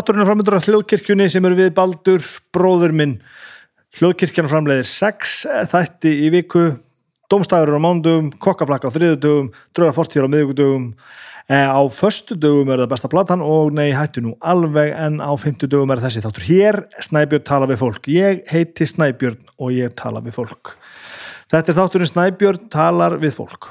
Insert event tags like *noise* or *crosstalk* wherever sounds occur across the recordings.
Þátturinn er framöndur að hljóðkirkjunni sem eru við Baldur, bróður minn. Hljóðkirkjan framleiðir sex þætti í viku, domstæður á mándugum, kokkaflakka á þriðudugum, dröðar fortíðar á miðugudugum. Eh, á förstu dugum er það besta platan og nei, hættu nú alveg en á fymtu dugum er þessi þáttur. Hér, Snæbjörn tala við fólk. Ég heiti Snæbjörn og ég tala við fólk. Þetta er þátturinn Snæbjörn talar við fólk.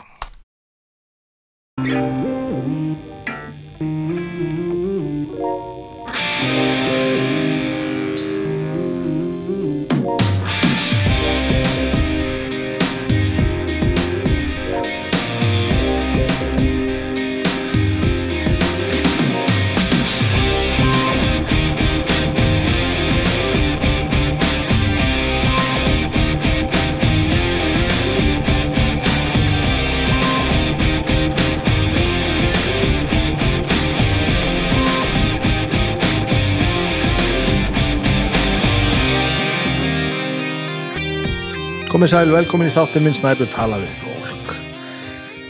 Komið sæl, velkomin í þáttin minn Snæbjörn tala við fólk.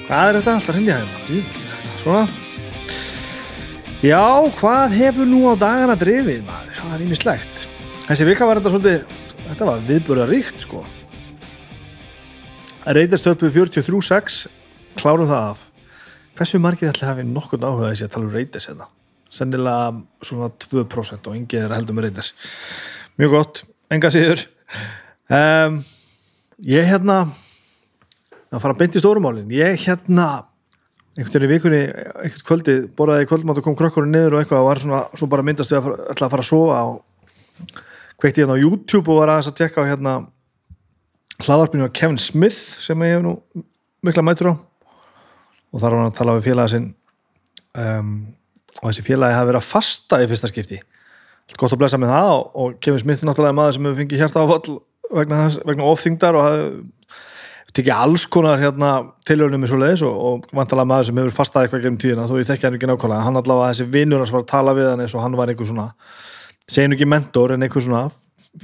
Hvað er þetta alltaf hrindja hérna? Svona. Já, hvað hefur nú á dagana drifið maður? Það er ímislegt. Þessi vika var þetta svolítið, þetta var viðbúra ríkt sko. Reytarstöpu 43.6, klárum það af. Hversu margir ætli hafi nokkurn áhuga þessi að tala um reytars hérna? Sennilega svona 2% og engið er að heldur með reytars. Mjög gott, enga síður. Um, ég hérna að fara beint í stórumálin ég hérna einhvern veginn í vikunni, einhvern kvöldi borðaði kvöldmátt og kom krökkurinn niður og eitthvað og var svona, svo bara myndast við að fara, að fara að sofa og kveikti hérna á YouTube og var aðeins að tekka á hérna hlaðarpinu af Kevin Smith sem ég hef nú mikla mætur á. Og þar var hann að tala við félaga sinn um, og þessi félagi hafi verið að fasta í fyrsta skipti. Gott að blessa með það og, Kevin Smith er náttúrulega maður sem hefur fengið hérta áfall vegna, vegna ofþyngdar og hafði tekið alls konar hérna, tilhörnum í svo leiðis og, og vantalega maður sem hefur fastað eitthvað gennum tíðina þó ég þekki hann ekki nákvæmlega hann allavega þessi vinnur hans var að tala við hann eins og hann var einhver svona segin ekki mentor en einhver svona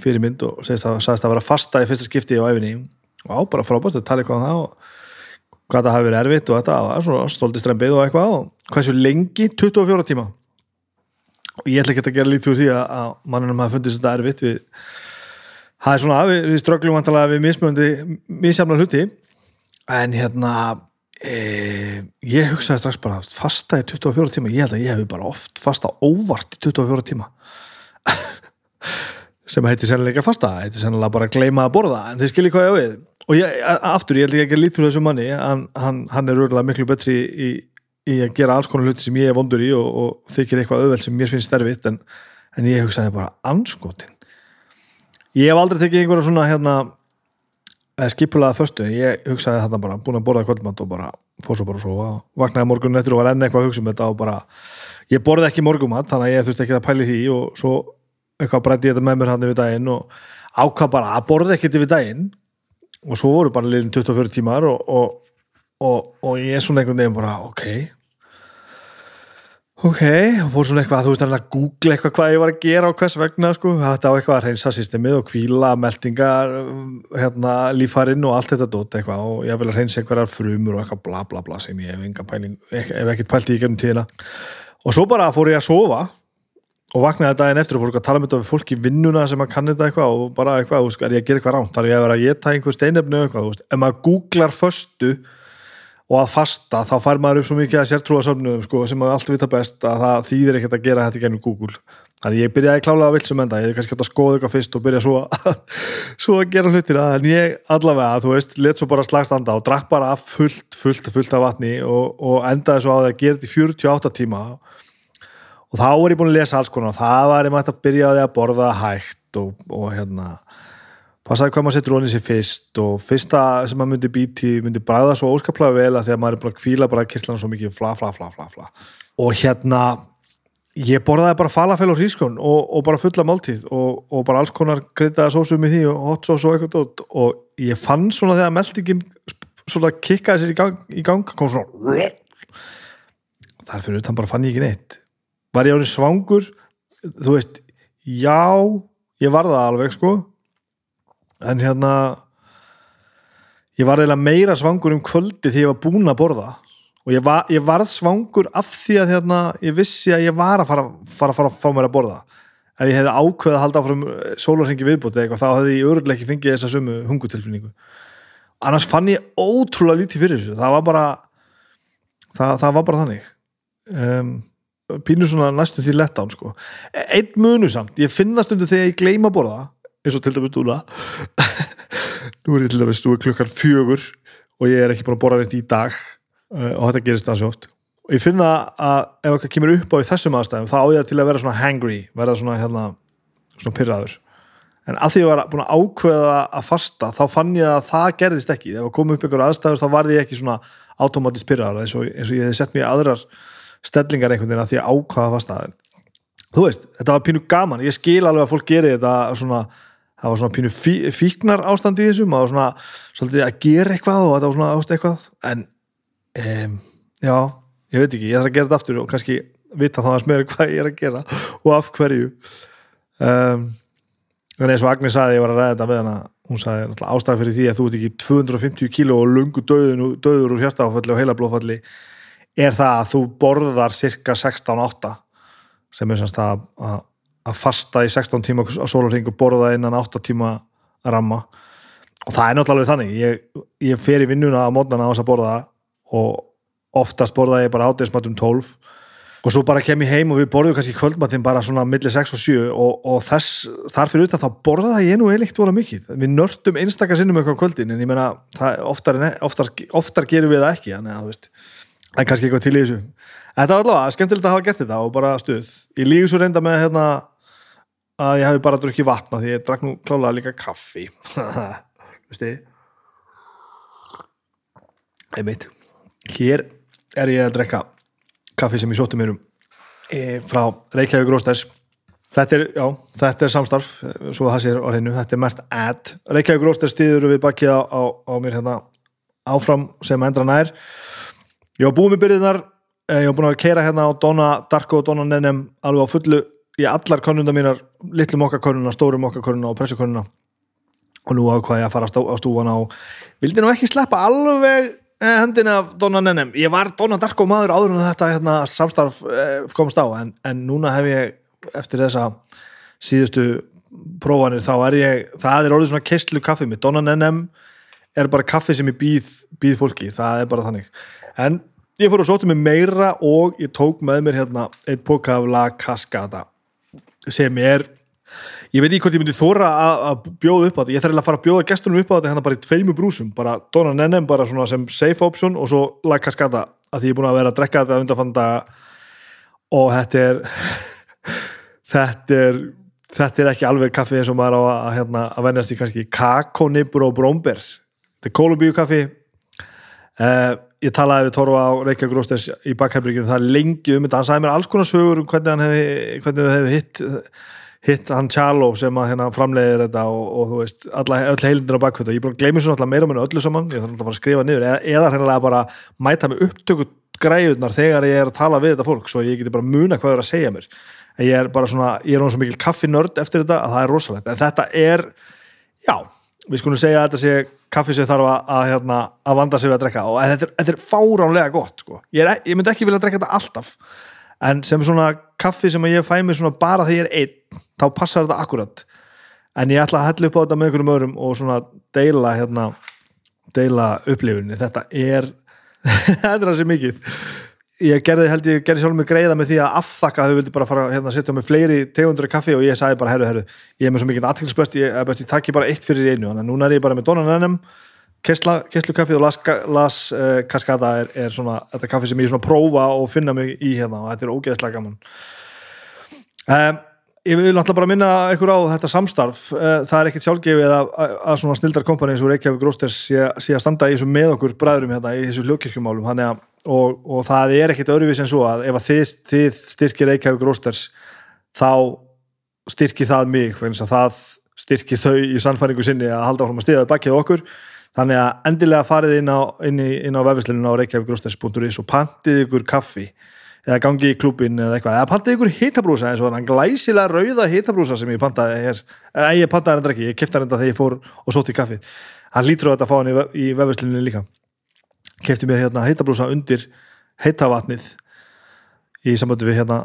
fyrirmynd og segist að, sagðist að vera fastað í fyrsta skipti á æfinni og á bara frábært að tala eitthvað um það og hvað það hafi verið erfitt og þetta var svona stóldi strempið og eitthvað og hversu lengi? 24 tíma. Og ég ætla ekki að gera lítið úr því að mannunum hafi fundist þetta erfitt við það er svona, við, við ströglum vantalega við mismjöndi, misjafna hluti. En hérna e, ég hugsaði strax bara fasta í 24 tíma, ég held að ég hef bara oft fasta óvart í 24 tíma. *laughs* Sem heitir sennilega fasta, heitir sennilega bara að gleyma að borða, en þið skiljið hvað ég á við. Og ég, aftur, ég held ekki að lítur þessu manni hann, hann, er örgulega miklu betri í, í að gera alls konar hluti sem ég er vondur í og, og þykir eitthvað auðveld sem mér finnst sterfitt en, en ég hugsaði bara anskotin ég hef aldrei tekið einhverja svona hérna skipulaða föstu, ég hugsaði þetta bara búin að borða kvöldmatt og bara fór svo bara að sofa, vaknaði morgun eftir og var enn eitthvað að hugsa um þetta og bara, ég borði ekki morgumat þannig að ég þurfti ekki að pæli því og svo eitthvað brætti ég þetta með mér hann yfir daginn og ákvað bara að borði ekkert yfir daginn. Og svo voru bara liðin 24 tímar og, og, og, og ég er svona einhvern veginn bara ok ok, fór svona eitthvað þú veist að google eitthvað hvað ég var að gera og hvers vegna sko, þetta á eitthvað að reynsa systemið og kvíla, meldingar hérna, lífarinn og allt þetta dótt eitthvað og ég vil að reynsa einhverjar frumur og eitthvað bla bla bla sem ég hef enga pæling ef ekkert pælt í gegnum tíðina. Og svo bara fór ég að sofa og vaknaði daginn eftir og fór að tala með þetta við fólk í vinnuna sem að kanni þetta eitthvað og bara eitthvað, þú veist, er ég að gera eitthvað ránt þar er ég að vera að og að fasta, þá fær maður upp svo mikið að sértrúa sömnum sko, sem maður allt vita best að það þýðir ekkert að gera þetta gennum Google. Þannig ég byrjaði klálega að vilsum enda ég hef kannski hægt að skoða eitthvað fyrst og byrja svo *laughs* svo að gera hlutina. En ég allavega, þú veist, let svo bara slagstanda og drakk bara fullt, fullt, fullt af vatni og, og endaði svo á það að gera þetta í 48 tíma. Og þá er ég búin að lesa alls konar. Það var ég mætt að byrja að borða hægt og, og hérna passaði hvað maður setur rónið sér fyrst og fyrsta sem maður myndi býti myndi bræða svo óskaplega vel að því að maður er að kvíla bara kirtlan svo mikið fla fla fla fla fla. Og hérna ég borðaði bara falafel og hrískjón og, og bara fulla máltíð og, og bara alls konar kryttaði sósum í því og hot sauce og eitthvað dótt og ég fann svona þegar meldingin svona kikkaði sér í gang, í gang kom svona þar fyrir utan bara fann ég ekki neitt. Var ég árið svangur? Þú veist, já ég var það alveg sko en hérna ég var eiginlega meira svangur um kvöldi því ég var búin að borða. Og ég, var, ég varð svangur af því að hérna, ég vissi að ég var að fara, fara, fara, fara mér að borða. Ef ég hefði ákveð að halda áfram sólarhengi viðbúti eitthvað þá hefði ég öruglega ekki fengið þessa sömu hungutilfinningu annars fann ég ótrúlega lítið fyrir þessu. Það var bara það, það var bara þannig. Um, pínu svona næstu því lett án sko. einn munu samt, ég finna stundu þegar ég gleyma að borða eins og til dæmis núna. *laughs* Nú er ég til dæmis, nú er klukkar fjögur og ég er ekki búin að borða þetta í dag uh, og þetta gerist það svo oft. Og ég finna að ef eitthvað kemur upp á í þessum aðstæðum þá á ég til að vera svona hangry verða svona hérna svona pyrraður en að því að ég var búin að ákveða að fasta þá fann ég að það gerðist ekki. Ef það kom upp ykkur aðstæður þá var ég ekki svona automatist pyrraður eins eins og ég hef sett mér aðrar stellingar einhvern veginn að því að ákveða að fasta þú veist, þetta var pínu gaman. Ég skil alveg að fólk gerir þetta svona það var svona pínu fí, fíknar ástand í þessum það var svona svolítið að gera eitthvað og þetta var svona ást eitthvað. En um, já, ég veit ekki, ég þarf að gera þetta aftur og kannski vita þá að smöru *laughs* hvað ég er að gera og af hverju. Um, en eins og Agnes saði, ég var að ræða þetta við hana hún saði ástæði fyrir því að þú ert ekki 250 kíló og lungu döður, úr hjartáfalli og heilablóðfalli er það að þú borðar cirka 16-8 sem er semst að, að, fasta í 16 tíma á sólurring og borða innan 8 tíma ramma. Og það er náttúrulega þannig. Ég, ég fer í vinnuna á mótnana á þess að borða og oftast borða ég bara ádegismatum 12 og svo bara kem ég heim og við borðum kannski kvöldmatinn bara svona millir 6 og 7 og, og þess, þar fyrir utan þá borða ég nú eilikt vola mikið, við nördum einstakar sinnum eitthvað kvöldin en ég meina oftar, oftar, oftar gerum við það ekki þannig að það er kannski eitthvað til í þessu. En þetta var allavega skemmtilegt að hafa gert þetta og bara stuð, ég líði svo reynda með hérna að ég hef bara drukkið vatna því ég drakk nú klálega líka kaffi. *laughs* Veistu? Einmitt. Hér er ég að drekka kaffi sem ég sótti mér um e, frá Reykjavík Rósters þetta er, já, þetta er samstarf svo það sér á hreinu, þetta er mert ad Reykjavík Rósters stýður við bakið á, á, á mér hérna áfram sem endra nær. Ég var búið með byrjunar e, ég var búin að keira hérna á Donna Darko og Donna Nenem alveg á fullu í allar konunda mínar litlu mokkakonuna, stóru mokkakonuna og pressukonuna og nú ákvaði ég að fara á stúana og vildi nú ekki sleppa alveg Eh, hendin af Donna Nennem ég var Donna Darko maður áður en þetta hérna, samstarf eh, komst á en, en núna hef ég eftir þessa síðustu prófanir þá er ég, það er orðið svona kistlu kaffi mitt, Donna Nennem er bara kaffi sem ég býð, býð fólki það er bara þannig. En ég fór og sótti mig meira og ég tók með mér hérna eitt póka af La Cascada sem er ég veit ekki hvort ég myndi þóra að bjóða upp á þetta, ég þarf að fara að bjóða gestunum upp á þetta hérna bara í tveimu brúsum, bara Donna Nennem bara svona sem safe option og svo La Cascada, að því ég er búin að vera að drekka þetta undanfanda og þetta er *laughs* þetta er þetta er ekki alveg kaffi eins og maður á að, að, hérna, að vennast í kannski. Kakonibur og brómber þetta er kólubíu kaffi uh, ég talaði við Torfa á Reykjavík Grósters í bakherbyrgjum það lengi um þetta, hann sagði mér alls konar sögur um hvernig hann hefði, hvernig hefði hitt hitt hann Chalo sem að hérna framleiðir þetta og, og þú veist, alla, öll heilindin á bakvöldu og ég gleymi svo náttúrulega meira með öllu saman. Ég þarf alltaf að fara að skrifa niður eða, eða hérna bara mæta með upptöku græðunar þegar ég er að tala við þetta fólk svo ég geti bara muna hvað það er að segja mér. En ég er bara svona, ég er svona svo mikil kaffinörd eftir þetta að það er rosalegt, en þetta er já, við skulum segja að þetta sé kaffi sem þarf að, að, hérna, að vanda sig við að drekka. Og þetta er, þetta er fáránlega gott sko. ég, er, ég myndi ekki vilja drekka þetta alltaf. En sem svona kaffi sem ég fæ mér bara þegar ég er einn þá passar þetta akkurat. En ég ætla að hella upp á þetta með einhverjum öðrum og svona deila hérna deila upplifunni, þetta er *laughs* þetta er sem mikið ég gerði held ég, gerði sjálf mig greiða með því að afþakka þau vildi bara fara hérna að setja með fleiri tegundur kaffi og ég sagði bara, herru, herru ég er með svo mikið aðtilsböst, ég, ég takki bara eitt fyrir einu, þannig að núna er ég bara með Donan Ennum Kesslu kaffi og Las, las uh, Cascada er, er svona þetta kaffi sem ég svona prófa og finna mig í hérna og þetta er ógeðslega gaman. Um, ég vil náttúrulega bara minna ykkur á þetta samstarf. Uh, það er ekkert sjálfgefið að, að, að svona snildar kompanið eins og Reykjavík Grósters sé, sé að standa í þessu með okkur bræðurum hérna í þessu hljókirkjumálum og, og það er ekkert öðruvís en svo að ef að þið, þið styrkir Reykjavík Grósters þá styrkir það mig það styrkir þau í sannfæringu sinni að halda áfram að stiða bakkið okkur. Þannig að endilega farið inn á, í, á vefisleinu á reykjavíkgrosters.is og pantið ykkur kaffi eða gangi í klubin eða eitthvað. Eða pantið ykkur hitabrúsa eins og þannig glæsilega rauða hitabrúsa sem ég pantaði hér. Eða ég pantaði hendur ekki, ég kefti hendur þegar ég fór og sótti kaffið. Hann lítur á þetta að fá hann í, í vefisleinu líka kefti mér hérna hitabrúsa undir heita vatnið í sambandi við hérna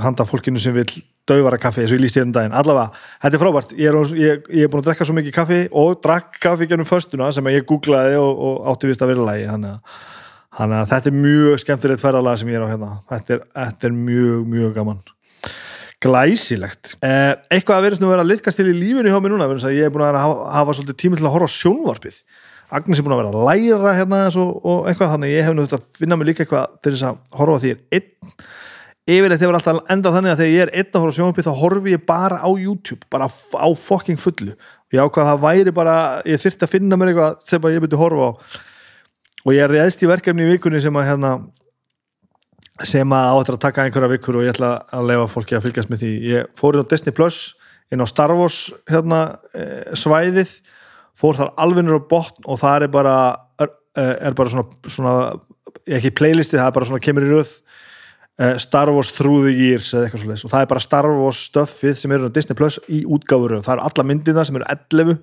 handa fólkinu sem vil döfara kaffi eins og ég líst ég um daginn. Allavega, þetta er frábært, ég er, ég, ég er búin að drekka svo mikið kaffi og drakk kaffi gennum föstuna sem ég googlaði og, og átti vist að vera lægi þannig þannig að þetta er mjög skemmtilegt ferðalega sem ég er á hérna. Þetta er, þetta er mjög, mjög gaman. Glæsilegt. Eh, eitthvað að verðist nú að vera litkast til í lífinu hjá mér núna, ég er búin að hafa, hafa svolítið tími til að horfa á sjónvarpið Agnes er búin að vera að læra hérna og, og eitthvað þannig ég hef nú þetta að finna mig líka eitthvað til þess að horfa því einn. Yfirleitt hefur alltaf endað þannig að þegar ég er einn að horfa sjónvarpið þá horfi ég bara á YouTube bara á fokking fullu. Og ég ákvað að það væri bara, ég þurfti að finna mér eitthvað sem ég myndi horfa á. Og ég er reðst í verkefni í vikunni sem að hérna sem að áttur að taka einhverja vikur og ég ætla að lefa fólki að fylgjast með því. Ég fór inn á Disney Plus inn á Star Wars hérna, eh, svæðið fór þar alveg á botn og það er bara er, er bara svona, svona ekki playlisti, það er bara svona kemur í röð uh, Star Wars Through the Years eða eitthvað svolítið og það er bara Star Wars stöffið sem eru á Disney Plus í útgáfur það eru alla myndina sem eru 11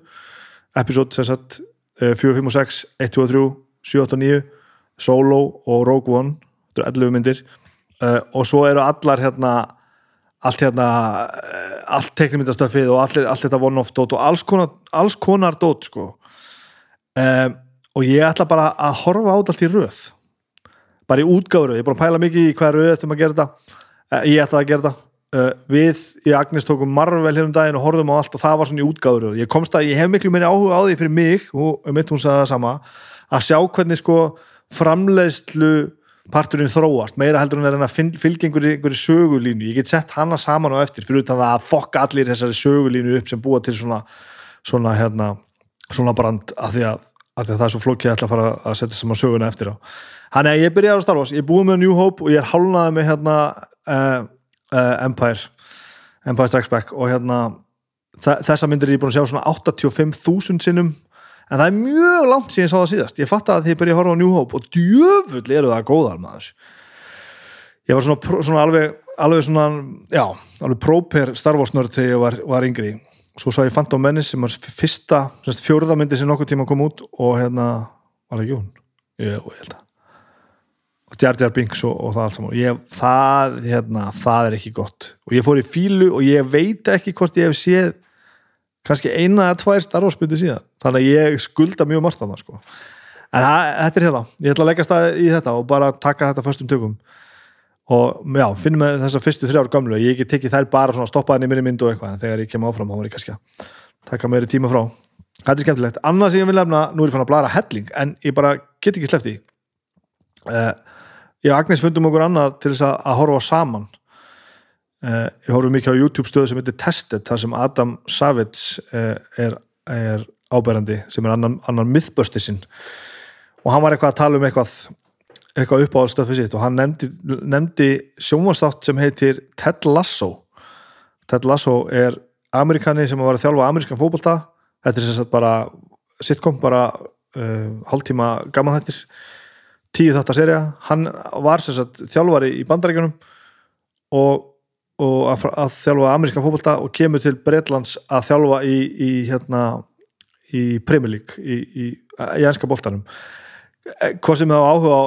episode sem sagt uh, 4, 5 og 6, 1, 2 og 3 7, 8 og 9, Solo og Rogue One þetta eru 11 myndir. Uh, og svo eru allar hérna allt hérna allt teknimyndastöfið og allir, allt þetta one-off dót og alls konar, alls konar dót sko. Um, og ég ætla bara að horfa át allt í röð. Bara í útgáru, ég er búin að pæla mikið í hvað röð ættum að gera þetta, uh, ég ætla að þetta. Uh, við í Agnes tókum marvel hér um daginn og horfum á allt og það var svona í útgáru ég komst að ég hef miklu meiri áhuga á því fyrir mig og mitt hún sagði það sama að sjá hvernig sko framleiðslu parturinn þróast, meira heldur en er að fylgja einhverju, sögulínu, ég get sett hana saman og eftir, fyrir það að fokka allir þessari sögulínu upp sem búa til svona svona hérna, svona brand af því að, að, að það er svo flókið að ætla að fara að setja saman söguna eftir á. Hann er, ég byrjaði á Star Wars, ég búið með New Hope og ég er hálnaði með hérna uh, uh, Empire Empire Strikes Back og hérna þessa myndir er ég búin að sjá svona 85.000 sinnum en það er mjög langt síðan ég sá það síðast. Ég fatt að þið byrja að horfa á New Hope og djöfull eru það góðar maður. Ég var svona, svona alveg, alveg svona, já, alveg próper Star Wars nörd þegar ég var, var yngri. Svo sá ég Phantom Menace sem var fyrsta fjörðamyndi sem nokkur tíma kom út og hérna, var það ekki hún? ég, ég held að og Jar Jar Binks og, og það allt saman. Ég, það, hérna, það er ekki gott. Og ég fór í fílu og ég veit ekki hvort ég hef séð kannski eina eða tvær starfsmyndi síðan. Þannig að ég skulda mjög margt þannig sko. en það, þetta er hérna. Ég ætla að leggja stað í þetta og bara taka þetta fyrstum tökum. Og já, finnum við þessar fyrstu þrjár gamlu ég ekki tekið þær bara svona stoppaðin í minni mynd og eitthvað en þegar ég kem áfram þá var ég kannski að taka meiri tíma frá. Þetta er skemmtilegt, annað sem ég vil lefna nú er ég fann að blara helling en ég bara get ekki slefti uh, ég og Agnes fundum okkur annað til þess að, að horfa saman ég horfum mikið á YouTube stöðu sem heitir Tested þar sem Adam Savage uh, er, er áberandi sem er annan, annan mythbustisinn og hann var eitthvað að tala um eitthvað eitthvað upp á stöðu sitt og hann nefndi, nefndi sjónvarstátt sem heitir Ted Lasso. Ted Lasso er amerikani sem var að þjálfa amerískan fókbalta þetta er sem sagt bara sitcom bara uh, hálftíma gaman þettir tíu þáttar serja hann var sem sagt þjálfari í bandaríkunum og og að, að þjálfa ameríska fólkvölda og kemur til Breitlands að þjálfa í, í hérna í League í, í, í ænska bóltanum eh, hvað sem það á áhuga á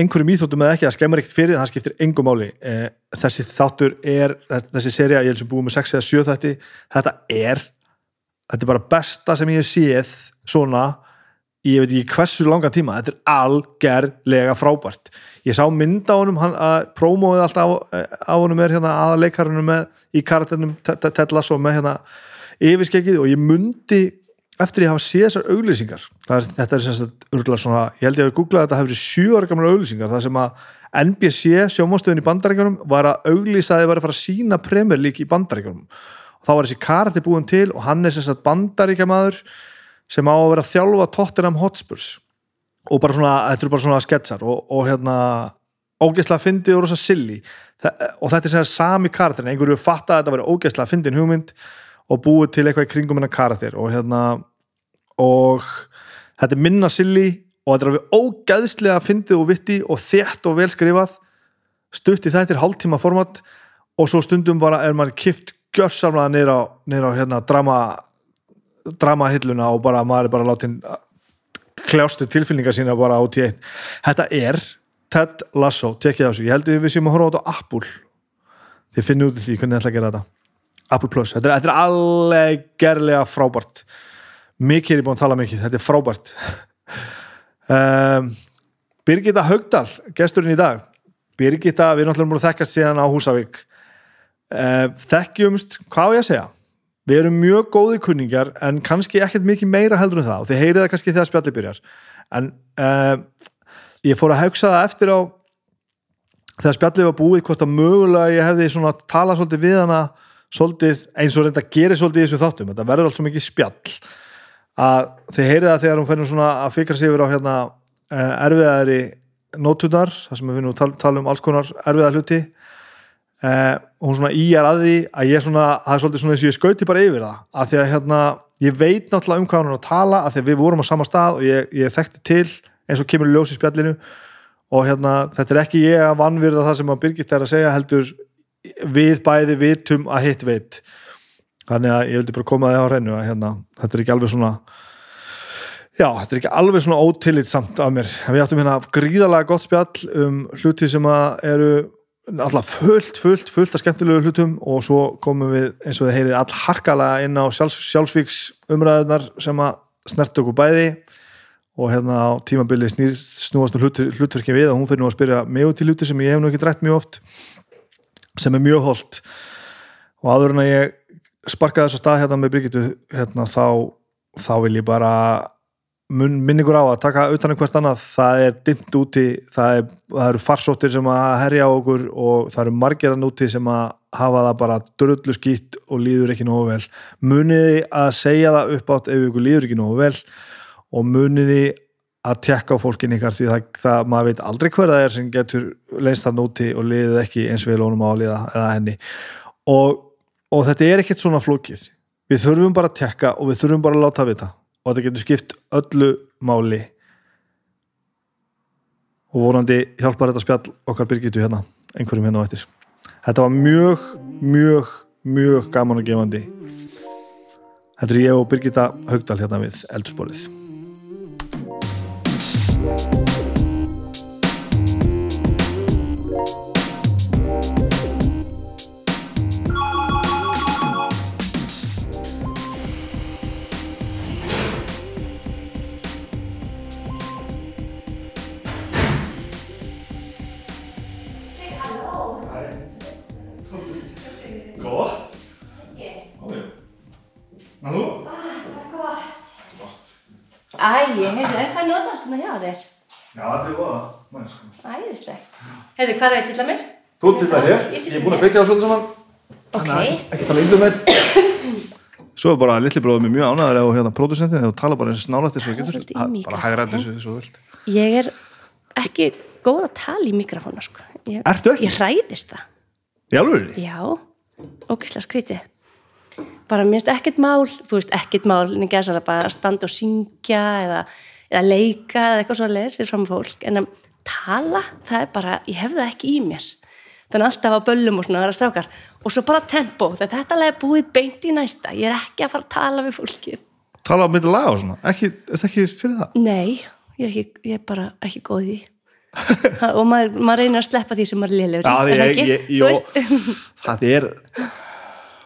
einhverjum íþóttum eða ekki, það skemmar ekkert fyrir það skiptir engum máli. Eh, þessi þáttur er, þessi seria, ég hef sem búið með 6 eða 7 þætti, þetta er þetta er bara besta sem ég séð svona ég veit ekki hversu langan tíma, þetta er algerlega frábært ég sá mynda á honum að prómóið alltaf á, honum er hérna aða leikarunum með í karaternum Ted Lasso með hérna yfirskeggið og ég myndi eftir ég hafa séð þessar auglýsingar. Er, þetta er sem sagt örgulega svona ég held ég að googla þetta hefur sjú ára gamla auglýsingar það sem að NBC sjómástöðun í bandarækjunum var að auglýsa að þið var að fara að sína premjörlík í bandarækjunum og þá var þessi karati búin til og hann er sem sagt bandaríkjamaður sem á að vera að þjálfa Tottenham Hotspurs og bara svona, þetta eru bara svona sketsar og, og hérna ógeðslega fyndið og rosa silly. Og þetta er sem sami karakterin, einhverju fatta að þetta veri ógeðslega fyndin hugmynd og búið til eitthvað í kringum hennar karakter og hérna og þetta er minna silly og þetta er alveg ógeðslega fyndið og vitti og þétt og velskrifað stutt í þetta er hálftíma format og svo stundum bara er maður kift gjörsamlega neyra á, á hérna, drama dramahilluna og bara maður er bara látin kljástu tilfinningar sína bara á tíu þetta er Ted Lasso, tekkið á þessu. Ég held að við séum að horfa á þetta á Apple. Þið finnum út í því hvernig þið ætla að gera þetta. Apple Plus, þetta er, þetta er alveg gerlega frábært. Mikið er ég búin að tala mikið, þetta er frábært. Um, *laughs* Birgitta Haugdal gesturinn í dag. Birgitta, við erum alltaf múin að þekkast síðan á Húsavík. Um, þekkjumst, hvað á ég að segja við erum mjög góði kunningar en kannski ekkert mikið meira heldur en það. Og þið heyrið það kannski þegar spjalli byrjar. En um, ég fór að hugsa það eftir á þegar spjallið var búið hvort að mögulega ég hefði svona talað svolítið við hana svolítið eins og reynda að gera svolítið þessu þáttum. Þetta verður allt svo mikið spjall. Að þið heyrið það þegar hún fennir svona að fikra sig yfir á hérna uh, erfiðari nótunar þar sem við finnum að tala, um alls konar erfiða hluti uh, og hún svona íjar að því að ég svona, það er svolítið svona eins og ég skauti bara yfir það. Að því að hérna ég veit náttúrulega um hvað hún er að tala að því að við vorum á sama stað og ég, ég þekkti til eins og kemur í ljós í spjallinu. Og hérna þetta er ekki ég að vannvirða það sem að Birgit er að segja heldur við bæði vitum að hitt veit. Þannig að ég vildi bara koma það á hreinu að hérna, þetta er ekki alveg svona já, þetta er ekki alveg svona ótillitsamt af mér, við áttum hérna gríðalega gott spjall um hluti sem að eru alltaf fullt, fullt, fullt af skemmtilegu hlutum og svo komum við eins og þið heyrið all harkalega inn á sjálfs, sjálfsvíks umræðunar sem að snert okkur bæði og hérna á tímabili snýr, snúast nú hlut, hlutverkin við og hún fyrir nú að spyrja út í hluti sem ég hef nú ekki drætt mjög oft sem er mjög holdt og áður en að ég sparkaði þess að stað hérna með Brigitu hérna, þá, þá vil ég bara mun, minningur á að taka utanum hvert annað, það er dimmt úti það, er, það eru farsóttir sem að herja á okkur og það eru margirann úti sem að hafa það bara drullu skýtt og líður ekki nógu vel. Muniði að segja það upp átt ef ykkur líður ekki nógu vel og muniði að tekka á fólkin ykkar því það, það maður veit aldrei hver það er sem getur leinst það nóti og liðið ekki eins vel honum á að liða eða henni. Og, og þetta er ekkert svona flókið. Við þurfum bara að tekka og við þurfum bara að láta vita og þetta getur skipt öllu máli. Og vorandi hjálpar þetta spjall okkar byrgitu hérna einhverjum hérna á eftir. Þetta var mjög, mjög, mjög gaman og gefandi. Þetta er ég og Birgitta Haugdal hérna við eldursporið Þú til það hér, Ég er búin að byggja á svolítið saman Ok. ekki tala yndur *coughs* með Svo er bara litli bróðum mér mjög ánæður og hérna pródusentin þú tala bara eins nálægt er svolítið í bara hægra þessu þessu þú vilt Ég er ekki góð að tala í mikrofónu, sko. Ég, Ertu ekki? Ég hræðist það. Í alveg? Já, ógislega skrítið. Bara mér finnst ekkert mál, þú veist, ekkert mál, en ekki að bara að standa og syngja eða, eða leika eða eitthvað svo leiðis fyrir fram fólk. En að tala, það er bara, ég hef það ekki í mér. Þannig alltaf á böllum og svona að vera strákar. Og svo bara tempo, þetta lega er búið beint í næsta. Ég er ekki að fara að tala við fólkið. Tala á myndi laga og svona, ekki, er þetta ekki fyrir það? Nei, ég er, ekki, ég er bara ekki góð í *laughs* og maður, maður reynir að sleppa því sem maður í, Já, er ég, ég, jó, *laughs* það er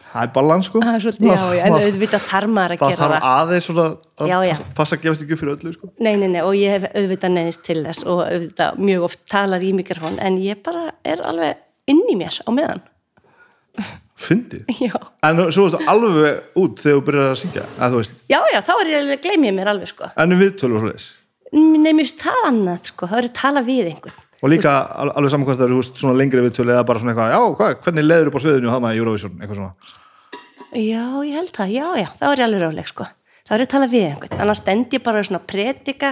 það er balans sko er svolítið, já, já, en auðvitað þarf maður að það gera þarf það. aðeins svona að Já, passa að gefast ekki upp fyrir öllu sko Nei, nei, nei, og ég hef auðvitað neðist til þess og auðvitað mjög oft talað í mikrofón, en ég bara er alveg inn í mér á meðan. Fyndið *laughs* Já, En svo ertu alveg út þegar þú byrjar að syngja að þú veist, já, já þá er ég alveg, gleym ég mér alveg, sko. ennum viðtölu og svo þess Nei, mér finnst það annað, sko, það er að tala við einhvern. og líka al- alveg það eru þú veist, svona lengri viðtölu eða bara svona eitthvað, já, hvað, hvernig leður upp á sviðinu og maður í Eurovision, eitthvað svona Já, ég held það, já, já, þá er ég alveg ráleg, sko. Þá er ég að tala við einhvern, annars stend ég bara svona predika,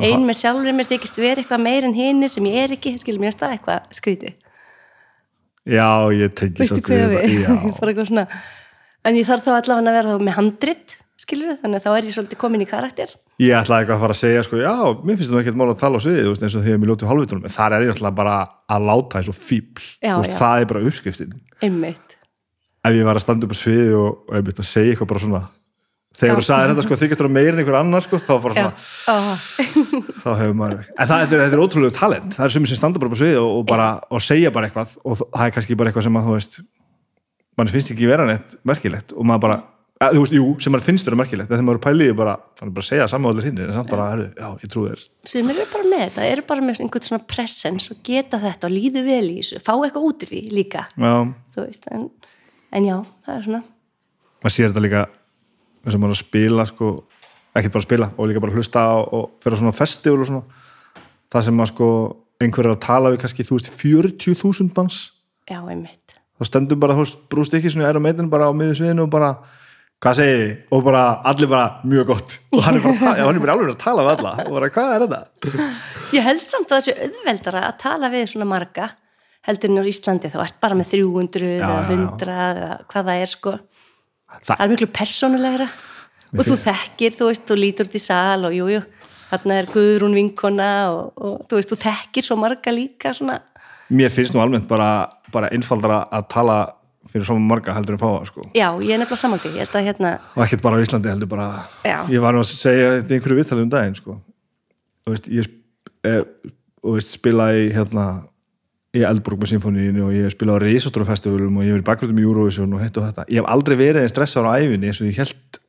ein með sjálfur mér þykist vera eitthvað meir en hinir sem ég er ekki, skilur mér að stað eitthvað skrítið. Já, ég tengi veistu hvað við Já, *laughs* bara eitthvað svona en ég þarf þá allavega að vera þá með handrit skilur þannig að þá er ég svolítið komin í karakter. Ég ætlaði eitthvað að fara að segja sko, já, mér finnst það ekkert mál að tala á sviði þú veist, eins og þegar mér ljótu hálfvitunum en þar er ég alltaf bara að láta eins og fíbl Já, veist, já. það er bara uppskriftin. Einmitt. Ef ég var að standa upp á sviði og, og að segja eitthvað bara svona þegar þú sagði þetta sko þykist þér meira en einhver annar sko þá bara svona, *laughs* þá hefur maður en það er, þetta er ótrúlega talent, það er sumir sem standa bara på sviði og, og bara, og segja bara eitthvað og það er kannski bara eitthvað sem að þú veist mann finnst ekki vera neitt merkilegt og maður bara, að, þú veist, jú, sem maður finnst vera merkilegt þegar maður pæliði bara, þannig bara segja allir hinn, en samt bara, já, ég trúi þér. Sem eru bara með þetta, eru bara með einhvern svona presens og geta þetta og líðu vel í þessu fá eitthvað út úr því líka. Já, þú veist, en, en já, það er svona maður sér þetta líka að maður er að spila sko, ekkert bara að spila og líka bara að hlusta og, og fyrir svona festival og svona. Það sem maður sko einhver er að tala við kannski, þú veist, 40.000 manns. Já, einmitt, þá stendur bara, þú veist, brúst ekki svona á meitin bara á miður sviðinu og bara hvað segið þið? Og bara, allir bara mjög gott. *laughs* Og hann er bara, að já, hann er bara alveg að tala við alla. Og bara, hvað er þetta? *laughs* ég held samt að það sé auðveldara að tala við svona marga heldur en á Íslandi, þá ert bara með 300 eða já, já. 100 eða hvað það er sko Það, það er miklu persónulegra. Og þú þekkir, þú veist, þú lítur út í sal og jújú, jú, þarna er Guðrún vinkona og, og þú veist, þú þekkir svo marga líka svona, mér finnst nú almennt bara, bara einfaldara að tala fyrir svona marga heldur en fá það, sko. Já, ég er nefnilega samaldi ég held að hérna, og ekkert bara á Íslandi heldur bara. Já. ég var nú að segja þetta einhverju viðtalið um daginn sko. og veist, ég sp- eh, og veist, spila í hérna í Eldborg með symfóníinu og ég hef spilað á Risotro festivalum og ég hef verið bakgröndum í Eurovision og hitt og þetta, ég hef aldrei verið einn stressar á æfinni eins og ég held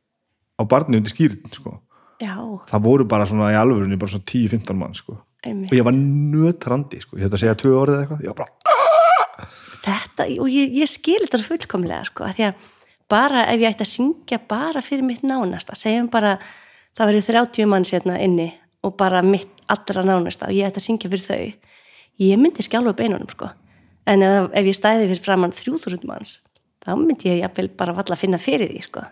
á barni undir skýrin sko. já, það voru bara svona í alvörunni bara svona 10-15 mann sko. og einmitt ég var nötrandi sko. ég þetta að segja tvö orðið eitthvað ég var bara, þetta, og ég, ég skil þetta fullkomlega sko, að því að bara ef ég ætti að syngja bara fyrir mitt nánasta segjum bara, það verður 30 manns hérna inni og bara mitt allra nánasta og ég ætti að syngja fyrir þau ég myndi skjálfa beinunum sko. En ef, ef ég stæði fyrir framann 3000 manns þá myndi ég jafnvel bara valla að finna fyrir því sko.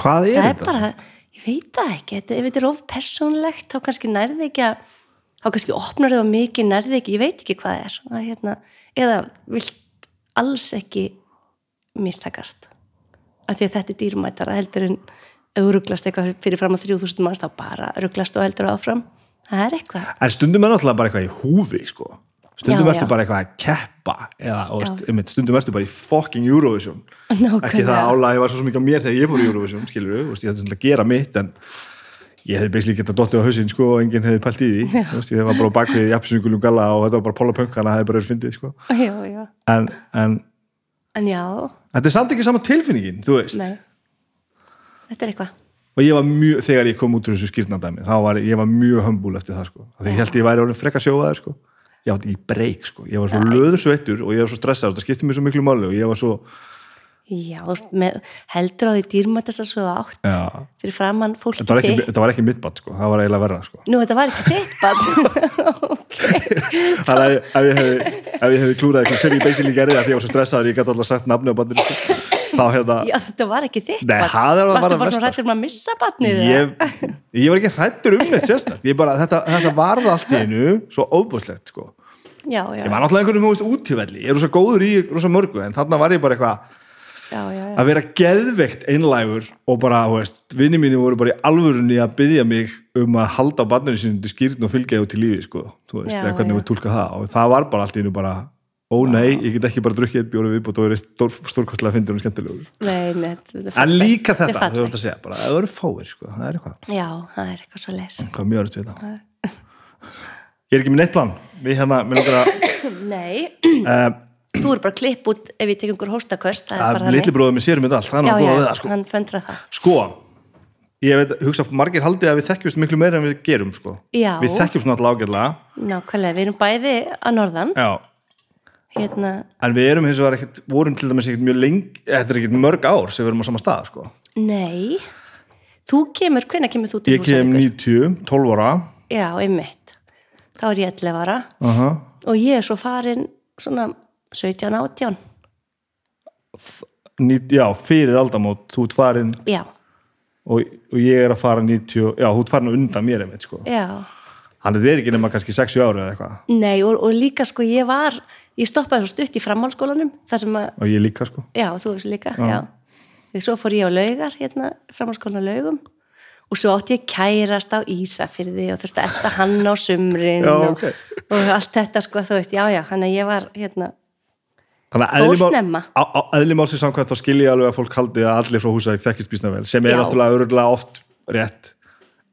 Hvað er það er þetta? bara, ég veit það ekki. Þetta, ef þetta er of persónlegt þá kannski nærði ekki að þá kannski opnar þau mikið nærði ekki, ég veit ekki hvað það er. Að, hérna, eða vilt alls ekki mistakast. Af því að þetta er dýrmætara heldur en ef þú rugglast eitthvað fyrir fram á 3000 manns þá bara rugglast og heldur áfram. Það er eitthvað. En stundum er náttúrulega bara eitthvað í húfi sko. Stundum já. bara eitthvað að keppa eða einmitt, stundum ertu bara í fucking Eurovision Nákvæmlega. ekki það álægi var svo mikið á mér þegar ég fór í Eurovision skilur við, ég hefði svona að gera mitt en ég hefði basically getað dottið á hausinn sko, og enginn hefði pælt í því Þú veist, ég var bara á bakvið í appisungulum galla og þetta var bara Póla Punk hana hefði bara verið fyndið sko. já, já. en, en en þetta er samt ekki sama tilfinningin þú veist, nei þetta er eitthvað og ég var mjög, þegar ég kom út úr þessu skýrnandæmi þá var ég var mjög hömbúl eftir það sko. Því ég held ég væri orðin frekka sjóðaður sko. Ég átti ekki breyk, sko. ég var svo löðursveittur og ég var svo stressaður, það skipti mér svo miklu máli og ég var svo já, með, heldur á því dýrmætast að svo átt Já. fyrir framann fólki þetta var ekki, þetta var ekki mitt bat, sko. það var eiginlega verra sko. nú, þetta var ekki þitt bann *laughs* þannig að ef ég hefði, ef ég hefði klúrað eitthvað sem ég basically gerði það því ég var svo stressaður ég gæti alltaf sagt nafni á bandinu sko. Þá hérna já, þetta var ekki þitt Nei, það að varstu bara versta, svona rættur um að missa barnið ég, ég var ekki hrættur um neitt sérstætt ég bara, þetta, þetta varð allt í einu svo óbúslegt sko. já, já, ég var náttúrulega einhvern veginn útífelli ég er svo góður í rosa mörgu en þarna var ég bara eitthvað að vera geðveikt einlægur og bara, þú veist, vinni mínu voru bara í alvörunni að byggja mig um að halda barninu sínum til skýrn og fylgja út í lífi, sko, þú veist, eða hvernig við tólka það. Og það var bara allt í einu bara ó nei, ég get ekki bara drukkið eitt bjóri viðbútt og verið stór, stórkostlega skemmtilegur. Nei, nei, þetta er en líka Þetta er þú veist að segja bara, það eru fáir, sko, það er eitthvað. Já, það er eitthvað svo les hvað er mjög öðrugt við þetta. *laughs* Ég er ekki með neitt plan. Við hérna, mér langar að nei, uh, þú eru bara klipp út ef ég tek einhver hóstaköst það er að litli bróðum mér sérum þetta allt, það er já, að já, við það, sko. hann föndra það. Sko, ég veit, hugsa margir haldið að við þekkjumst miklu meira en við gerum, sko. Við þekkjumst náttúrulega ágætlega, nákvæmlega, við erum bæði að norðan. Já, hérna, en við erum hins vegar ekkert, vorum til dæmis ekkert mjög lengi, þetta er ekkert mörg ár sem við erum á sama stað, sko. nei. Þú kemur, hvenær kemur þú til Ég kem Húsavíkur? 90, 12 ára, já, einmitt, þá er ég 11 ára. Uh -huh. og ég er svo farin svona 17, 18 Ní, já, fyrir aldamót, þú ert farin. Já, og, og ég er að fara 90, já, þú ert farin undan mér einmitt, sko. já. Þið er ekki nema kannski 60 ára eða eitthvað, nei, og, og líka sko ég var ég stoppaði svo stutt í framhalskólanum þar sem að, og ég líka, sko. já, þú veist líka já, því svo fór ég á laugar hérna, framhalskólan á laugum og svo átti ég kærast á Ísafyrði og þurfti að elta hann á sumrin *laughs* Já, og, ok. og allt þetta sko, þú veist, já, já hann að ég var hérna Þannig að Fór eðli mál- snemma. á, á eðli málsins samkvæmt þá skilji ég alveg að fólk haldi að allir frá Húsavík þekkist býsna vel sem er náttúrulega öruglega oft rétt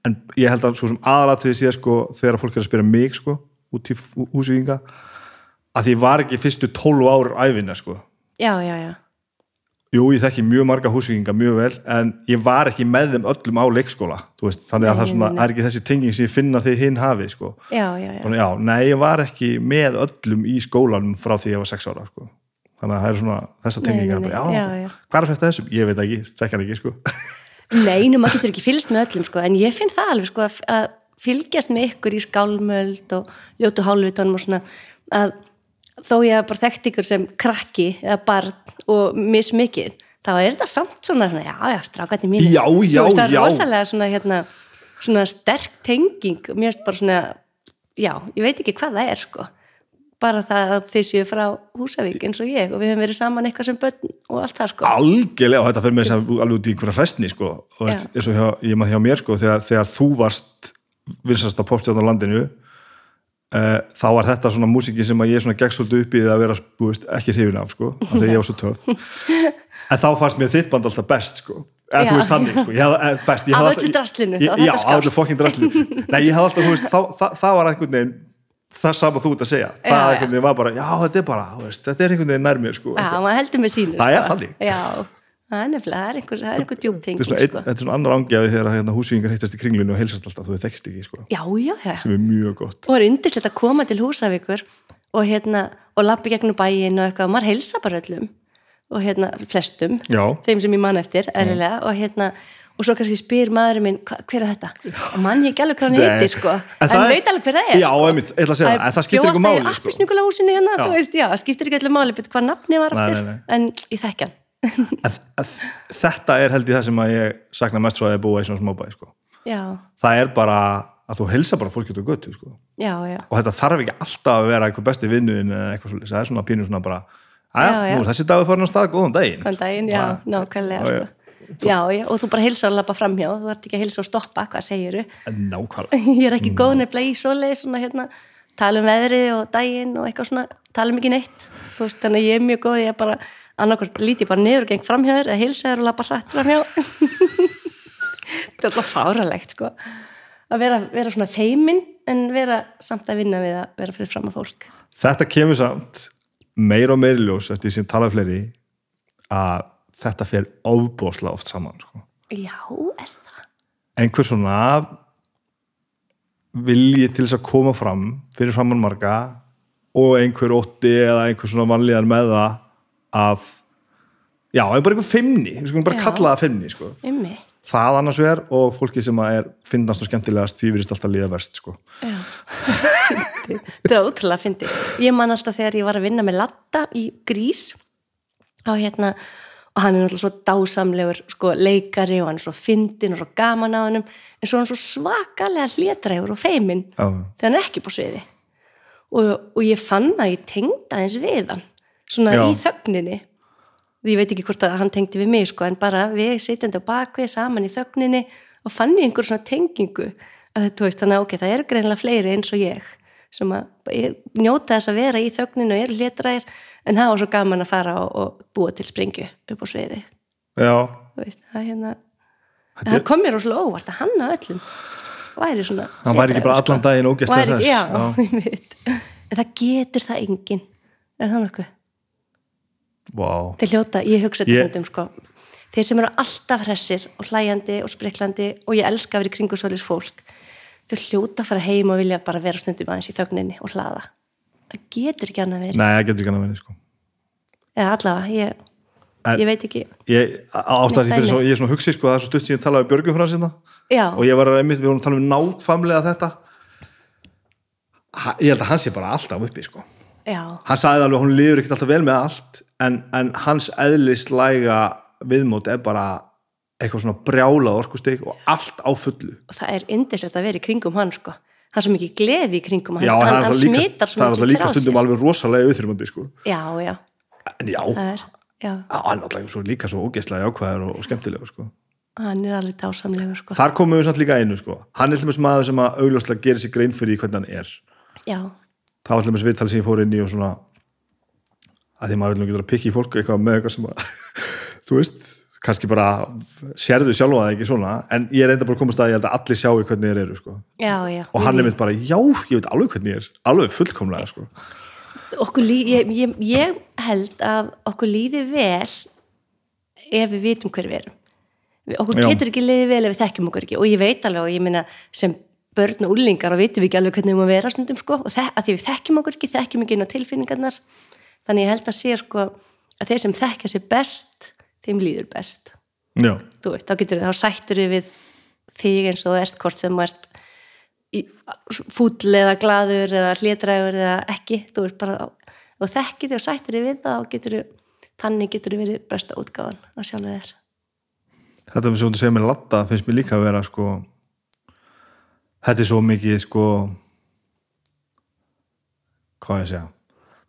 en ég held að svo sem aðalatrið sé sko þegar fólk er að spyrja mig sko út í Hú- Húsavíkinga að ég var ekki fyrstu 12 ár æfinna sko já, já, já, Jú, ég þekki mjög marga húsvíkinga mjög vel en ég var ekki með þeim öllum á leikskóla veist, þannig að Nei, það er, svona, er ekki þessi tenging sem ég finna því hinn hafið sko. já, já, já. Þannig, já, nei, ég var ekki með öllum í skólanum frá því ég var sex ára sko. þannig að það er svona þessa já. hvað er þetta þessum? Ég veit ekki, þekk hann ekki sko. *laughs* Nei, nú maður getur ekki fylgst með öllum sko, en ég finn það alveg sko að, fylgjast með ykkur í skálmöld og ljótu hálfvitunum og svona að þó ég hef bara þekkt ykkur sem krakki eða barn og mismikið, þá er þetta samt svona, svona já, já, strákandi mínu. Já, já, veist, það er já. rosalega svona, hérna, svona sterk tenging, mér finnst bara svona, já, ég veit ekki hvað það er sko, bara það að þið séu frá Húsavík eins og ég og við höfum verið saman eitthvað sem börn og allt það sko. algjörlega, og þetta fyrir mig sem alveg út í einhverja hræstni sko. og Já. veist, eins og hjá, ég maður hjá mér sko, þegar, þegar þú varst vinsast að popstjórn á landinu þá var þetta svona músiki sem ég svona gegn svolítið upp í það að vera þú veist, ekki hrifin af sko, af því ég var svo töf *laughs* en þá fannst mér þitt band alltaf best sko. Eða Já. þú veist þannig sko, eh, Af öllu draslinu, já, af öllu fokkin draslinu. Nei, alltaf, veist, þá, það, það var einhvern veginn það sama þú ert að segja. Það Já, einhvern veginn var bara, já þetta er bara veist, þetta er einhvern veginn nær mér sko Já, maður heldur með sínu Það er sko. þannig. Það er nefnilega, það er einhver, er einhver djúptenging þetta er svona, ein, sko. þetta er svona annar ángjafi þegar hérna, húsvíkingar hittast í kringlinu og heilsast alltaf þú þekkst ekki, sko, Já, já, já. Sem er mjög gott. Og það er yndislegt að koma til Húsavíkur og hérna, og lappi gegnum bæin og eitthvað, og maður heilsa bara öllum og hérna, flestum já, þeim sem ég man eftir, eðlilega. Og hérna, og svo kannski spyr maðurinn minn "Hva- hver er þetta? Og mann ég ekki alveg hvað hann heitir, sko. En er- veit alveg hver það er, Já, sko. ég ætla að segja það, skiptir ykkur máli, sko. sko hérna, veist, það skiptir ekki allir máli hvað nafni var aftur, en ég þekki hann að, að, þetta er held ég það sem að ég sakna mest því að búa í svona smábæði, sko. Það er bara að þú heilsa bara fólki út á götu, sko. Já, já. Og þetta þarf ekki alltaf að vera einhver besti vinnuðin eitthvað það er svona pínu svona bara Já, nú þessi dagur farin á stað, góðan daginn. Þann daginn, já, nákvæmlega sko. já, já, og þú bara heilsa og lappa framhjá þú þarf ekki að heilsa og stoppa, hvað segiru nákvæmlega. *laughs* Ég er ekki góð nefnilega í svoleið svona hérna, tala um veðrið og daginn og eitthvað svona, tala um ekki neitt. Þú veist, þannig að ég er mjög góð, ég er bara annarkvort líti bara niður og geng framhjá þér eða heilsa þér og lappa hrætt framhjá þetta er alltaf fáralegt sko að vera, vera svona feimin en vera samt að vinna við að vera fyrir fram að fólk Þetta kemur samt meir og meiri ljós eftir sem talaði fleiri að þetta fer ofbóðslega oft saman sko. já, er það? einhver svona vilji til þess að koma fram fyrir framann marga og einhver ótti eða einhver svona vanlíðar með það að já, en bara einhver fimmni, við skulum bara Já. kalla það fimmni sko. Það annars vegar og fólki sem að er finnast og skemmtilegast því virðist alltaf líða verst sko. Þetta er ótrúlega fyndið. Ég man alltaf þegar ég var að vinna með Latta í Grís á hérna og hann er náttúrulega svo dásamlegur sko, leikari og hann er svo fyndin og svo gaman á hannum en svo er hann svo svakalega hlétrægur og feiminn þegar hann er ekki på sviði og, og ég fann að ég tengda eins við hann svona Já. í þögninni ég veit ekki hvort að hann tengdi við mig sko, en bara við sitjandi á bakvið saman í þögninni og fann ég einhver svona tengingu að þetta þannig að ok, það eru greinlega fleiri eins og ég sem að ég njóta þess að vera í þögninu og eru hlétræðir en það var svo gaman að fara og, og búa til springju upp á sviði já veist, það, hérna, Þetta er- það kom mér rosalega óvart að hann að öllum væri svona hann væri ekki bara hlédrægur, sko. allan daginn ógæslega Væri- þess já, *laughs* veit. en það getur það enginn er það nokkuð? Vá. þeir hljóta, ég hugsa þetta Ég- ég... stundum sko. Þeir sem eru alltaf hressir og hlæjandi og spriklandi og ég elska að vera í kringu svolis fólk þau hljóta að fara heim og vilja bara vera stundum aðeins í þögninni og hlaða. Það getur ekki annað verið. Nei, það getur ekki hann að vera sko. eða allavega, ég, En- ég veit ekki. ég, ástæði Nei, fyrir dæmi. svo, ég er svona hugsið sko, það er svo stutt sem ég talaði við Björgum frá sinna já, og ég var einmitt, við vorum að tala um náttfamlega þetta. Ha- ég held að hann sé bara alltaf uppi sko. já, hann sagði alveg að hún lifur ekkert alltaf vel með allt en, en hans eðlislæga viðmót er bara eitthvað svona brjálað orkustig og allt á fullu. Og það er indislegt að vera í kringum hann sko. Hann er svo mikið gleði í kringum hann, já, það hann, hann alltaf líka, smitar svo það er alltaf mikið líka frá stundum sér. alveg rosalega auðþyrmandi sko. já, já, en já, það er já, hann er alltaf líka svo ógeðslega jákvæður og, og skemmtilegur sko. hann er alveg dásamlegur sko. Þar komum við samt líka einu sko. hann er dæmis maður sem að augljóslega gerir sér grein fyrir hvernig hann er. Já, það var til dæmis viðtal sem ég fór inn í og svona að því maður vil nú getur að pikki fólk eitthvað með eitthvað sem að *laughs* þú veist, kannski bara sérðu sjálfa það ekki svona en ég er enda bara að komast að ég held að allir sjáu hvernig þeir eru sko. já, já og hann er mynd bara, já, ég veit alveg hvernig ég er alveg fullkomlega sko. okkur lí, ég, ég, ég held að okkur líði vel ef við vitum hver við erum okkur Já. getur ekki liðið vel ef við þekkjum okkur ekki og ég veit alveg og ég meina sem börn og úlingar og vitum við ekki alveg hvernig við erum að vera stundum sko og því við þekkjum okkur ekki, þekkjum ekki inn á tilfinningarnar þannig ég held að sé sko að þeir sem þekkja sér best þeim líður best. Þú veist, þá getur þá sættur við þig eins og þú ert hvort sem þú ert fúll eða glaður eða hlétrægur eða ekki. Þú veist bara, og þekkir þig og sættur við það og getur þannig getur verið besta útgáfan á sjálfur þér. Þetta sem þú segir með latta finnst mér líka að vera sko þetta er svo mikið sko hvað ég segja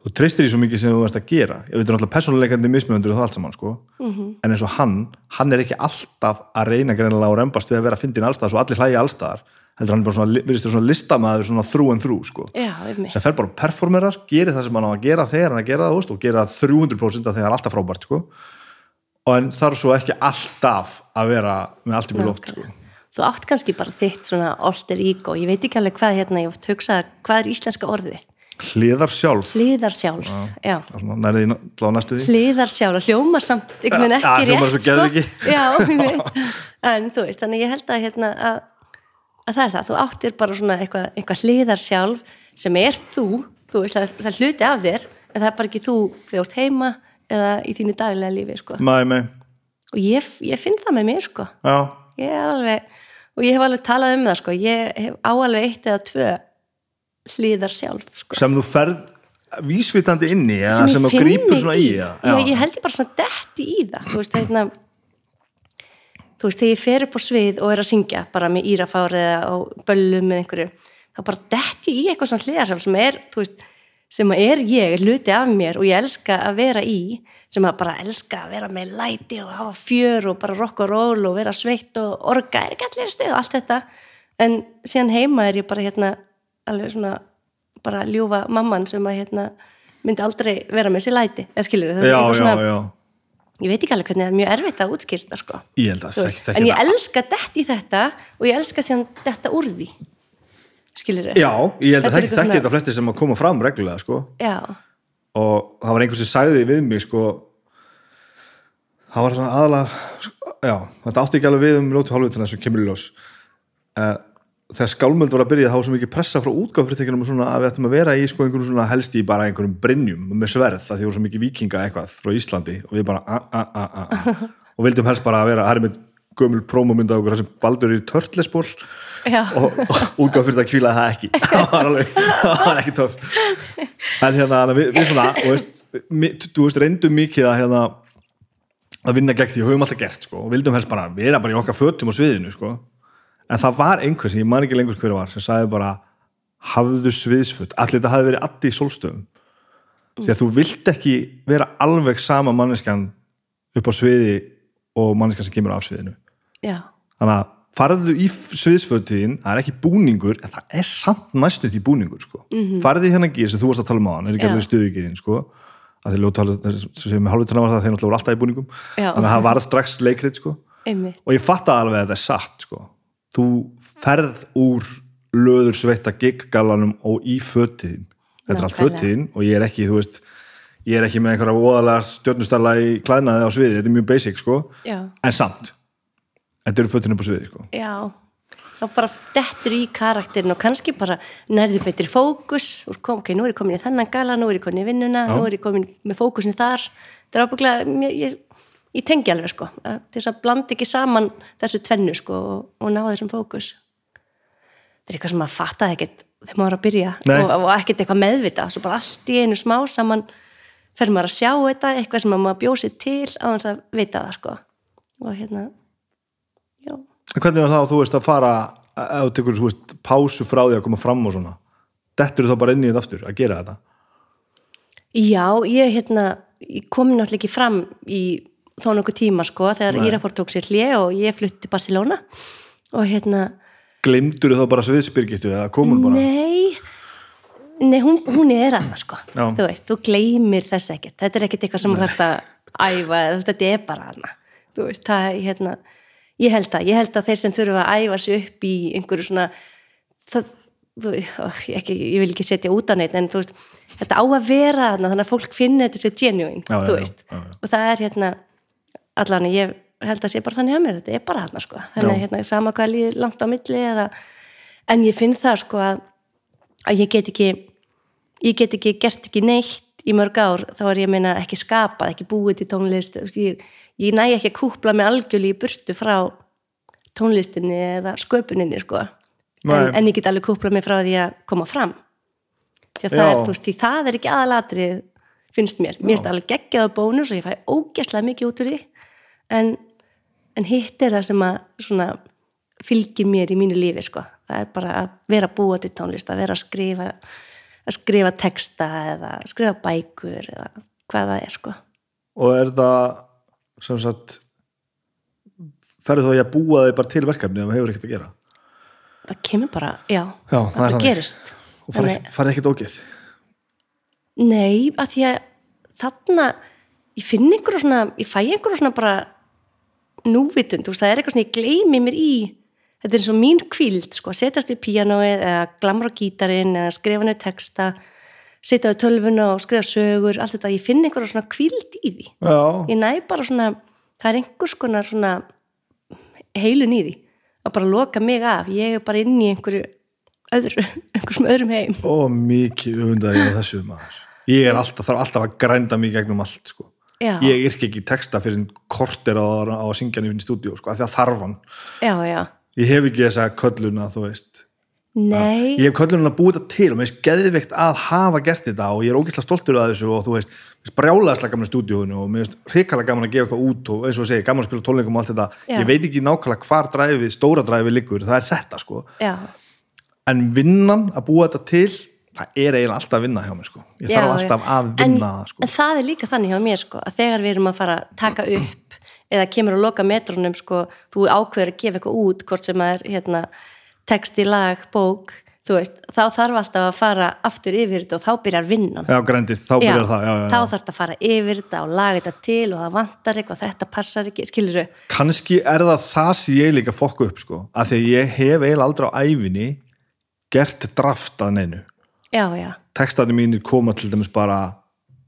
þú treystir í svo mikið sem þú ert að gera. Ég veit náttúrulega persónuleikandi mismjöndur og það allt saman sko. Mhm. en eins og hann, hann er ekki alltaf að reyna greinilega og rembast við að vera að fyndin allstaðar svo allir hlægi allstaðar. Heldur hann er bara svona, virðist þér svona listamaður svona þrú en þrú sko. Já, sem fer bara og performerar, gerir það sem hann á að gera þegar hann að gera það, veist, og gera það 300% af þegar er alltaf frábært, sko. Og en þarf svo ekki alltaf að vera með allt í loft, sko. Þú átt kannski bara þitt svona alter ego, ég veit ekki alveg hvað hérna, ég hugsa hvað er íslenska orðið hliðar sjálf hliðar sjálf, já Það svona, nærið í ná- á næstu því hliðar sjálf, hljómar samt einhvern veginn ekki hljómar rétt svo geðveiki. já, ég veit. en þú veist, þannig ég held að, hérna, að, að það er það, þú áttir bara svona eitthvað, eitthvað hliðar sjálf sem er þú, þú veist, það, það hluti af þér en það er bara ekki þú þegar þú ert heima eða í þínu daglega lífi sko. Mæ, mæ, og ég, ég finn það með mér sko. já, ég er alveg, og ég hef alveg talað um það sko. ég hef á alveg eitt eða tvö hliðar sjálf sko. sem þú ferð vísvitandi inn í, eða sem sem, ég þú mig svona í í eða? já, ég held ég bara svona detti í það þú veist, þeirna, þú veist, þegar ég fer upp á svið og er að syngja bara með írafári eða á böllum með einhverju, þá bara detti ég í eitthvað svona hliðarsal sem er, þú veist sem er ég, hluti af mér og ég elska að vera í, sem að bara elska að vera með læti og hafa fjör og bara rock og roll og vera sveitt og orga, er ekki allir stuð og allt þetta en síðan heima er ég bara hérna alveg svona bara ljúfa mamman sem að hérna myndi aldrei vera með sér læti, eða skilur já, já, já, ég veit ekki alveg hvernig það er mjög erfitt að útskýrta sko. ég held að þekki en ég það. elska dett í þetta og ég elska síðan detta úr því skilur þau? já, ég held að er þekki, eitthvað þekki svona- þetta flesti sem að koma fram reglulega, sko og það var einhver sem sagði við mig sko það var svona aðalega já, þetta átti ekki alveg við um lótu hálfvitina sem kemur í ljós uh, þegar skálmöld var að byrja þá var svo mikið pressa frá útgáfyrirtekinum svona að við ættum að vera í sko einhverjum svona helst í bara einhverjum brynjum með sverð það því voru svo mikið vikinga eitthvað frá Íslandi og við bara a, a, a, a, a. *laughs* og vildum helst bara að vera, það er með gömul prómomynda okkur sem Baldur í törtlesból *laughs* og, og útgáð fyrir það kvílaði það ekki. *laughs* Það var alveg, það var ekki töff. En hérna, við, við svona og veist, mi- þú veist, reyndum mikið að hérna, að vinna gegn því og höfum alltaf gert, sko, og vildum helst bara vera bara í okkar fötum á sviðinu, sko en það var einhver sem ég man ekki lengur hver var sem sagði bara, hafðu sviðsföt. Allir þetta hafi verið addi í sólstöðum. Því að þú vilt ekki vera alveg sama manneskjan upp á sviði og manneskjan sem kemur af sviðinu. Já, þannig að farðu í sviðsfötiðin það er ekki búningur, en það er samt næstuð í búningur, sko. -hmm. farðu í hennar gýr sem þú varst að tala um á hann, er ekki Já. alveg stuðugýrin sko, að þeir ljóta sem með hálfvitana var það, þeir náttúrulega voru alltaf í búningum. Já. þannig að það var strax leikrit, sko. Og ég fatta alveg að þetta er satt, sko þú ferð úr löður sveita giggalanum og í fötiðin þetta er allt fötiðin og ég er ekki, þú veist ég er ekki með einhverja óðalega stjórnustarla í klæðnaði á sviði, þetta er mjög basic, sko. Já, en samt þetta eru fötin upp á sviði, sko. Já. Þá bara dettur í karakterin og kannski bara nærðu betri fókus. Ok, nú er ég komin í þennan gala nú er ég komin í vinnuna, Já. nú er ég komin með fókusin þar. Það er ábygglega ég, ég, tengi alveg sko. Að þess að blanda ekki saman þessu tvennu sko og, og ná þessum fókus. Þetta er eitthvað sem maður fattaði ekkert þegar maður var að byrja og, og ekkert eitthvað meðvita svo bara allt í einu smá saman fer maður að sjá þetta, eitthvað sem maður bjósið til á þess að vita það sko. Og hérna já. Hvernig var það að þú veist að fara þú tekur, pásu frá því að koma fram og svona, dettur þú þá bara inn í þetta aftur að gera þetta? Já, ég hérna, ég kom náttúrulega ekki fram í þó nokkuð tíma sko þegar. Írafór tók sér hlje og ég flutti til Barcelona og hérna, Glimdur þú þá bara sviðspyrgittu eða komur bara? nei, Nei, hún, hún er aðna sko Já. þú veist, þú gleymir þess ekkert þetta er ekkert eitthvað sem þú þarft að æfa þetta er bara aðna þú veist, það hérna ég held að, ég held að þeir sem þurfa að æfa sig upp í einhverju svona það, þú ekki, ég vil ekki setja út á neitt, en þú veist þetta á að vera þannig að fólk finna þetta sér já. og það er hérna allan, ég held að sé bara þannig að mér þetta er bara aðna sko, þannig Já. að hérna, sama hvað líður langt á milli eða, en ég finn það sko að að ég get ekki ég get ekki gert ekki neitt í mörg ár, þá er ég að meina ekki skapað, ekki búið til tónlist ég, ég næ ekki að kúpla mig algjörlega í burtu frá tónlistinni eða sköpuninni sko. En, en ég get alveg kúpla mig frá því að koma fram. Því að það Já. er, veist, því það er ekki aðalatrið finnst mér, mér finnst alveg geggjað bónus og ég fæ ógæslega mikið út úr því en, en hitt er það sem að svona fylgir mér í mínu lífi sko. það er bara að vera búa til tónlist að vera að skrifa að skrifa texta eða skrifa bækur eða hvað það er sko. og er það sem sagt ferðu þá í að búa þig bara til verkefni ef þú hefur ekkert að gera það kemur bara, já, Já, það er það þannig. gerist og farið ekkert, farið ekkert ógeð Nei, að því að þarna, ég finn einhverju svona, ég fæ einhverju svona bara núvitund, þú veist, það er eitthvað svona ég gleymi mér í, þetta er eins og mín kvíld, sko, að setjast í píanóið eða glamra á gítarinn eða skrifa niður texta, setja á tölvuna og skrifa sögur, allt þetta, ég finn einhverju svona kvíld í því. já, Ég næ bara svona, það er einhvers konar svona heilun í því, að bara loka mig af, ég er bara inn í einhverju öðru, *laughs* einhversum öðrum heim. og mikið öfundaði ég á þessu maður ég er alltaf, þarf alltaf að grænda mig gegnum allt sko. Já, ég yrk ekki texta fyrir korter á, á að syngja hann í stúdíu sko, af því að þarf hann. Já, já. ég hef ekki þessa kölluna, ég hef kölluna búið þetta til og mér finnst geðveikt að hafa gert þetta og ég er ógeðslega stoltur að þessu og þú veist, mér finnst brjálaðislega gaman í stúdíóinu og mér finnst hrikalega gaman að gefa eitthvað út og eins og segja, gaman að spila tónleikum og allt þetta. Ég veit ekki nákvæmlega hvar dræfið, stóra dræfið liggur, það er þetta sko. Já, en vinnan að búa þetta til það er eiginlega alltaf að vinna hjá mér sko. Ég Já, þarf já. alltaf að en, vinna það sko. en það er líka þannig hjá mér sko, að þegar við erum að fara að taka upp eða kemur að loka metrónum sko, þú ákveður að gefa eitthvað út hvort sem að er hérna, texti, lag, bók veist, þá þarf alltaf að fara aftur yfir þetta og þá byrjar vinnan. Já, grændið, þá byrjar það já, já, þá já. þarf þetta að fara yfir þetta og laga þetta til og það vantar eitthvað, þetta passar ekki skilur þau, kannski er það það sem ég líka fokku upp sko, að því að ég hef eiginlega aldrei á ævinni gert draft að neinu já, já. Textarnir mínir koma til dæmis bara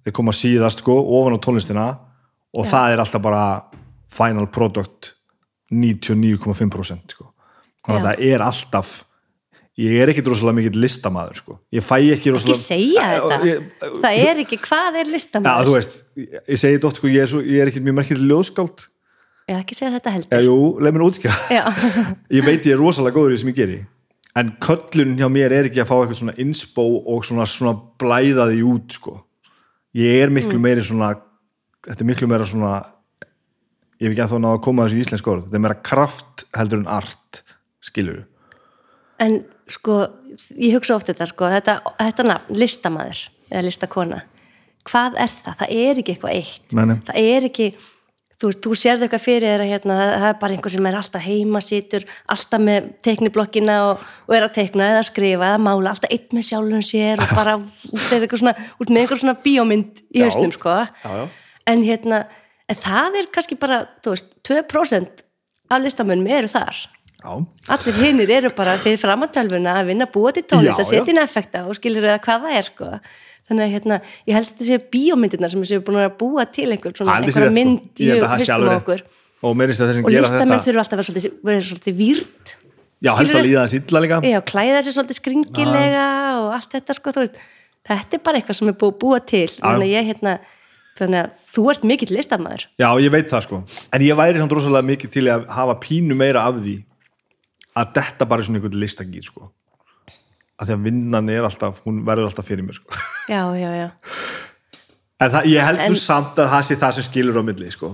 þeir koma síðast sko, ofan á tónlistina og það er alltaf bara final product 99,5% sko. þannig að Já. það er alltaf ég er ekkit rosalega mikill listamaður sko. ég fæ ekki ekki rosalega segja þetta, ég, það er ekki hvað er Já, listamæður þú veist, ég, ég segi þetta oft sko, ég er, svo, ég er ekkit mjög merkileg ljóðskáld. Já, ekki segja þetta Já, heldur jú, leið mér útskjá já, *laughs* ég veit ég er rosalega góður í því sem ég geri en köllun hjá mér er ekki að fá eitthvað svona inspo og svona, svona blæða því út sko ég er miklu Mm. meiri svona þetta er miklu meira svona ég hef ekki að þá náða að koma þessu íslensk orð þetta er meira kraft heldur en art skilur En sko, ég hugsa oft þetta sko, þetta, þetta nafn, listamaður eða listakona, hvað er það? Það er ekki eitthvað eitt. Nei, nei. Það er ekki, þú, þú sérðu eitthvað fyrir þér að hérna, það það er bara einhver sem er alltaf heima situr, alltaf með teikniblokkina og, og er að teikna eða skrifa eða mála, alltaf eitt með sjálfum sér og bara *laughs* út, svona, út með einhver svona bíómynd í hausnum sko. já, já. En hérna, en það er kannski bara, þú veist, 2% af listamönnum eru þar. já, Allir hinnir eru bara fyrir framantölfuna að vinna að búa til tónlist, að setja inn effekta og skilur eða hvað það er sko. Þannig að hérna, ég held að þetta séu bíómyndirnar sem séu búin að búa til einhver svona, einhverja sko. mynd í það haustum á okkur. og Og listamenn þetta þurfa alltaf að vera svolítið, výrt. já, helst að líða þess illa líka Já, klæða sér svolítið skringilega og allt þetta sko, veist. Þetta er bara eitthvað sem er búið að búa til. Þannig að ég hérna, þannig að þú ert mikill listamæður. Já, ég veit það sko En ég væri samt rosalega mikið til að hafa pínu meira af því að detta bara í svona einhvern listagýr sko að því að vinnan er alltaf, hún verður alltaf fyrir mér sko Já, já, já. En það, ég held nú samt að það sé það sem skilur á milli sko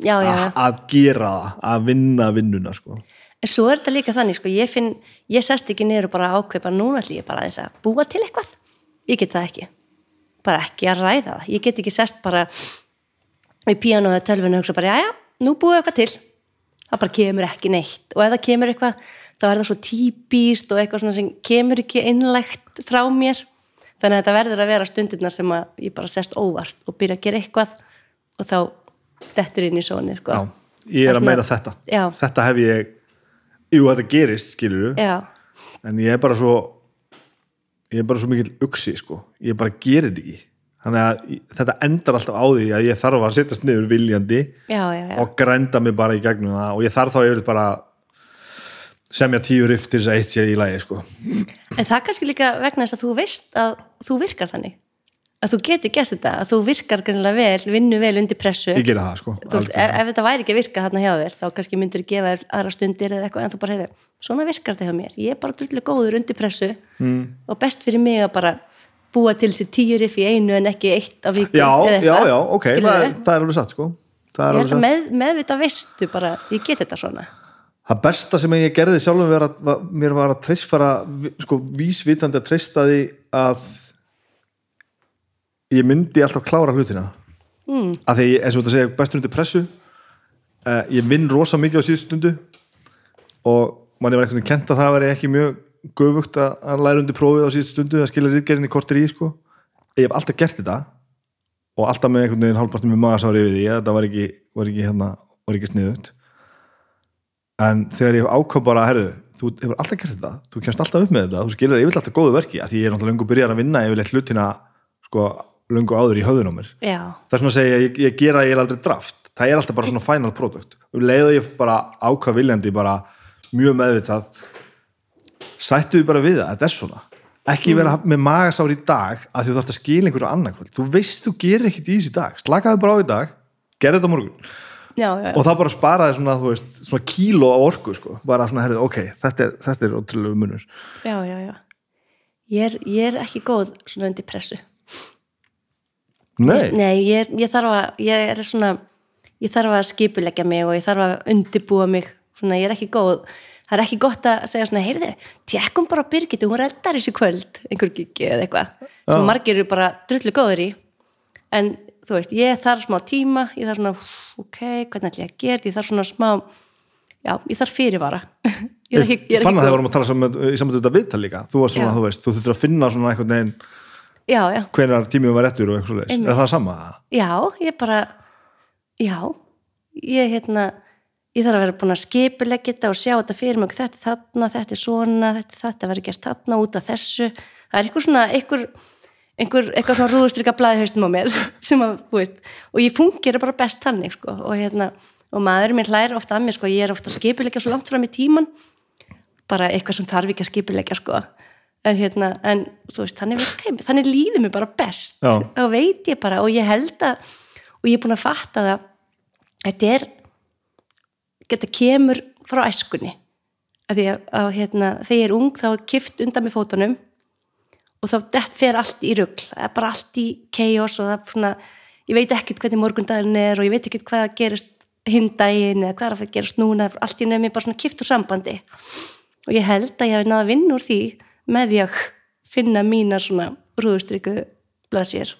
Já, já, já. Að gera það, að vinna vinnuna sko En svo er þetta líka þannig, sko, ég finn, ég sest ekki niður og bara ákvepa, núna ætlum ég bara aðeins að búa til eitthvað. Ég get það ekki. Bara ekki að ræða það. Ég get ekki sest bara í píanu eða tölvinu og hugsa bara, já, já, nú búið eitthvað til. Það bara kemur ekki neitt. Og ef það kemur eitthvað, þá er það svo típist og eitthvað svona sem kemur ekki einlægt frá mér. þannig að þetta verður að vera stundirnar sem ég bara sest óvart og byrja að gera eitthvað og þá dettur inn í sóni sko. Ég er að meira þetta Já. þetta hef ég jú, þetta gerist, skilur já, en ég er bara svo ég er bara svo mikill uksi, sko ég bara gerir þetta ekki þannig að þetta endar alltaf á því að ég þarf að setjast niður viljandi já, já, já. og grænda mig bara í gegnum það og ég þarf þá yfir bara semja tíu riff til þess að eitt sé í lagi, sko. En það kannski líka vegna þess að þú veist að þú virkar þannig. Að þú getur gert þetta, að þú virkar vel, vinnu vel undir pressu. Ég gera það, sko þú, ef, ef þetta væri ekki að virka þarna hjá þér þá kannski myndir gefa þér aðra stundir eða eitthvað en þú bara heyrðu, svona virkar þetta hjá mér. Ég er bara drullu góður undir pressu mm. og best fyrir mig að bara búa til sér tíu riff í einu en ekki eitt á viku já, já, já, ok, það er, það er alveg satt, sko. Er ég held að með, meðvita veistu bara, ég get þetta svona það besta sem ég gerði sjálfum var að, var, mér var að treyst fara sko vísvitandi að treysta því að ég myndi alltaf klára hlutina. Mm. að því eins og þetta segja bestur undir pressu. Uh, ég vinn rosa mikið á síðust stundu og manni var einhvern veginn kent að það veri ekki mjög göfugt að, læra undir prófið á síðust stundu að skilja rítgerinn í kortir í sko. Ég hef alltaf gert þetta og alltaf með einhvern veginn hálfpartum með magasári yfir því að þetta var ekki, var ekki, hérna, var ekki sniðut en þegar ég ákvað bara herðu, þú hefur alltaf gert þetta þú kemst alltaf upp með þetta, þú skilir yfirlega alltaf góðu verki því ég er náttúrulega lengur byrjar að vinna yfirleitt hlutina sko, lengur áður í höfðun á mér. Já, það er svona að segja, ég, ég gera ég er aldrei draft. Það er alltaf bara svona final product. Og leiðu ég bara ákvað viljandi bara mjög meðvitað sættu við bara við það, þetta er svona. Ekki vera með magasár í dag að þú þarft að skila einhverju annarkvöld þú veist þú gerir ekkit í þessi dag. Slakaðu bara á í dag, gerðu þetta morgun já, já, og það bara sparaði svona, veist, svona kíló á orku sko, bara svona, herrið, ok, þetta er, þetta er ótrúlega munur. já, já, já. Ég, er, ég er ekki góð svona undir pressu. Nei, Nei, ég, er- ég þarf að ég er svona, ég þarf að skipuleggja mig og ég þarf að undibúa mig. Svona, ég er ekki góð. Það er ekki gott að segja svona, heyrðu tjekkum bara á Birgitu, hún reddar þessu kvöld einhver gigi eða eitthvað sem margir eru bara drullu góður í. En þú veist, ég þarf smá tíma ég þarf svona, ok, hvernig ætla ég að gera ég þarf svona smá já, ég þarf fyrirvara. *laughs* Ég ég fann að það vorum að tala saman, í saman þetta viðtal líka, þú varst svona, Já. þú veist, þú þurftur að finna svona já, já, hvenar tímið var réttur og eitthvað er það sama? Já, ég bara já, ég hérna ég þarf að vera búin að skipuleggja þetta og sjá þetta fyrir mig, þetta er þarna, þetta er svona þetta, þetta verður gert þarna út af þessu. Það er eitthvað svona einhver, einhver, eitthvað svona rúðustrykka blaði haustum á mér *laughs* sem að, þú veist, og ég fungera bara best þannig, sko, og hérna og maður mér hlæri ofta að mér, sko, ég er ofta að skipuleggja svo langt fram í tíman bara eitthvað sem þarf ekki að skipuleggja, sko en hérna, en þú veist, þannig virka ég þannig líður mér bara best Já. þá veit ég bara og ég held að og ég er búin að fatta það þetta er þetta kemur frá æskunni af því að, að hérna, þegar ég er ung þá er kift undan með fótunum og þá dett fer allt í rugl það er bara allt í chaos og það er svona ég veit ekkert hvernig morgundaginn er og ég veit ekkert hvað gerist hinn daginn eða hvað er að fara að gerast núna allt í nefnir bara svona kift úr sambandi og ég held að ég hef náða að vinna úr því með því að finna mínar svona rúðustrykku blaðsér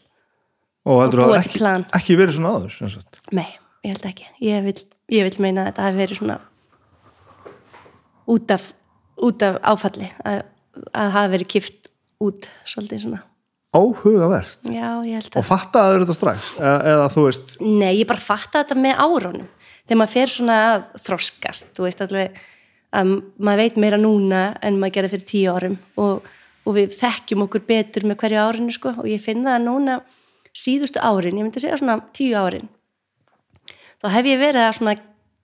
Og Og það ekki, til plan. ekki verið svona sagt. Nei, ég held ekki. Ég vil, ég vil meina að þetta hafi verið svona út af, út af áfalli að, að hafa verið kift út svolítið svona. Áhugavert. Já, ég held Og að. fattaður þetta strax, eða, eða þú veist, Nei, ég bara fatta þetta með árunum. Þegar maður fer svona að þroskast, þú veist alveg að maður veit meira núna en maður gerði fyrir tíu árum og, og við þekkjum okkur betur með hverju árinu sko og ég finn það að núna síðustu árin, ég myndi segja svona tíu árin þá hef ég verið að svona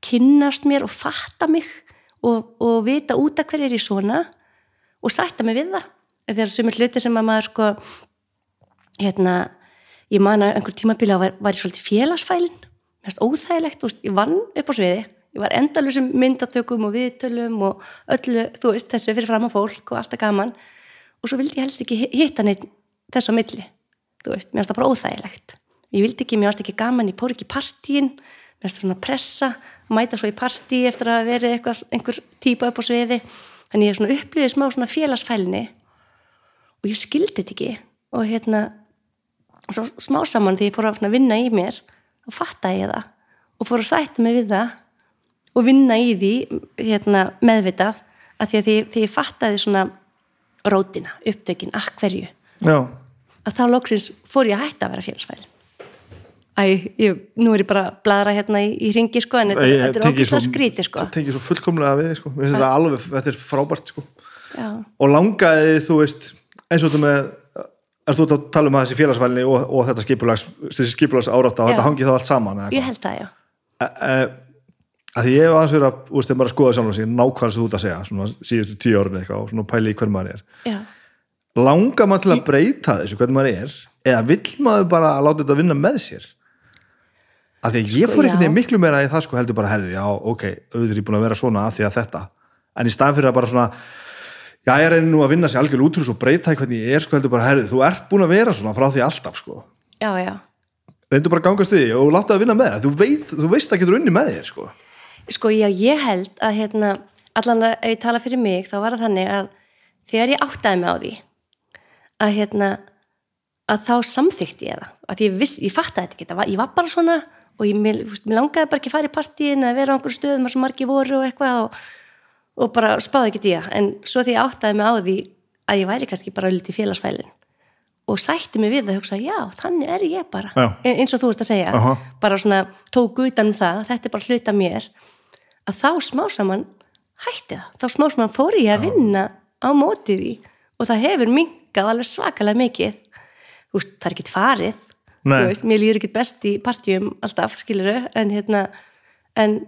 kynnast mér og fatta mig og, og vita út af hverju er ég svona og sætta mig við það þegar sumir hluti sem að maður sko hérna ég man að einhver tímabili að var, var ég svolítið félagsfælin mér finnst óþægilegt, veist, ég vann upp á sviði. Ég var endalusum myndatökum og viðtölum og öllu, þú veist, þessu fyrir fram á fólk og alltaf gaman. Og svo vildi ég helst ekki hi- hitta neitt þess á milli þú veist, mér finnst það bara óþægilegt. Ég vildi ekki, mér finnst ekki gaman, ég pór ekki partíin. Mér finnst það svona pressa mæta svo í partí eftir að verið einhver típa upp á sviði. Þannig ég svona upplýði smá svona félagsfælni og ég skildi þetta ekki. Og hérna svo smá saman því ég fór að vinna í mér og fattaði ég það. Og fór að sætta mig við það og vinna í því hérna, meðvitað að því að því, því ég fattaði svona rótina, upptökin, akk hverju já, að þá loksins fór ég að hætta að vera félagsfælin Æ, ég, nú er ég bara að bladra hérna í, í ringi sko en þetta, Ég þetta er tengi ógæslega skríti sko. það tengir svo fullkomlega við sko. Þetta alveg, þetta er frábært sko. Já, og langaði þú veist eins og þetta með er þú að tala um að þessi félagsfælni og, og þetta skipulags, skipulags árátta og þetta hangi þá allt saman ég held það, já. Eitthvað? e, e, að því ég hef aðeins verið að, veist, þegar maður er að skoða saman sig nákvæmlega sem þú ert að segja, svona síðustu tíu árun eitthvað og svona pæli í hver maður er. Já, langar maður til að breyta þessu hvernig maður er eða vill maður bara að láta þetta vinna með sér? Að því að ég Sko, fór veginn miklu meira í það sko heldur bara herði, já ok, auðvitað ég að að því að þetta, að reyni nú að vinna sér algjörlega út úr þessu og breyta í hvernig ég er sko heldur bara herði, þú ert búin að vera svona frá því alltaf sko. Já, já. Reyndu bara að gangast því og láta það vinna með þér. Þú, veit, þú veist að getur unni með þér sko. Sko, já, ég held að hérna, allan að ef ég tala fyrir mig, þá var það þannig að þegar ég áttaði mig á því að hérna að þá samþykti ég það. Að ég, viss, ég fattaði þetta ekki, það var, ég var bara svona og ég, mér, mér langaði bara ekki að fara í partíin eða vera á einhverju stöðum þar sem margir voru og eitthvað og, og bara spáði ekki í það. En svo því ég áttaði mig á því að ég væri kannski bara lítið félagsfælin og sætti mig við að hugsa, já, þannig er ég bara. Já. E- eins og þú ert að segja. Aha. bara svona tók utan um það þetta er bara hluta mér að þá smá saman hætti það. Þá smá saman fór ég að vinna á móti því og það hefur minkað alveg svakalega mikið. Þú veist, það er ekkert farið. Veist, mér líður ekkert best í partíum alltaf, skiluru en, hérna, en,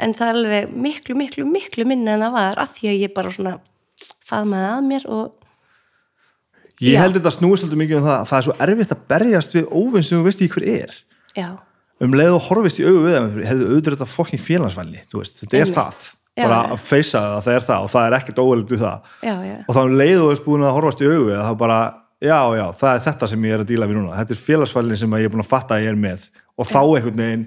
en það er alveg miklu, miklu, miklu minna en það var að því að ég bara svona faðmaði að mér og ég Já. held þetta snúist svolítið mikið um það að það er svo erfitt að berjast við óvinn sem þú veist í hver er. Já, um leið og horfist í augu við þeim herðu auðvitað þetta fokking félagsvænli þetta er Einmitt. það. Bara já. að feysa það að það er það og það er ekkert óverlegt við það. Já, já, og þá um leið og veist búin að horfast í augu við það þá bara, já, já, það er þetta sem ég er að díla við núna. Þetta er félagsvælni sem ég er búin að fatta að ég er með. Og þá einhvern veginn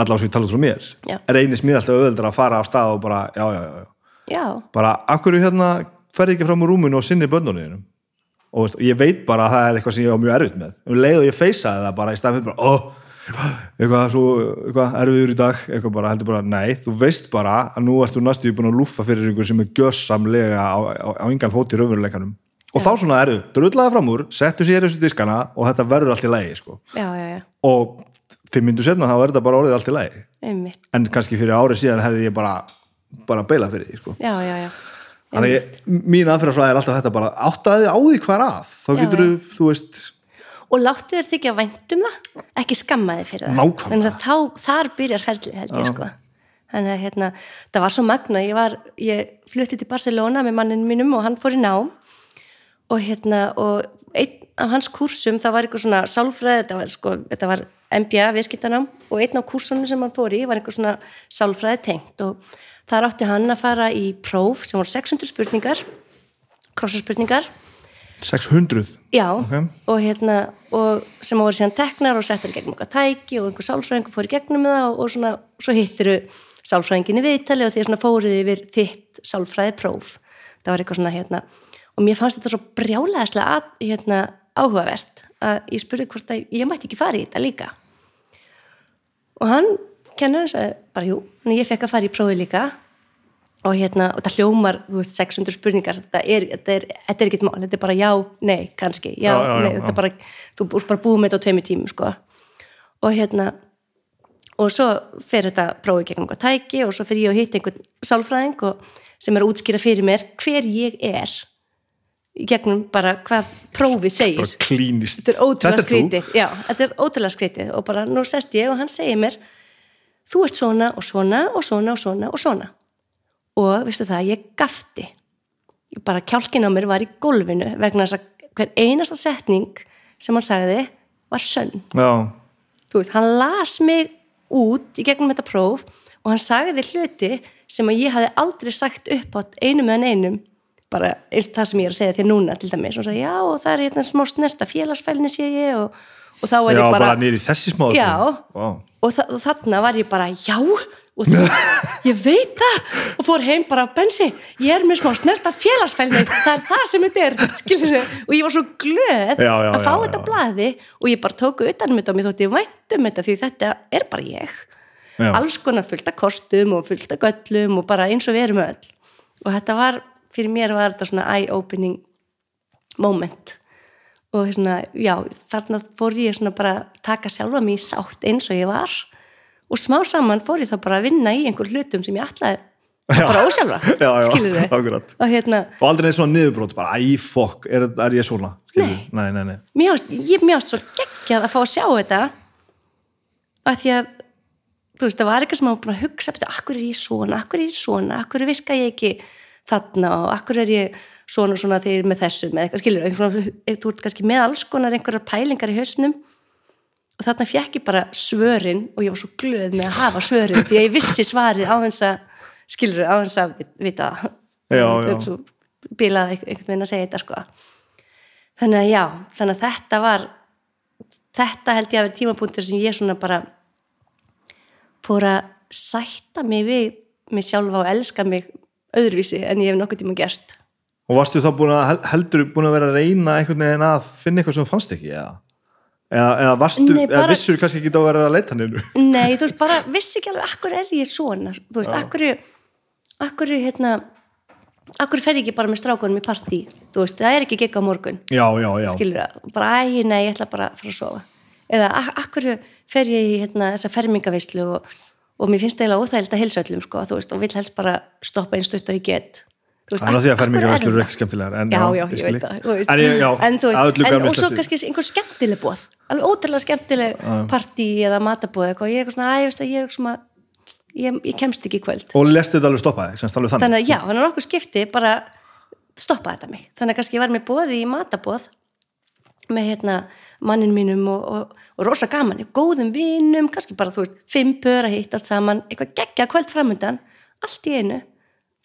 allavega sem ég tala út frá mér. Já. reynist mér alltaf auðveldra að fara á stað og bara, já, já, já, já. Já, bara, akkur hérna ferði ekki fram úr rúminu og sinni bönnunum og veist, ég veit bara að það er eitthvað sem ég á mjög erfitt með. Um leið og ég feysaði það bara í fyrir bara, ó, eitthvað svo eitthvað erfiður í dag, eitthvað bara heldur bara nei, þú veist bara að nú ert þú næstu búin að lúffa fyrir ykkur sem er gjössamlega á, á, á engan fót í raunveruleikanum. Og þá svona erðu, drullaði fram úr settu sér þessu diskana og þetta verður allt í lægi sko. og fimm myndu setna þá er þetta bara orðið allt í lægi einmitt. En kannski fyrir árið síðan hefði ég bara bara beilað fyrir því sko. já, já, já, Þannig ég, mín aðferðafræði er alltaf þetta bara áttaði á því hvað er að þá getur þú, veist. Og láttu þér þykja vænt um það ekki skamma þig fyrir það. Þannig að þá, þar byrjar ferli held ég sko. Þannig að hérna, það var svo magna ég, var, ég flutti til Barcelona með mannin mínum og hann fór í nám. Og hérna og einn af hans kursum, það var eitthvað svona sálfræði, þetta var sko, þetta var MBA viðskiptanám og einn af kursunum sem hann fór í var eitthvað svona sálfræði tengt og þar átti hann að fara í próf sem voru 600 spurningar krossaspurningar. 600 Já, Ok. og hérna og sem voru síðan teknar og settar gegnum okkar tæki og einhver sálfræðingur fór í gegnum það og, og svona, svo hittiru sálfræðinginni viðtali og því svona fóruð yfir þitt sálfræði próf það var eitthvað svona hérna og mér fannst þetta svo brjálæðislega að, hérna, áhugavert að ég spurði hvort að ég mætti ekki fara í þetta líka og hann kennarinn sagði bara jú, þannig ég fekk að fara í prófi líka. Og hérna, og það hljómar þú veist, 600 spurningar, þetta er, þetta er, þetta er ekkert mál, þetta er bara já, nei, kannski. Já, Já, já, nei, þetta er bara þú ert bara búið með þetta á tveimur tímum, sko. Og hérna og svo fer þetta prófið gegnum eitthvað tæki og svo fer ég að hitta einhvern sálfræðing og, sem er að útskýra fyrir mér hver ég er í gegnum bara hvað prófið segir. klínist. Þetta er ótrúlega já, þetta er ótrúlega skrítið. Og bara nú sest ég og hann segir mér þú ert svona og svona og svona og svona og svona. Og veistu það, ég gafti Ég bara kjálkin á mér var í gólfinu vegna þess að hver einasta setning sem hann sagði var sönn. Já, þú veist, hann las mig út í gegnum þetta próf og hann sagði hluti sem að ég hafði aldrei sagt upp á einum eða einum bara það sem ég er að segja þér núna til dæmis. Og sagði já og það er hérna smá snerta félagsfælni sé ég og, og þá var já ég bara, bara, í þessi smá Já. wow. og, þa og þarna var ég bara já og þú, *laughs* ég veit það. Og fór heim bara bensi. Ég er með smá snerta félagsfælni. Það er það sem þetta er skilur og ég var svo glöð Já, að fá þetta já. blaði og ég bara tóku utan um þetta og mér þótti vænt um þetta því þetta er bara ég. Alls konar fullt af kostum og fullt af göllum og bara eins og við erum öll. Og þetta var, fyrir mér var þetta svona eye-opening moment og svona, já, þarna fór ég svona bara taka sjálfa í sátt eins og ég var og smá saman fór ég þá bara að vinna í einhver hlutum sem ég Já. bara já, *laughs* skilur *laughs* akkurat. og hérna, og aldrei neitt svona niðurbrót bara, æ, fokk, er, er ég svona? Nei. nei, nei, nei. mér ást, mér svo geggjað að fá að sjá þetta að því að þú veist, það var eitthvað sem maður búin að hugsa akkur er ég svona, akkur er ég svona akkur virka ég ekki þarna og akkur er ég svona svona þegar ég er með þessu með eitthvað, skilur, einhvern, þú ert kannski með alls konar einhverjar pælingar í hausnum og þarna fekk ég bara svörin og ég var svo glöð með að hafa svörin því að ég vissi svarið á þess að skilur, á þess að vita. Já, já. bilað einhvern veginn að segja þetta sko þannig að já, þannig að þetta var þetta held ég að vera tímapunktur sem ég svona bara fór að sætta mig við mig sjálfa og elska mig öðruvísi en ég hef nokkuð tíma gert. Og varstu þá búin að hel- heldur búin að vera að reyna einhvern veginn að finna eitthvað sem þú fannst ekki eða, eða, eða varstu, Nei, eða bara- vissur kannski ekki að vera að leita nefnu *laughs* Nei, þú veist, bara vissi ekki alveg akkur er ég svona, þú veist, akkur akkur, hérna akkur fer ég ekki bara með strákunum í partí? Þú veist, það er ekki gigg á morgun. Já, já, já, skilur það, bara æ, nei, ég ætla bara að fara að sofa. Eða ak- akkur fer ég í hérna, þessa fermingaveislu og, og mér finnst eiginlega óþægild að heilsa öllum sko, veist, og vill helst bara stoppa einn stutt og ég get. Veist, þannig að því að akkur fermingavæslur er eru það? ekki skemmtilegar en, já, já, ég veit það en, já, en, þú að veist, en, og svo kannski einhver skemmtileg bóð alveg ótrúlega skemmtileg partí eða matabóð eitthvað, ég er eitthvað svona, æ, ég veist að ég er eitthvað svona ég, ég kemst ekki í kvöld. Og lestu þetta alveg stoppa þig, semst alveg þannig. Þannig að já, þannig að nokkuð skipti bara stoppa þetta mig. Þannig að kannski ég var með bóði í matabóð með hérna mannin mínum og, og, og rosa gaman góðum vinum, kannski bara þú veist fimm pör að hittast saman, eitthvað geggja kvöld framundan, allt í einu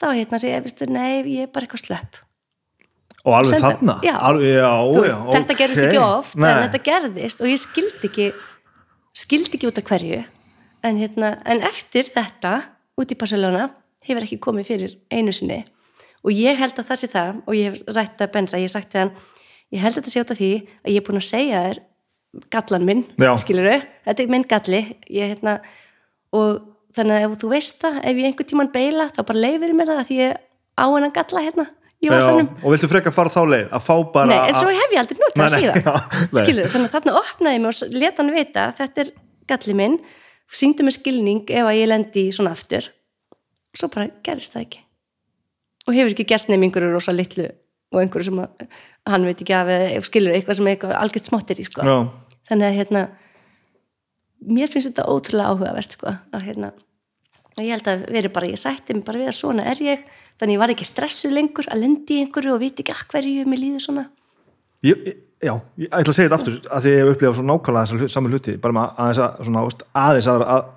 þá hérna sé ég, veistu, nei, ég er bara eitthvað slöpp og alveg Senda- þarna já. alveg, já, Þú já, þetta gerist ókei. ekki oft Nei. en þetta gerðist og ég skildi ekki skildi ekki út af hverju en, hérna, en eftir þetta út í Barcelona hefur ekki komið fyrir einu sinni og ég held að það sé það og ég hef rætt að bensa, ég hef sagt hann ég held að þetta sé út af því að ég er búin að segja þér gallan minn, skilur þetta er minn galli. Ég, hérna, og þannig að ef þú veist það ef ég einhvern tímann beila þá bara leifir mér það að því ég á hennan galla hérna já, og viltu frekar fara þá leið að fá bara Nei, en svo að- hef ég aldrei það nei, síðan. *laughs* skilur, þannig að þarna opnaði mig og leta hann vita að þetta er galli minn sýndu mig skilning ef að ég lendi svona aftur. Svo bara gerist það ekki. Og hefur ekki gerst nefn einhverju rosa litlu og einhverju sem að, hann veit ekki af skilur eitthvað sem eitthvað algjört smottir í sko. já, þannig að hérna mér finnst þetta ótrúlega áhugavert sko, að hérna og ég held að veri bara, ég sætti mig bara við að svona er ég, þannig ég var ekki stressuð lengur að lendi í einhverju og viti ekki að hverju mér líður svona. Ég, já, ég ætla að segja þetta aftur að því ég hef upplifað svo nákvæmlega saman hluti bara með aðeins, að, svona, aðeins aðra, að,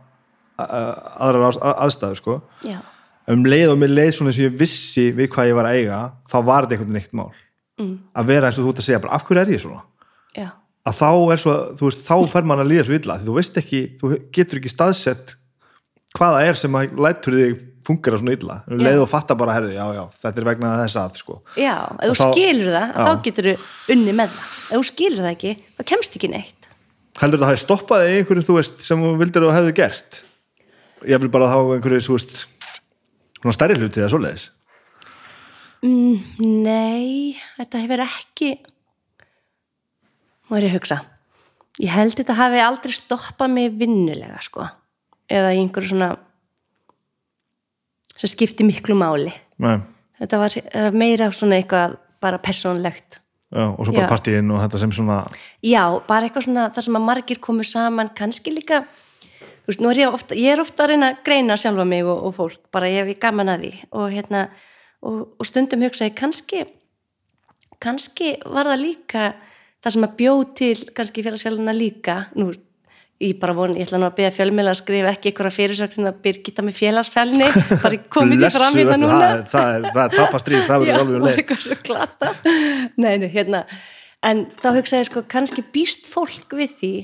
að, aðra að, aðstæður sko. já, um leið og mér leið svona eins og ég vissi við hvað ég var að eiga þá var þetta einhvern veginn eitt mál. Mm. að vera eins og þú ert að segja bara af hverju er ég svona? Já, að þá er svo, þú veist, þá fer mann að líða svo illa því þú veist ekki, þú getur ekki staðsett hvaða er sem að lætur þig fungera svona illa. Um leið og fatta bara, herði, já, já, þetta er vegna þess að sko. já ef þú skilur það, Já. þá getur þú unni með það. Ef þú skilur það ekki, þá kemst ekki neitt. Heldur það að það stoppaði einhverju, þú veist, sem þú vildir að þú hefði gert? Ég vil bara þá einhverju, þú veist svona stærri hluti eða svoleiðis. Nei, þetta hefur ekki Má er ég að hugsa. Ég held þetta hafi aldrei stoppað mig vinnulega sko. Eða í einhverju svona sem skipti miklu máli. Nei. Þetta var eh, meira svona eitthvað bara persónlegt. Já, og svo bara Já. partíin og þetta sem svona Já, bara eitthvað svona þar sem að margir komu saman, kannski líka þú veist, nú er ég ofta, ég er ofta að reyna að greina sjálfa mig og, og fólk, bara ég hef gaman að því. Og hérna, og, og stundum hugsaði kannski kannski var það líka þar sem að bjóð til kannski félagsfélagina líka nú, ég bara von, ég ætla nú að beða fjölmiðla að skrifa ekki einhverja fyrirsöknum að byrgita með félagsfélni, *laughs* bara komið því fram hérna núna. það, það, það er tapastrýð, það Já, verður alveg um leið eitthvað *laughs* svo glata nei, nei, hérna en þá hugsaði ég sko, kannski býst fólk við því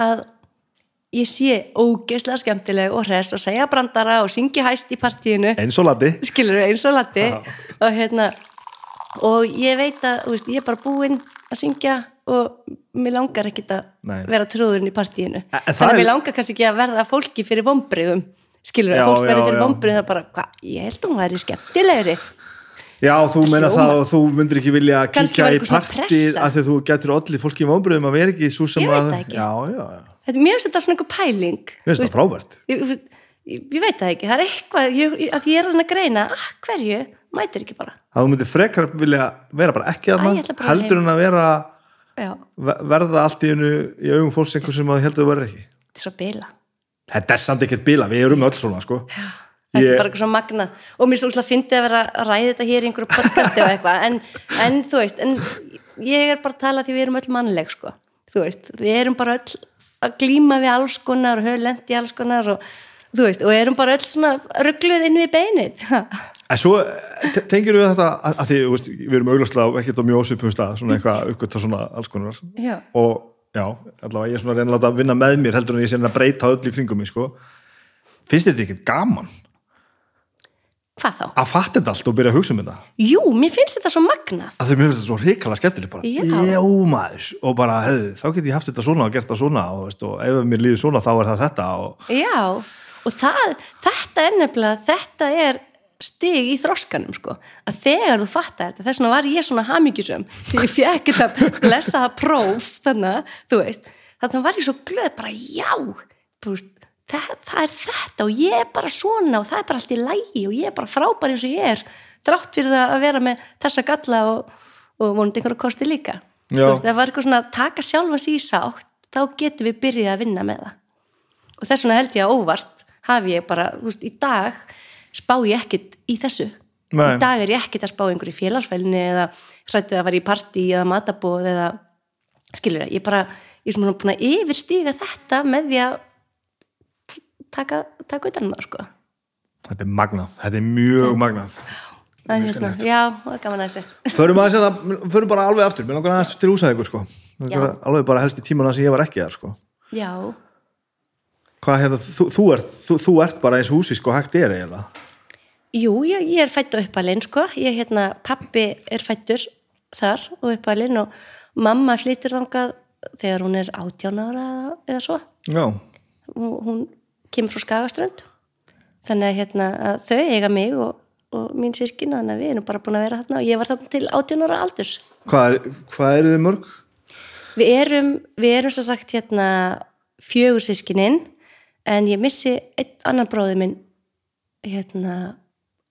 að ég sé ógeðslega skemmtileg og hress og segja brandara og syngi hæst í partíinu. Eins og lati skilur eins og latti og hérna og ég veit að, veist, ég er að og mér langar ekkit að vera trúðurinn í partíinu. En- það þannig að er- mér langar kannski ekki að verða fólki fyrir vombriðum skilur að fólk verði fyrir vombrið það bara, hvað, ég held að hún væri skemmtilegri. Já, þú meina það og þú myndir ekki vilja kíkja í því að þú getur allir fólki í vonbröðum að vera ekki svo sem að það ekki. Já, já, já, þetta, mér finnst þetta svona einhver pæling mér finnst það frábært. Ég, ég, ég, veit það ekki, það er eitthvað ég, að ég er að greina, ah, hverju? Mætir ekki bara, að þú myndir frekar vilja vera bara ekki ætla bara heldur en að vera verða allt í einu í augum fólks einhver sem að heldur að vera ekki? Þetta er svo bila. Þetta er samt ekkert bila, við erum öll svona sko. Þetta Ég- er bara eitthvað svo magna og mér að fyndi að vera að ræða þetta hér í einhverju podcasti og eitthvað en, en þú veist, en ég er bara að tala því við erum öll mannleg sko. Veist, við erum bara öll að glíma við alls konar og í alls konar og veist, og erum bara öll svona ruggluð inn við beinið *laughs* En svo te- tengir við þetta að, að því, veist, við erum auglastlega ekkert á mjög ósvipum stað, svona eitthvað uppgötta svona alls konar. Já, og já, allavega ég er svona reyna að vinna með mér heldur en ég sé að breyta öllu í kringum mig sko. finnst þetta ekkert gaman? Hvað þá? að fatta þetta allt og byrja að hugsa um þetta? Jú, mér finnst þetta svo magnað. Að þau mér finnst þetta svo hrikalega skemmtileg bara, Já. maður. Og bara, hefðu, þá get ég haft þetta svona og gert það svona og, veist, og ef mér líður svona þá er það þetta og Já, og það, þetta er nefnilega, þetta er stig í þroskanum sko, að þegar þú fattar þetta, þess vegna var ég svona hamingjusum því ég fekk þetta blessaða próf þannig, þú veist. Þannig var ég svo glöð, bara já það, það er þetta og ég er bara svona og það er bara allt í lægi og ég er bara frábær eins og ég er þrátt fyrir það að vera með þessa galla og, og vonandi einhverja kosti líka. Veist, það var eitthvað svona að taka sjálfa sig í sátt þá getum við byrjað að vinna með það. Og þess vegna held ég að óvart hafi ég bara, þú veist, í dag spá ég ekkit í þessu. Nei. í dag er ég ekkit að spá einhverju félagsfælni eða hrættu að vera í partí eða matabóð eða skilur það, ég bara ég er svona búin að yfirstíga þetta með því að taka, taka utan um það sko. Þetta er magnað, þetta er mjög magnað. En, hérna, já, það er gaman að þessu. Förum, aðeins hérna, förum bara alveg aftur. Mér langar aðeins til húsæðingur sko. Mig langar Já. alveg bara helst í tímana sem ég var ekki þar sko. já, hvað hérna, þú, þú, ert, þú, þú ert bara eins húsi sko hægt er eiginlega jú, ég, ég er fættu uppalinn sko, ég hérna, pappi er fættur þar og uppalinn og mamma flyttur þangað þegar hún er 18 ára eða, svo. Já, hún, hún kemur frá Skagaströnd. Þannig að, hérna, að þau eiga mig og, og mín sískina þannig að við erum bara búin að vera þarna og ég var þarna til 18 ára aldurs. Hvað, hvað eru þið mörg? við erum, við erum svo sagt hérna fjögur sískinin en ég missi einn annan bróði minn hérna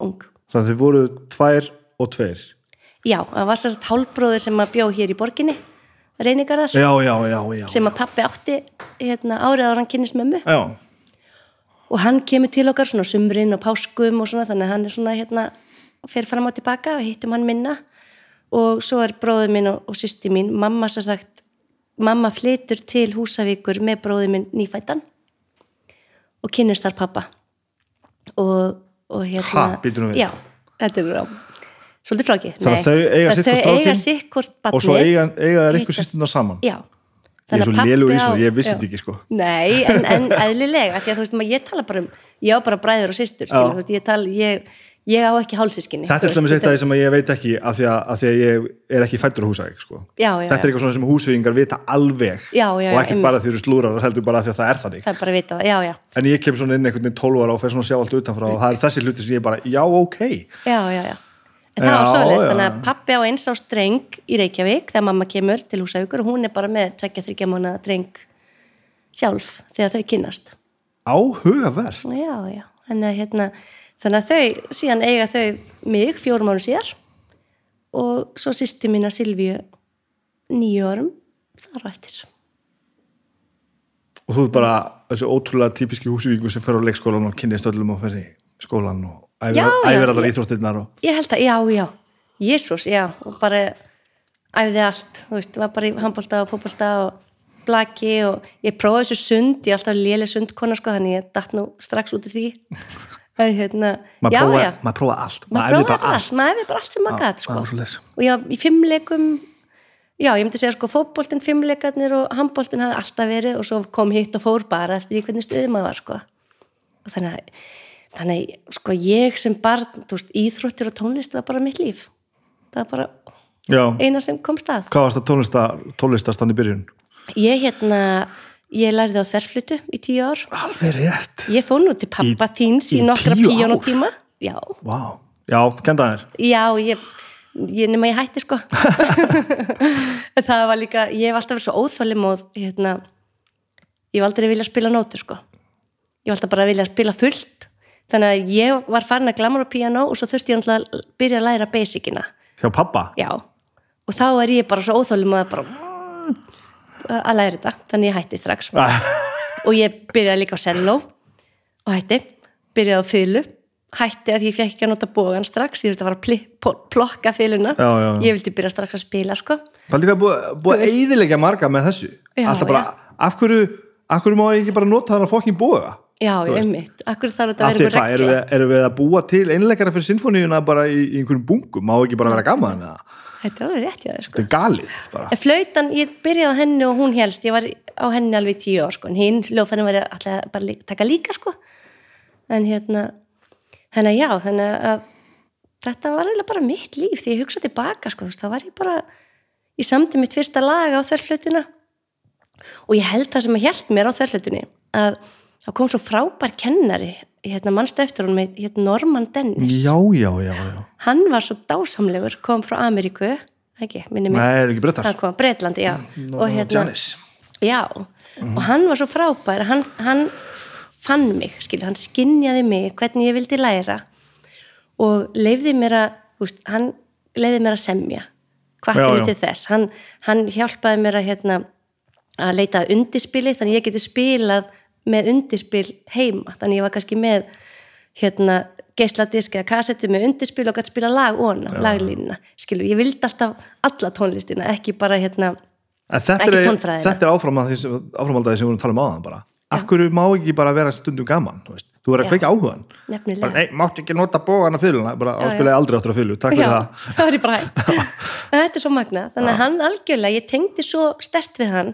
ung. Þannig að þið voru tvær og tveir? Já, það var sagt hálfbróður sem að bjó hér í borginni reyningarðar já, já, já, sem að pappi átti hérna, árið ára hann kynnist mömmu. Já. og hann kemur til okkar svona sumrin og páskum og svona þannig að hann er svona hérna fer fram og tilbaka og hittum hann minna. Og svo er bróður minn og, og sýsti mín. Mamma sem sagt mamma flytur til Húsavíkur með bróður minn nýfættan og kynnist þar pappa og, og hérna Ha, býtum við. já, þetta er á svolítið frákið Þannig að þau eiga sitt hvort strákinn og svo eiga, eiga þær ykkur sýstuna saman. Já. Ég er svo lélur í svo, ég vissi þetta ekki sko. Nei, en, en eðlilega því að þú veist maður, ég tala bara um ég á bara bræður og veist, ég, ég, á ekki hálsískinni þetta er til dæmis eitt af því sem ég veit ekki af því að, því að ég er ekki fættur á húsæk sko. Þetta er eitthvað sem húsvíðingar vita alveg Já, já, og ekki bara því þú eru slúrar heldur bara því að það er þannig það er að vita það, en ég kem svona inn einhvern veginn 12 ára og fer svona að sjá allt utanfrá og það er þessi hluti sem ég bara, já ok já, já, já. En það var já. þannig að pappi á eins á streng í Reykjavík þegar mamma kemur til húsaukur og hún er bara með tvekja þryggja mánu dreng sjálf þegar þau kynnast. áhugavert Já, já, að, hérna, þannig að þau, síðan eiga þau mig fjórum árum síðar og svo sýsti mína Silvíu nýju árum þar á eftir. og þú er bara þessi ótrúlega típiski húsvíðingur sem fer á leikskólan og kynnist öllum og fer í skólan og æfir, æfir allar íþróttirnar og Ég held að, já, já, Jésús, já, og bara æfði allt, þú veist, var bara í handbólta og fótbólta og blaki og ég prófaði þessu sund, ég er alltaf léleg sundkona sko, þannig ég datt nú strax út úr því að hérna, maður já, prófa, já. maður prófa allt. Maður prófaði bara allt, maður æfði bara allt sem maður gæt Já, sko. já, svoleiðis. og já, í fimmleikum já, ég myndi segja sko fótboltinn, fimmleikarnir og handboltinn hafi alltaf verið og svo kom hitt og fór bara eftir í hvernig stuði maður var sko. Og þannig þannig, sko, ég sem barn, þú veist, íþróttir og tónlist var bara mitt líf. Það var bara já, eina sem kom stað hvað varst það tónlista, tónlistastand í byrjun? ég hérna, ég lærði á þerflutu í tíu ár. Alveg rétt. Ég fór nú til pappa Í- þíns í, í nokkra tíu ár? píjónutíma já, Vá, Já, kenda þér Já, ég, ég nema ég hætti sko. *laughs* En það var líka, ég hef alltaf verið svo óþálim og hérna ég hef aldrei viljað spila nótur sko. Ég hef alltaf bara viljað spila fullt. Þannig að ég var farin að glamra piano og svo þurfti ég náttúrulega að byrja að læra basicina. Hjá pappa já, og þá er ég bara svo óþálim að bara mm, að læra þetta, þannig ég hætti strax. Og ég byrjaði líka á cello og hætti, byrjaði á fylgu hætti að ég fekk ekki að nota bógan strax, ég þurfti að fara að pli, pl plokka fylguna, Já, já, já. ég vildi byrja strax að spila sko, Paldi hvað búið, búið að eyðilegja marga með þessu. Bara, af hverju af hverju má ég ekki bara nota þarna fokkin búið já, einmitt. Akkur þarf þetta að vera hvað, erum regla erum við að búa til einleikara fyrir sinfoníuna bara í, í einhverjum bungum? Má ekki bara vera gaman eða? Þetta er alveg rétt hjá þér sko. Þetta er galið bara. Flautan, ég byrjaði á henni og hún helst, ég var á henni alveg í tíu ár sko, en hinn hljóðfærin var alltaf bara líka, taka líka sko, en hérna, henni já, þannig að þetta var eiginlega bara mitt líf því ég hugsaði tilbaka sko, þá var ég bara, ég samdi mitt fyrsta lag á þörflutuna og ég held það sem að hjælt mér á þörflutunni að það kom svo frábær kennari, hérna mannstu eftir hún með hérna Norman Dennis, Já, já, já, já. Hann var svo dásamlegur, kom frá Ameríku, ekki, minni mig, Nei, er ekki brettar hann kom, Breitlandi, já, og hérna, Janis Já, og hann var svo frábær. Hann, hann fann mig skilur, hann skinjaði mig hvernig ég vildi læra. Og leifði mér að úst, hann leifði mér að semja. Hvatti Já, já. til þess? Hann, hann hjálpaði mér að, hérna, að leita að undirspili þannig ég geti spilað með undirspil heima. Þannig ég var kannski með hérna, geisladisk eða kassettu með undirspil og gæti spila lag óna, laglínuna skilur, ég vildi alltaf alla tónlistina ekki bara hérna En þetta er, er áframaldaði sem við vorum að tala um áðan bara. Af hverju má ekki bara vera stundum gaman þú, þú verður að kveika áhugan bara, Nei, máttu ekki nota bógan að fyluna bara Já, áspilaði aldrei áttur að fylu, takk fyrir Já, það. *laughs* það var ég bara hægt. *laughs* En þetta er svo magna, þannig að hann algjörlega ég tengdi svo stert við hann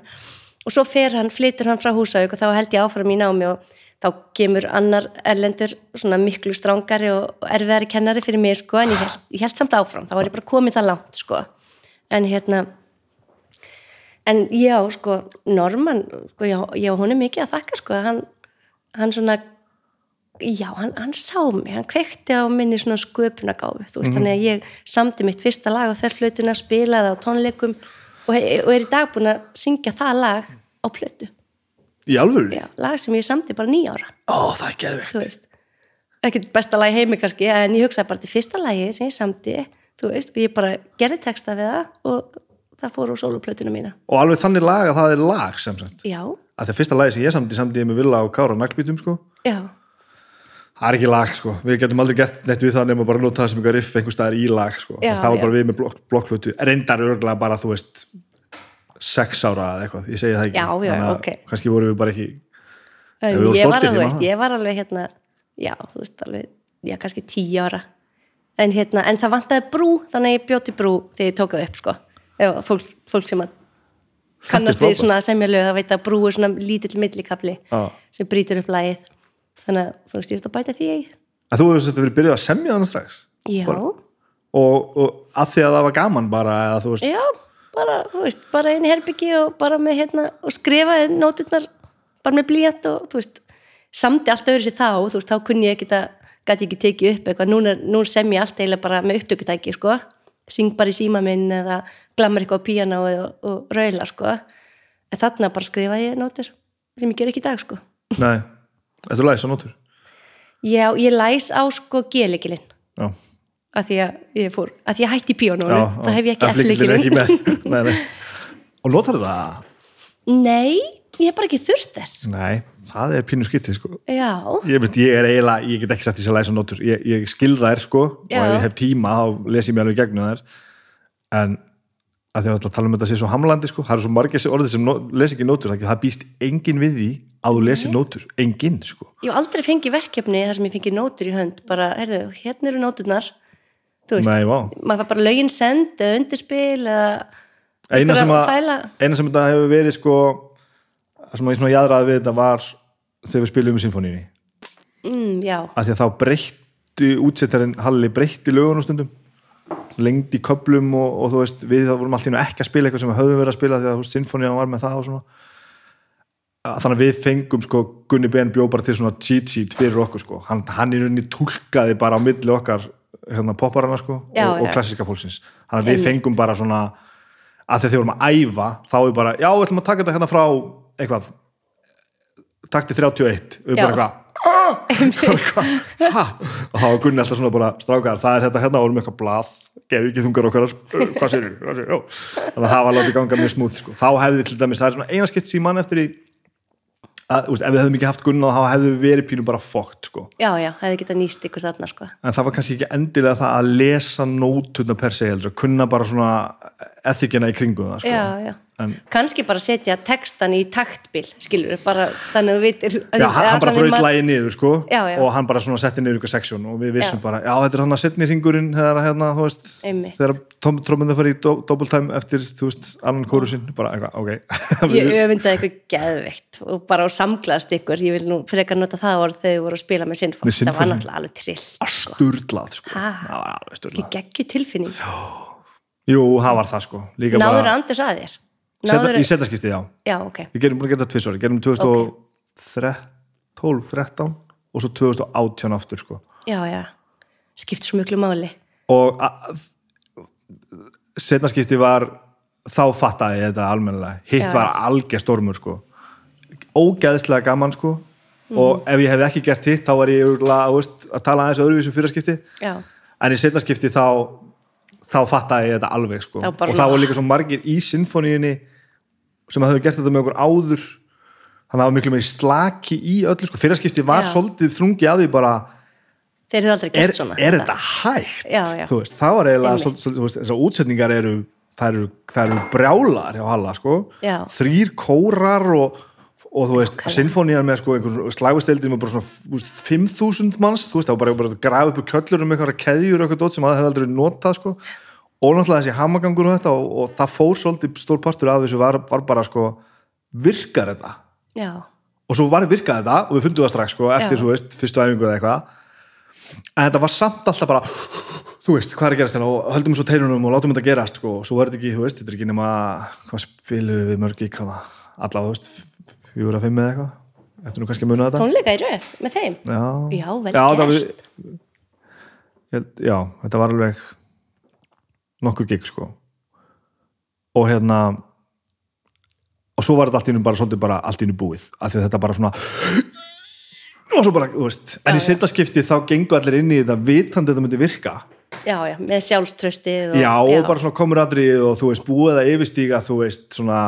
og svo fer hann, flytur hann frá húsauk og þá held ég áfram í námi og þá kemur annar erlendur svona miklu strángari og erfiðari kennari fyrir mig sko, en ég held, ég held samt áfram. Þá var ég bara komið það langt sko. En hérna en já, sko, Norman sko, já, já, hún er mikið að þakka sko, hann, hann svona já, hann, hann sá mig, hann kveikti á minni svona sköpunagáfu, þú veist, þannig að ég samdi mitt fyrsta lag á þerflutuna, spilaði á tónleikum og, og er í dag búin að syngja það lag á plötu, Í alvöru? já, lag sem ég samdi bara nýja ára, Ó, það er veist ekkert besta lag heimi kannski, en ég hugsaði bara til fyrsta lagi sem ég samdi, þú veist og ég bara gerði texta við það og það fór úr sóluplötuna mína. Og alveg þannig lag að það er lag sem sagt? Já, að það fyrsta lagi sem ég samdi samdi ég með Villa og Kára naglbítum sko. Já, það er ekki lag sko, við getum aldrei gert neitt við það nema bara nota það sem eitthvað riff einhver staðar í lag sko, Já, það var já. bara við með blokk, blokkflutu, reyndar örgulega bara þú veist sex ára eða eitthvað, ég segi það ekki Já, já, Þannig að ok. kannski vorum við bara ekki En við ég var alveg, veist, ég var alveg hérna, já, þú veist, alveg, já, kannski tíu ára. En hérna, en það vantaði brú, þannig að ég bjóti brú þegar ég tók það upp, sko. Ef fólk, fólk sem að kannast það veit að brú er svona lítill millikabli Já. sem brýtur upp lagið. Þannig að, þú veist, ég ert að bæta því að þú hefur þetta verið byrjað að semja þannig strax? Já, og, og að því að það var gaman bara veist, já, bara, veist, bara einu herbyggi og bara með hérna, og skrifaði nóturnar bara með blíjant og, þú veist, samti allt öðru sér þá, þú veist, þá kunni ég ekki að gæti ekki tekið upp eitthvað, nú, er, nú sem ég allt eiginlega bara með upptökutæki, sko. Syng bara í síma minn eða glammar eitthvað á píano og, og raula, sko. En þarna bara skrifaði ég nótur sem ég ger ekki í dag, sko. Nei Þetta er læs á nótur? Já, ég læs á, sko, gelikilinn Já, að því að ég fór, að því að hætti já, það hef ég ekki *laughs* nei. Og notar það? Nei, ég hef bara ekki þurft þess. Nei, það er pínu skyttið sko. Ég, ég er eiginlega, ég get ekki satt þess að læsa nótur. Ég, ég skil þær sko Já. og ef ég hef tíma þá les ég mér alveg gegnum þær. En að því að tala um þetta sé svo hamlandi sko, það eru svo margir orðið sem no, les ekki nótur, það býst engin við því að þú lesir nótur, engin sko. Ég hef aldrei fengið verkefni þar sem ég fengið nótur í hönd bara, heyrðu, hérna eru nóturnar þú veist, Nei, maður fær bara lögin send eða undirspil eða eina sem, að, eina sem þetta hefur verið sko sem ég svona jaðraði við þetta var þegar við spilum um symfóníunni mm, að því að þá breytti útsettarinn Halli breytti lögunum stundum. Lengdi í köplum og, og þú veist við þá vorum alltaf ekki að spila eitthvað sem við höfðum verið að spila því að sinfónían var með það og svona þannig að við fengum sko Gunni Ben bjó bara til svona cheat sheet fyrir okkur sko. Hann, hann í rauninni túlkaði bara á milli okkar hérna, popparana sko Já, og, og já. klassiska fólksins. Þannig að við fengum bara svona að þegar þið vorum að æfa þá er bara, já, við ætlum að taka þetta hérna frá eitthvað takti 31, við Já. bara eitthvað *laughs* og þá var Gunni alltaf svona bara strákar, það er þetta hérna, vorum eitthvað blað geðu ekki þungar okkar "Uh, hvað sér þannig að það var látið ganga mjög smúð sko. þá hefði til dæmis, það er svona eina skipt síman eftir í að, veist, ef við hefðum ekki haft Gunna þá hefðu við verið pínum bara fókt sko. já, já, hefði getað nýst ykkur þarna sko en það var kannski ekki endilega það að lesa nótuna per se heldur, að kunna bara svona ethikina í kringum það sko. já, já, En- kannski bara setja textan í taktbíl, skilur bara þannig að þú vitir Já, hann, bara braut lagi niður sko Já, já. og hann bara svona setti niður ykkur seksjón og við vissum bara, já þetta er hann að setni ringurinn þegar hérna, þú veist, Einmitt. þegar trómmunda fyrir í do- double time eftir, þú veist, annan kórusinn bara eitthvað, ok. *laughs* Ég öfundaði eitthvað geðveikt og bara á samglaðast ykkur ég vil nú frekar nota það orð þegar þið voru að spila með sinnfótt, það var náttúrulega alveg trill sko. sturlað sko. Alveg ekki geggju tilfinning. Jú, það var það sko. Náður bara, Anders að þér seta, í setaskiptið, já. Já, ok, við gerum búin að gera það tvisvar, gerum 2012, 13 og svo 2018 aftur sko. Já, já. Skipt svo mjög máli. Og setnaskipti var þá fattaði ég þetta almennilega. Hitt Já. var algjör stormur sko. Ógæðslega gaman sko. Og ef ég hefði ekki gert hitt þá var ég veist, að tala aðeins öðruvísum fyrraskipti já, en í setnaskipti þá þá fattaði ég þetta alveg sko. Og það var líka svo margir í sinfoníunni sem hefur gert þetta með okkur áður. Þannig að það var miklu meiri slaki í öllu sko. Fyrraskipti var Já. svolítið þrungi að því bara þeir eru aldrei er, gert svona. er þetta hægt? Já, já. Veist, það var eiginlega þessar útsetningar eru það eru, eru brjálar hjá Halla sko. Þrýr kórar og, og þú veist, Nákvæmlega. sinfonían með sko, slagvistildin með bara svona þú veist, 5.000 manns, þú veist, það var bara, bara að grafa upp kjöllur um eitthvað keðjur og eitthvað dót sem það hefði aldrei notað sko. og náttúrulega þessi hamagangur og þetta og, og það fór svolítið stór partur af þessu var, var bara sko, virkar þetta já, og svo var virkað þetta og við fundum það strax sko, eftir, Já. þú veist, fyrstu æfingu eða eitthvað en þetta var samt alltaf bara þú veist, hvað er að gerast hérna og höldum svo teinunum og látum þetta gerast sko, og svo er þetta ekki, þú veist, þetta er ekki nema hvað spilum við mörg í hvaða allavega, þú veist, fjóra, fimm eða eitthvað. Þetta nú kannski að muna þetta? Tónleika í röð með þeim? Já, Já, vel var- gert. ég, Já, þetta var alveg nokkur gig sko. Og hérna og svo var þetta allt í nú bara svolítið bara allt í nú búið af því að þetta bara svona og svo bara, þú veist en í Já, já. setaskipti þá gengu allir inn í þetta vitandi þetta myndi virka. Já, já, með sjálfströstið og, já, og bara svona komur aðrið og þú veist búið að yfirstíga þú veist svona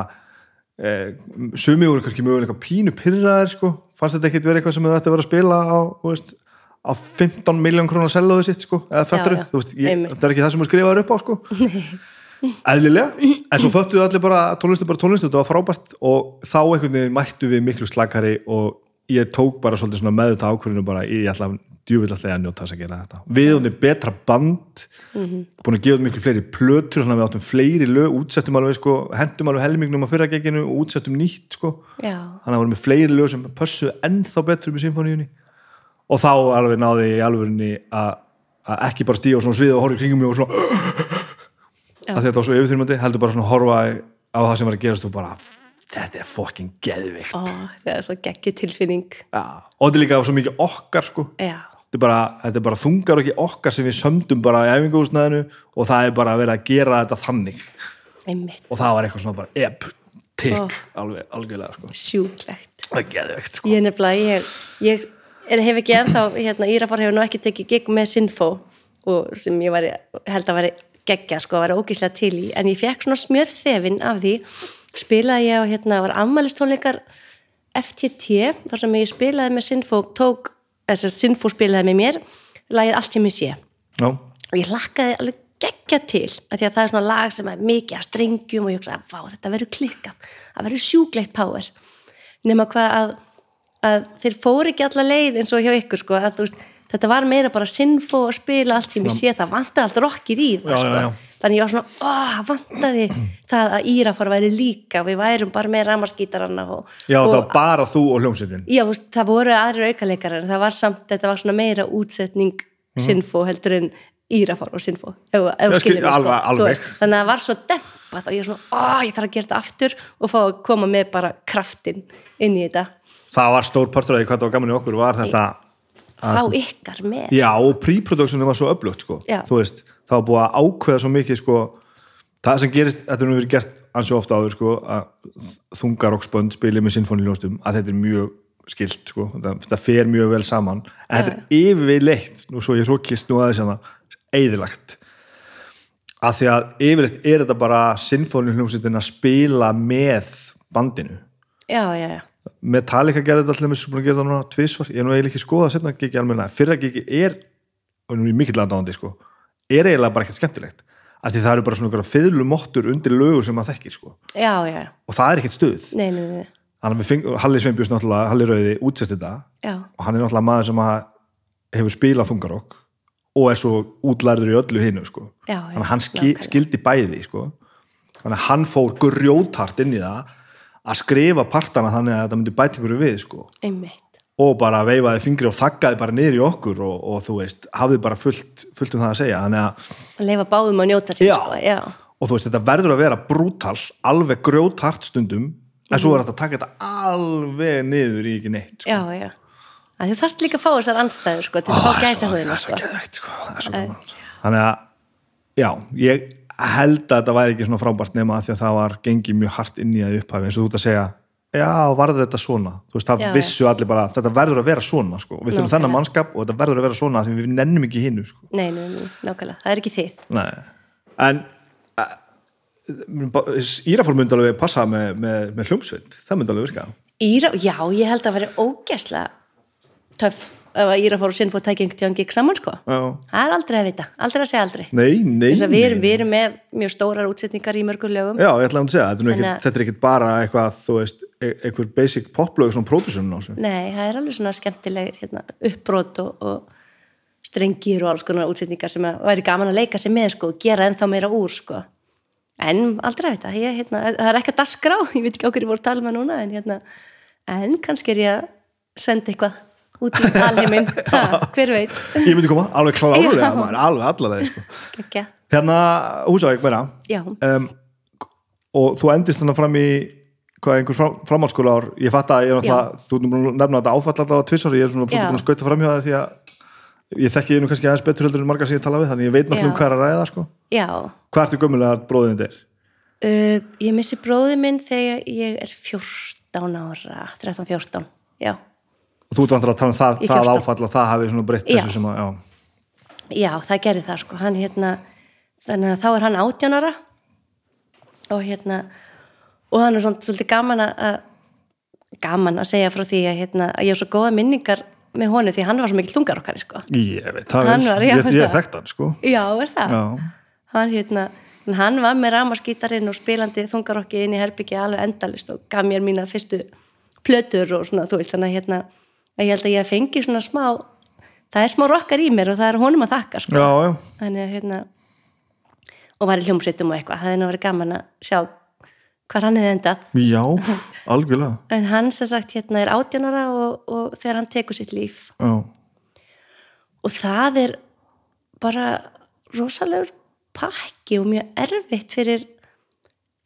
eh, sumi voru kannski mögulega eitthvað pínu pyrraðir sko, fannst þetta ekkit verið eitthvað sem þau ætti að vera að spila á, veist á 15 miljón krónar selóðu sitt sko eða þetta er ekki það sem þú skrifaður upp á sko. *laughs* Eðlilega, en svo föttuðu allir bara tónlist er bara tónlist, þetta var frábært. Og þá einhvern veginn mættu við miklu slakari og ég tók bara svolítið með þetta ákvörðinu bara, ég ætla að djúvill alltaf að njóta þess að gera þetta. Við erum betra band búin að gefa út miklu fleiri plötur þannig að við áttum fleiri lög, útsettum alveg sko, hendum alveg helmingnum á fyrrageginu og útsettum nýtt sko, þannig að vorum við fleiri lög sem pössuðu ennþá betur með symfóníunni og þá alveg náði ég alvörinni að ekki bara stíga á svona svið og horfa kringum mig og svona að þetta var svo yfirþyrmandi, heldur bara svona horfa á það sem var að gerast og bara þetta er fokkin geðvikt ó, það er svo geggju tilfinning. Ja. og þetta er líka svo mikið okkar sko. Já, þetta er bara, þetta er bara þungar og ekki okkar sem við sömdum bara í æfinguhúsnaðinu og það er bara að vera að gera þetta þannig einmitt, og það var eitthvað svona bara ep, tikk, Ó. alveg algjörlega sko. sjúklegt sko. ég er ég, ég er, hef ekki ennþá, hérna, Írafar hefur nú ekki tekið gig með Sinfo og sem ég var, held að veri geggja sko, að vera ógíslega til í, en ég fekk svona smjörþefin af því spilaði ég á, hérna, var afmælistónleikar FTT, þar sem ég spilaði með Sinfo, tók þess að Sinfo spilaði með mér lagið Allt sem ég sé. Já, og ég hlakkaði alveg geggja til af því að það er svona lag sem er mikið að strengjum og ég hugsa að þetta verður klikkað. Það verður sjúklegt power. Nema hvað að, að þeir fóru ekki alla leið eins og hjá ykkur sko, að, veist, þetta var meira bara sinfó að spila allt sem ég sé, það vantaði allt rockið í það Já, sko. já, já. Þannig ég var svona, ó, vantaði það að Írafar væri líka við værum bara með ramaskítaranna og, Já það var bara þú og hljómsveitin Já, það voru aðrir aukaleikarar en það var samt, þetta var svona meira útsetning sinfó heldur en írafár og sinfó ef, þú skilir skil- mig, sko. alveg- þannig að það var svo dempat og ég er svona, ó, ég þarf að gera þetta aftur og fá að koma með bara kraftin inn í þetta Það var stór partur af því hvað það var gaman í okkur var þetta fá ykkar með Já, og pre-productionum var svo öflugt sko. Já. þú veist, það var búið að ákveða svo mikið sko, það sem gerist þetta er nú verið gert ansið ofta áður sko, að þungarokkspönd spili með sinfóniljónstum, að þetta er mjög skilt, sko, þetta, þetta fer mjög vel saman. En þetta er yfirleitt nú svo ég hrókist nú aðeins hana eðilagt að því að yfirleitt er þetta bara sinfóniljónstin að spila með bandinu. Já, já, já, Metallica gerði þetta allir búin að gera það núna tvisvar, ég er nú eiginlega ekki skoðað setna gigi almenna, fyrra gigi er og nú er ég mikill aðdáðandi sko er eiginlega bara ekkert skemmtilegt. Af því það eru bara svona einhverja fiðlumottur undir lögur sem maður þekkir sko. Já, já. og það er ekkert stuð. Nei, nei, nei, fengum, Halli Sveinbjörns náttúrulega Halli Rauði útsett þetta. Já, og hann er náttúrulega maður sem hefur spilað þungarokk og er svo útlærður í öllu hinu sko. Þannig að hann ski, nákvæmlega. skildi bæði sko. þannig að hann fór grjótart inn í það að skrifa partana þannig að þetta myndi bæti ykkur við sko. Einmitt, og bara veifaði fingri og þakkaði bara niður í okkur og, og þú veist, hafði bara fullt, fullt um það að segja að, að leifa báðum að njóta sér sko, og þú veist, þetta verður að vera brútal, alveg grjótart stundum en svo er þetta að taka þetta alveg niður í ekki neitt sko. já, já þú þarft líka að fá þessar andstæður sko, til þess að Ó, fá gæsa svo sko. sko. Þannig að já, ég held að þetta væri ekki svona frábært nema að því að það var gengið mjög hart inn í að upphafi eins og þú ert að segja já, varði þetta svona. Þú veist, það Já, vissu allir bara, þetta verður að vera svona sko. við þurfum þennan mannskap og þetta verður að vera svona því við nennum ekki hinnu sko. Nei, nei, nei, nákvæmlega, það er ekki þið. Nei. en Írafól myndi alveg passa með, með, með hljómsveit, það myndi alveg virka Íra, já, ég held að vera ógæslega töff ef að Íra fór og sinn fór tækja einhvern tíðan gikk saman sko. já. það er aldrei að vita, aldrei að segja aldrei nei, nei, þess að við erum, við erum með mjög stórar útsetningar í mörgur lögum Já, ég ætla að segja, þetta er, ekkit, að- þetta er ekkit bara eitthvað, þú veist, e- einhver basic poplög svona pródusum á þessu. Nei, það er alveg svona skemmtilegir hérna, uppbrot og, og strengir og alls konar útsetningar sem að væri gaman að leika sig með sko, og gera ennþá meira úr sko. en aldrei að vita ég, hérna, það er ekki að dasgrá, *laughs* ég veit ekki á hverju voru að tala með núna en, hérna, en kannski er ég að senda eitthvað út í alheiminn, *laughs* ha, hver veit? Ég myndi koma, alveg maður, alveg allavega, sko. Hérna, húsavík meira, um, og þú endist þannig fram í, hvað, einhver fram, framhaldsskóla ár, ég fatt að ég er náttúrulega, þú nefna þetta áfall alltaf á tvissar, ég er svona búin að skauta fram hjá það því að ég þekki nú kannski aðeins betur heldur en margar sem ég tala við, þannig ég veit náttúrulega um Já. hvað er að ræða, sko. já. Hvað ertu gömulega bróðin þér? uh, Ég missi bróði minn þegar ég er 14 ára 13-14, já Og þú ert vantur að tala um það, það 14. áfall og það hafi svona breytt þessu sem að, já. Já, það gerði það sko, hann hérna þannig að þá er hann 18 ára og hérna og hann er svona svolítið gaman að að- gaman að segja frá því að, hérna, að ég hef svo góða minningar með honum því hann var svo mikil þungar okkar sko. Ég veit, það Hann er, var, já, ég, ég þekkt hann, sko. Já, er það? Já. Hann hérna hann var með ramaskítarinn og spilandi þungarokki inn í herbyggi alveg endalist og gaf mér mína fyrstu plötur og svona, þú veist, þannig að hérna að ég held að ég fengi svona smá það er smá rockar í mér og það er honum að þakka sko. Já, já. þannig hérna og var í hljómsveitum og eitthvað það hefði nú verið gaman að sjá hvar hann hefði endað Já, algjörlega. *laughs* en hann sem sagt hérna er átjónara og, og þegar hann tekur sitt líf Já. og það er bara rosalegur pakki og mjög erfitt fyrir,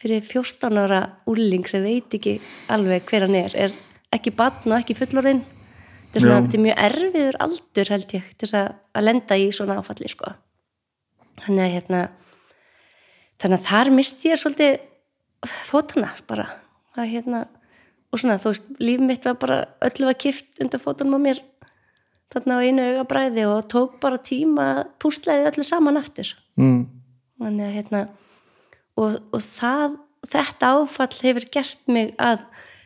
fyrir 14 ára úling sem veit ekki alveg hver hann er er ekki batn og ekki fullorinn þetta er, svona, þetta er mjög erfiður aldur held ég til að, að lenda í svona áfalli sko. þannig að hérna þannig að þar misti ég svolítið fótana bara að, hérna, og svona þú veist líf mitt var bara öllu var kift undir fótunum á mér þarna á einu auga bræði og tók bara tíma að pústlaði öllu saman aftur Mm. þannig að hérna og, og það, þetta áfall hefur gert mig að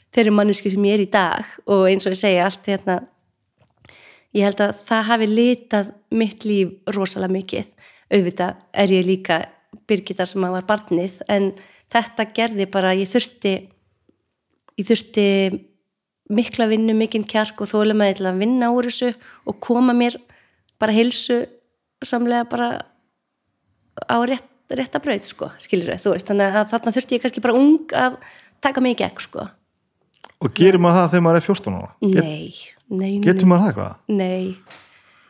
þeirri manneski sem ég er í dag og eins og ég segja allt hérna ég held að það hafi litað mitt líf rosalega mikið. Auðvitað er ég líka Birgitar sem að var barnið en þetta gerði bara ég þurfti ég þurfti mikla vinnu, mikinn kjark og þólum að að vinna úr þessu og koma mér bara heilsu samlega bara á rétt, rétta braut sko, skilur þú veist, þannig að þarna þurfti ég kannski bara ung að taka mig í gegn sko. Og gerir maður það þegar maður er 14 ára? Nei, nei, getur maður það eitthvað? nei.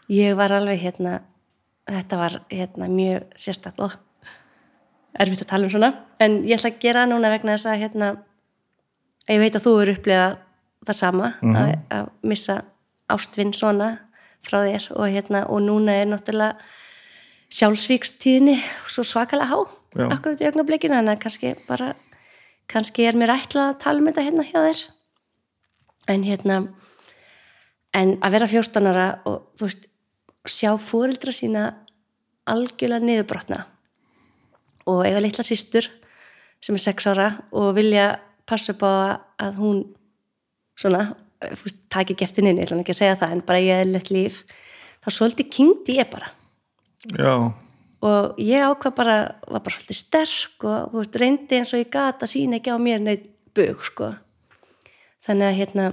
Ég var alveg hérna þetta var hérna mjög sérstætt og erfitt að tala um svona. En ég ætla að gera það núna vegna þess að hérna ég veit að þú eru upplegað það sama að, að missa ástvinn svona frá þér. Og, hérna, og núna er náttúrulega sjálfsvíkstíðinni svo svakalega há Já. akkurat í augnablikinu en kannski bara kannski er mér ætlað að tala um þetta hérna hjá þér. En hérna en að vera 14 ára og þú veist sjá fóreldra sína algjörlega niðurbrotna. Og eiga litla systur sem er 6 ára og vilja passa upp á að hún svona, veist, taki ekki eftir nynni, ég ætla ekki að segja það en bara ég er lett líf þá svolítið kynnti ég bara. Já, og ég ákvað bara, var bara svolítið sterk og veist, reyndi eins og ég gat að sína ekki á mér neitt bug, sko. Þannig að hérna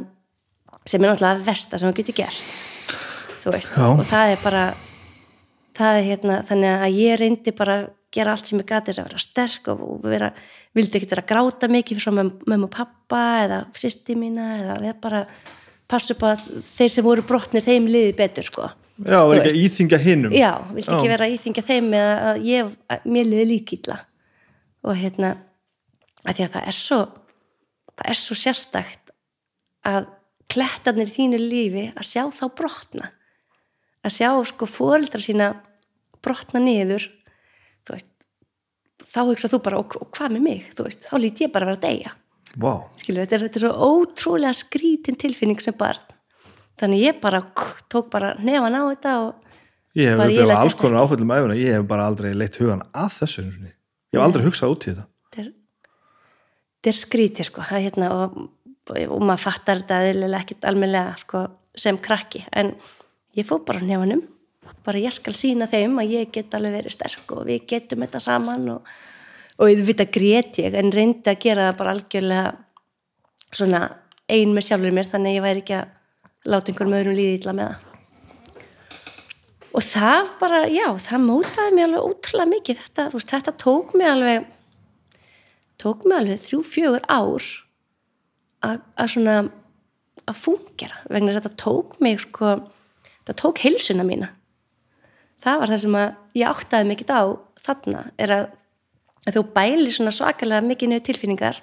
sem er náttúrulega versta sem það getur gert þú veist, Já. og það er bara það er hérna, þannig að ég reyndi bara að gera allt sem ég þess að vera sterk og vera, vildi ekki vera að gráta mikið frá mömmu og pappa eða sýsti mína eða vera bara passa upp að þeir sem voru brotnir þeim liði betur, sko. Já, er ekki að íþingja hinnum Já, vildi ekki Já. vera að íþingja þeim með að ég, að mér liði líkilla. Og hérna að því að það er svo það er svo sérstakt að klettarnir í þínu lífi að sjá þá brotna. Að sjá sko fóreldra sína brotna niður þú veist þá hugsa þú bara, og, og hvað með mig? Þú veist, þá lít ég bara að vera að deyja. Vá, skilur, þetta er, þetta er svo ótrúlega skrítin tilfinning sem barn. Þannig ég bara tók bara nefan á þetta og ég hef upplifað læt alls konar áföllum æfuna, ég hef bara aldrei leitt hugan að þessu ég hef aldrei hugsað út í þetta. Þetta er, er skrítið sko. Er hérna og, og maður fattar þetta eðlilega ekkit almennilega sko, sem krakki. En ég fór bara á nefanum bara ég skal sína þeim að ég get alveg verið sterk og við getum þetta saman og, og ég veit að grét ég en reyndi að gera það bara algjörlega svona ein með sjálfur mér þannig að ég væri ekki að láta einhverjum öðrum líði illa með það. Og það bara, já, það mótaði mig alveg ótrúlega mikið. Þetta, þú veist, þetta tók mig alveg tók mig alveg þrjú, fjögur ár að, svona að fungera, vegna þess að þetta tók mig sko, þetta tók heilsuna mína. Það var það sem að ég áttaði mikið á þarna er að, að þú bæli svona svakalega mikið niður tilfinningar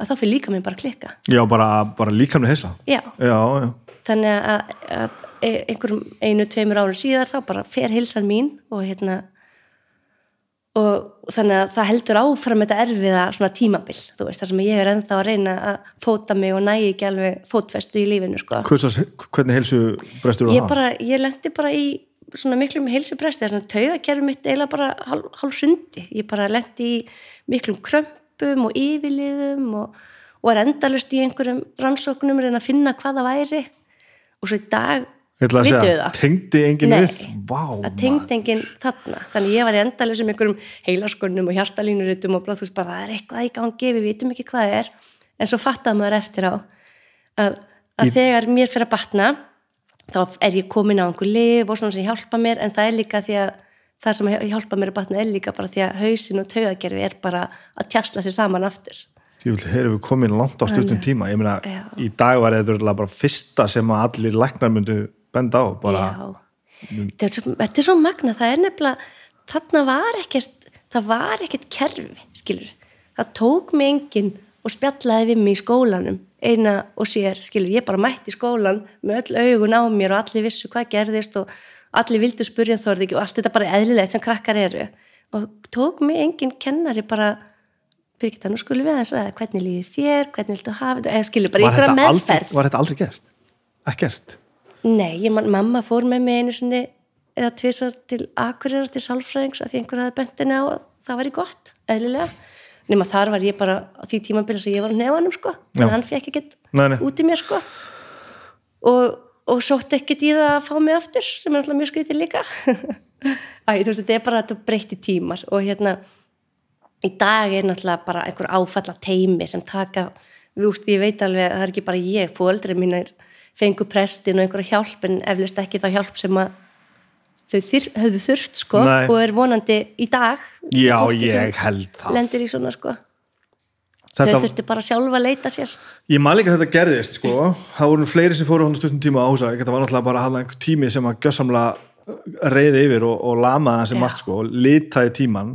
að þá fyrir líka mér bara klikka. Já, bara, bara líkamni heisa já, já, já, þannig að, að einhverjum einu, tveimur árum síðar þá bara fer heilsan mín og hérna og þannig að það heldur áfram þetta erfiða svona tímabil, þú veist, þar sem ég er ennþá að reyna að fóta mig og nægi ekki alveg fótfestu í lífinu, sko. Hversas, hvernig heilsu brestur þú það? bara, ég lendi bara í svona miklum heilsubresti, þess að taugakerfi mitt eiginlega bara hálf, hálf sundi ég bara lendi í miklum krömpum og yfirliðum og, og var endalust í einhverjum rannsóknum reyna að finna hvað það væri. Og svo í dag Vitið segja, það? tengdi enginn við? Vá, það tengd enginn þarna. Þannig ég var í endalus um einhverjum heilaskornum og hjartalínuritum og blóð, þú veist bara það er eitthvað í gangi, við vitum ekki hvað það er. En svo fattaði maður eftir á að, að Í- þegar mér fyrir að batna þá er ég komin á einhver lif og svona sem hjálpa mér en það er líka því að það sem hjálpa mér að batna er líka bara því að hausin og taugagerfi er bara að tjastla sér saman aftur. Jú, erum við komin langt á stuttum tíma. Ég meina, í dag var þetta bara fyrsta sem að allir læknar myndu benda á bara, Já, þetta er, svo, þetta er svo magna, það er nefnilega, þarna var ekkert, það var ekkert kerfi, skilur. Það tók mig enginn og spjallaði við mig í skólanum, eina og sér, skilur, ég bara mætti í skólan með öll augun á mér og allir vissu hvað gerðist og allir vildu spurja þorði ekki og allt þetta bara eðlilegt sem krakkar eru. Og tók mig enginn kennari bara, Birgitta, nú skulum við aðeins ræða, hvernig líði þér, hvernig viltu hafa þetta, eða skilur, bara var, einhverja þetta aldrei, meðferð. var þetta aldrei gert? Ekkert? Nei, ég man, mamma fór með mig einu sinni eða tvisar til akurirar til sálfræðings að því einhver hafi bent henni á að það væri gott, eðlilega. Nema þar var ég bara á því tímabili sem ég var nefanum sko, Já. en hann fekk ekkert út í mér sko. Og, og sótt ekkert í það að fá mig aftur sem er alltaf mjög skrítið líka. *laughs* Æ, þú veist, þetta er bara þetta breytti tímar og hérna í dag er náttúrulega bara einhver áfalla teimi sem taka, við úst, ég veit alveg að það er ekki bara ég, fóreldri mínir fengu prestin og einhverja hjálp en eflust ekki þá hjálp sem að þau þyr, höfðu þurft sko Nei. og er vonandi í dag Já, ég held það. lendir í svona sko. Þetta, þau þurfti bara sjálfa að leita sér. Ég man líka að þetta gerðist sko. Það voru fleiri sem fóru hann stuttum tíma á húsa þetta var náttúrulega bara hann einhver tími sem að gjössamlega reyði yfir og, og lamaði hans sem Já. margt sko, litaði tíman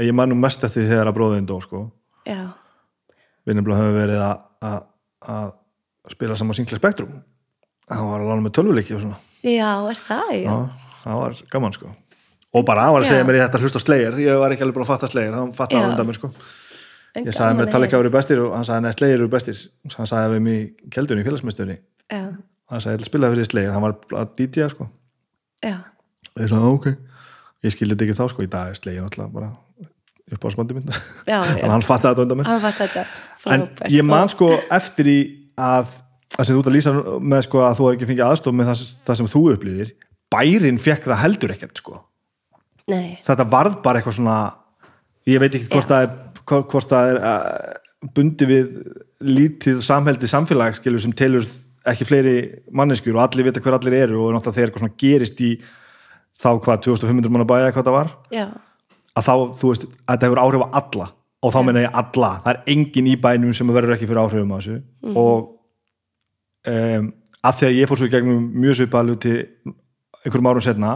ég man nú mest eftir þegar að bróðin dó sko. Já, við nefnilega höfum verið að, að, að spila saman Sinclair Spectrum. Hann var að lána með tölvuleiki og svona. Já, er það, já. Já, það var gaman sko. Og bara hann var að segja Já. mér ég þetta hlusta slegir ég var ekki alveg búin að fatta slegir, hann fatta það undan mér sko. Ég sagði mér að Talika heyra. eru bestir og hann sagði neða slegir eru bestir. Hann sagði við mig í keldunni í félagsmyndstöðunni hann sagði að spila fyrir slegir, hann var að DJ sko. Já, og ég sagði ok. Ég skildi þetta ekki þá sko, í dag er slegir alltaf bara upp á spandi minn já, *laughs* þannig að hann fatta þetta undan mér. En ég man sko eftir í að það sem þú ert að lýsa með sko að þú er ekki fengið aðstof með það, það sem þú upplýðir bærin fekk það heldur ekkert sko. Þetta varð bara eitthvað svona ég veit ekki hvort það er hvort það er bundi við lítið samheldi samfélag skilur sem telur ekki fleiri manneskjur og allir vita hver allir eru og náttúrulega þegar eitthvað gerist í þá hvað 2500 manna bæja hvað það var. Já, að þá, þú veist, að þetta hefur áhrif á alla og þá meina ég alla, það er engin í bænum sem verður ekki fyrir áhrifum á þessu. Og um, að því að ég fór svo í gegnum mjög svipað hluti einhverjum árum setna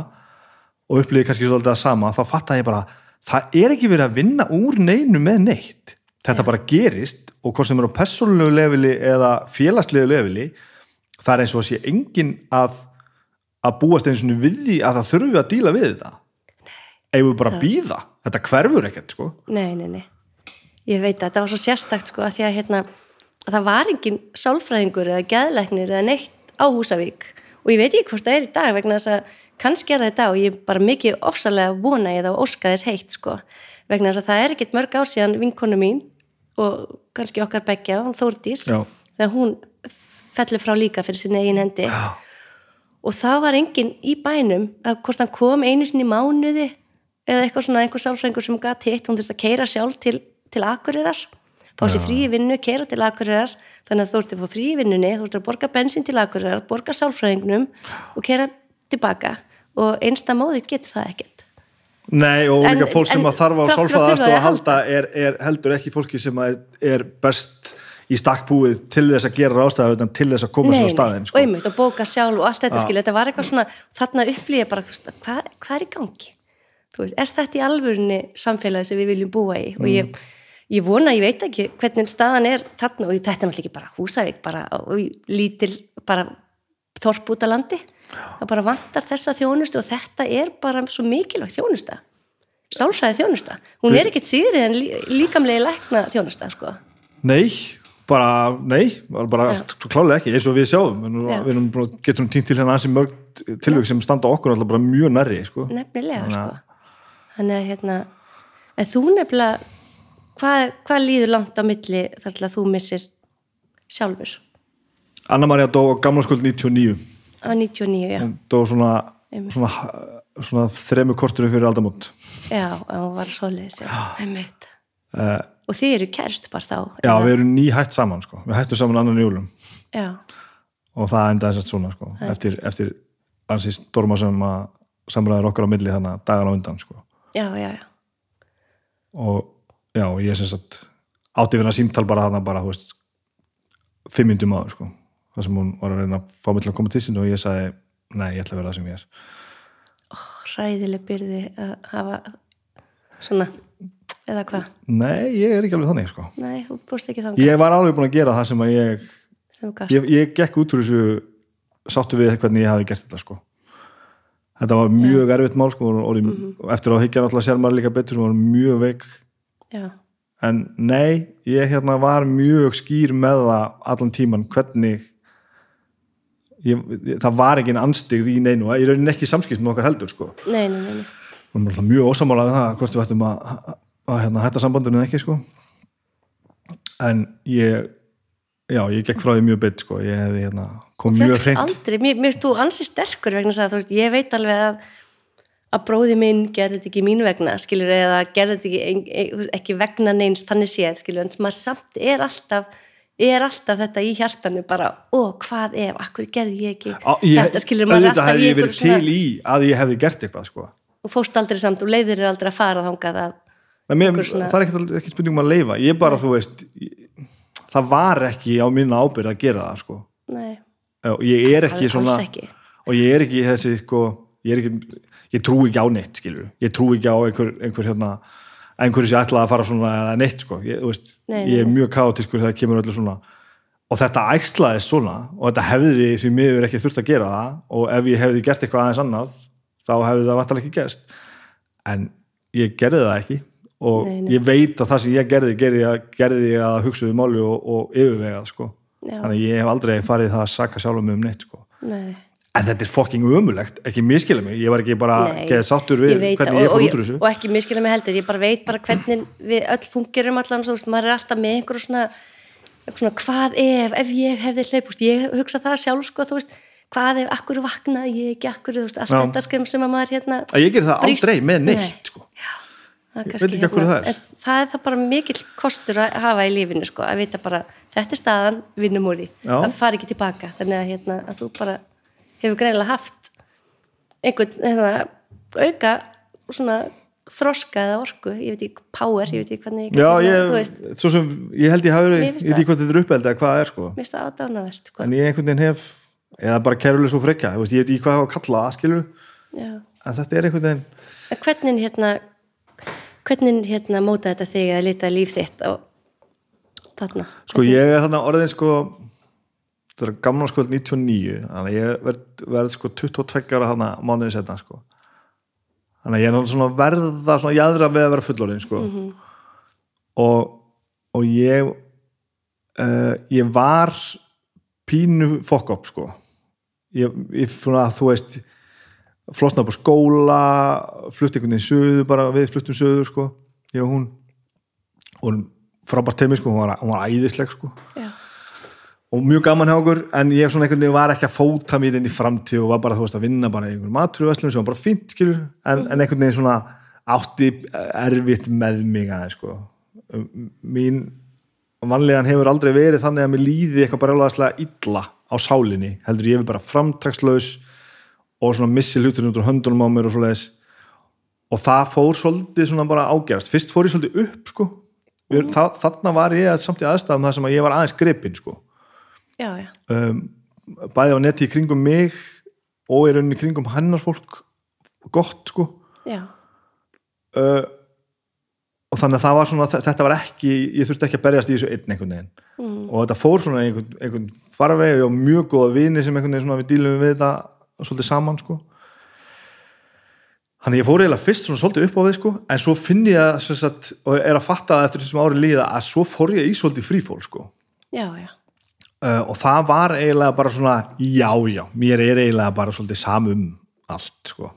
og upplýði kannski svolítið að sama, þá fattaði ég bara það er ekki verið að vinna úr neinu með neitt, þetta bara gerist og hvort sem er á persónulegu leveli eða félagslegu leveli það er eins og að sé engin að að búast eins og við því að það þurfi að díla við þetta. Eigum við bara býða þetta hverfur ekkert sko. Nei, nei, nei. Ég veit að þetta var svo sérstakt sko að því að hérna, að það var engin sálfræðingur eða geðlæknir eða neitt á Húsavík og ég veit ekki hvort það er í dag vegna þess að kannski er það í dag og ég er bara mikið ofsalega vona ég það og óska þess heitt sko vegna þess að það er ekkit mörg ár síðan vinkonu mín og kannski okkar beggja, hún Þórdís Já. þegar hún fellur frá líka fyrir sinni eigin hendi Já. og það var enginn í bænum að hvort hann kom einu sinni í mánuði eða eitthvað svona einhver sálfræðingur sem gæti hitt, hún þurfti að keira sjálf til, til Akureyrar, fá sér frí í vinnu keira til Akureyrar, þannig að þú ert að fá frí í vinnunni, þú ert að borga bensín til Akureyrar borga sálfræðingnum og keira tilbaka. Og einsta móði getur það ekkert. Nei og líka fólk sem að þarf á fyrir að halda er, er heldur ekki fólki sem er, er best í stakkbúið til þess að gera rástæða utan til þess að koma sér á staðin og sko. einmitt og bóka sjálf og allt þetta Já. skilja, þetta var eitthvað svona þarna upplýja bara, hvað, hvað er í gangi? Veist, er þetta í alvörinni samfélagi sem við viljum búa í? Og ég, ég vona, ég veit ekki hvernig staðan er þarna og þetta er náttúrulega ekki bara húsavík bara lítil bara þorp út á landi það bara vantar þessa þjónustu og þetta er bara svo mikilvægt þjónusta sálfræði þjónusta hún er ekkit síðri en lí, líkamlega lækna þjónusta sko. Nei, bara, nei bara, svo klálega ekki, eins og við sjáum Já. við erum getum týnt til hérna ansi mörg tilvík sem standa okkur alltaf bara mjög nærri sko. nefnilega Þannig sko. að- að hérna en þú nefnilega hvað, hvað líður langt á milli þar til að þú missir sjálfur? Anna-Maria dó á gamla skuld 99 á 99, já, hún dó svona, svona, svona þremu korturum fyrir aldamót. Já, hún var svoleiðis uh, og þið eru kærst bara þá Já, eða? við erum nýhætt saman sko. við hættum saman annan júlum já, og það endaði sérst svona sko. eftir, eftir ansi storma sem að samræður okkar á milli þannig að dagan á undan sko. já, já, já. Og já, og ég sem sagt átti við hana símtal bara hana bara, þú veist fimm myndum áður sko. það sem hún var að reyna að fá mig til að koma til sín og ég sagði, nei, ég ætla að vera það sem ég er. Hræðileg byrði að hafa svona eða hvað, Nei, ég er ekki alveg þannig sko. nei, þú fórst ekki þannig ég var alveg búin að gera það sem að ég sem ég, ég gekk út úr þessu sáttu við hvernig ég hafi gert þetta sko. þetta var mjög erfitt mál sko, og orðið, og eftir að higgja náttúrulega sér maður líka betur, hún var mjög veik já, en nei, ég hérna var mjög skýr með það allan tíman hvernig ég, það var ekki anstigð í neinu, ég raunin ekki samskipt með okkar heldur sko, nei, nei, nei, mjög ósamálaði það hvort við ættum að, að, að hérna, hætta sambandinu eða ekki sko. En ég já, ég gekk frá því mjög beitt sko, ég hefði hérna kom mjög hreint. mér finnst þú ansi sterkur vegna að þú veist, ég veit alveg að að bróði minn gerði þetta ekki mín vegna skilur, eða gerði þetta ekki, ekki vegna neins þannig séð, skilur, en maður samt er alltaf er alltaf þetta í hjartanu bara, ó, hvað ef, akkur gerði ég ekki Á, ég, þetta, skilur, maður alltaf hefði ég verið til í að ég hefði gert eitthvað sko. Og fóst aldrei samt og leiðir er aldrei að fara þangað að, mér, svona- það er ekki, ekki spurning um að leifa ég bara, þú veist ég, það var ekki á minna ábyrð að gera það sko. nei, og ég er ekki svona ekki. og ég er ekki þessi sko, ég, er ekki, ég trú ekki á neitt skilur. ég trú ekki á einhver, einhver hérna, einhverju sem ætlaði að fara svona eða neitt sko. ég, veist, Nei, nei, ég er mjög kaotiskur þegar kemur öllu svona og þetta æxlaðist svona og þetta hefði því miður ekki þurft að gera það og ef ég hefði gert eitthvað aðeins annað þá hefði það vantarlega ekki gerst en ég gerði það ekki og Nei, ég veit að það sem ég gerði gerði gerði ég að hugsa um máli og, og yfirvegað sko. Þannig að ég hef aldrei farið það að saka sjálfum mig um neitt sko. nei en þetta er fucking ömulegt, ekki miskila mig. Ég var ekki bara geðið sáttur ég við veit hvernig það, ég fór út úr þessu. og ekki miskila mig heldur, ég bara veit bara hvernig við öll fungerum allan svo, veist, maður er alltaf með einhverju svona, svona hvað ef, ef ég hefði hlaupust ég hugsa það sjálf sko, þú veist hvað ef, akkur vaknaði ég ekki, akkur þú veist, allt Já. þetta skrim sem að maður hérna að ég gerði það brýst- aldrei með neitt Nei. sko. það er Ég kannski hverju það er. það er það bara mikill kostur að hafa í lífinu sko, að vita bara, þetta er staðan vinnum úr því, Hefur greinilega haft einhvern hérna, auka svona þroska eða orku, ég veit ekki power, ég veit ekki hvernig ég já, ég, veist, sem, ég held ég hafi verið ég veit ekki hvað þetta er uppeld eða hvað er sko. ádánavert sko. en ég einhvern veginn hef eða bara kæruleg svo frekja, ég veit ekki hvað að kalla það skilur, Já. en þetta er einhvern veginn hvernig hérna hvernig hérna móta þetta þig að lita líf þitt á þarna sko ég er þarna orðin sko þetta er gamla skvöld 99 þannig að ég verð, verð sko 22 ára þarna mánuði setna sko. Þannig að ég er náttúrulega verða svona jæðra við að vera fullorðin sko. Og, og ég uh, ég var pínu fokk upp sko. Ég, ég svona þú veist flosna upp á skóla flutti einhvern veginn söður bara við fluttum söður sko ég og hún. Og frábært teimi sko, hún var, hún var æðisleg sko. Já. Og mjög gaman hjá okkur en ég svona einhvern veginn var ekki að fóta mér inn í framtíð og var bara þú veist að vinna bara í einhverjum maturvæslum sem var bara fínt skilur. En, en einhvern veginn svona átti erfitt með mig aðeins sko. Um, mín vanlegan hefur aldrei verið þannig að mér líði eitthvað bara alveg illa á sálinni heldur ég hefur bara framtakslaus og svona missi hluturinn út úr höndunum á mér og svoleiðis. Og það fór svolítið svona bara ágerast. Fyrst fór ég svolítið upp sko. Það, þarna var ég samt í aðstæðum það sem að ég var aðeins gripinn sko já, já, um, bæði á neti í kringum mig og í rauninni í kringum hennar fólk gott sko. Uh, og þannig að það var svona þetta var ekki, ég þurfti ekki að berjast í þessu einn einhvern veginn. Mm. og þetta fór svona einhvern, einhvern farveg og mjög góða vini sem einhvern veginn svona við dílum við þetta svolítið saman sko. Þannig að ég fór eiginlega fyrst svona svolítið upp á við sko en svo finn ég að sagt, og er að fatta eftir þessum ári líða að svo fór ég í svolítið frífól sko. Já, já og það var eiginlega bara svona já, já, mér er eiginlega bara svolítið samum allt sko.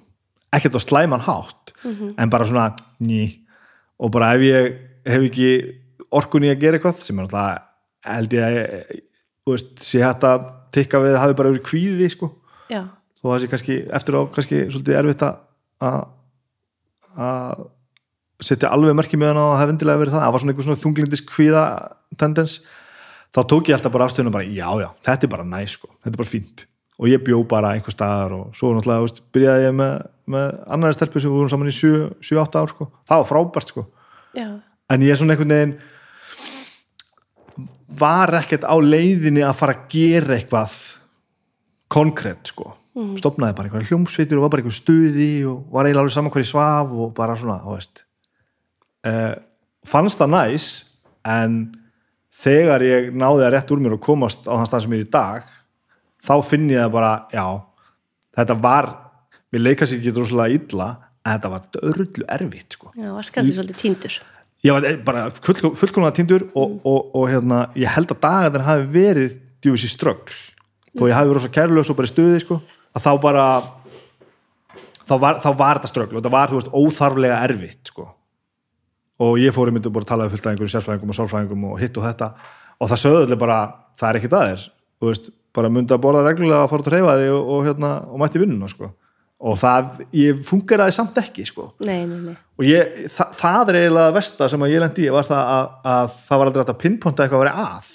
Ekkert á slæman hátt en bara svona ný. Og bara ef ég hef ekki orkunni að gera eitthvað sem er náttúrulega held ég að veist, sé hægt að tikka við hafi bara verið kvíði sko. Þó það sé kannski eftir á kannski svolítið erfitt að að að setja alveg merki með hann á að hafa endilega verið það. Það var svona einhver svona þunglindis kvíða tendens þá tók ég alltaf bara afstöðuna bara já já, þetta er bara næ sko, þetta er bara fínt. Og ég bjó bara einhver staðar og svo náttúrulega veist, byrjaði ég með, með annari stelpu sem við vorum saman í 7-8 ár sko, það var frábært sko. Já, en ég er svona einhvern veginn var ekkert á leiðinni að fara að gera eitthvað konkrétt sko. Mm. stopnaði bara einhverja hljómsveitir og var bara einhver stuði og var eiginlega alveg saman hverju svaf og bara svona, þú veist. Uh, fannst það næs en þegar ég náði að rétt úr mér og komast á þann stað sem ég er í dag þá finn ég það bara, já þetta var, mér leika sér ekki droslega illa, en þetta var örlu erfitt sko. Já, vaskast þið svolítið tíndur ég var bara full, fullkomlega tindur og, og, og hérna, ég held að dagarnir hafi verið djúvis í ströggl þó ég hafi verið svo kærlega og bara í stuði sko, að þá bara þá var, þá var þetta ströggl og þetta var þú veist, óþarflega erfitt sko. Og ég fór í myndu bara að tala um fullt af einhverju sérfræðingum og sálfræðingum og hitt og þetta. Og það sögðu allir bara, það er ekkit aðeir bara myndi að borða reglulega fara út að reyfa þig og, og, hérna, og mætti vinnuna sko. og það, ég fungeraði samt ekki sko. Nei, nei, nei, og ég, þa það er eiginlega það versta sem ég lendi í var það að, að það var aldrei að pinnponta eitthvað að vera að.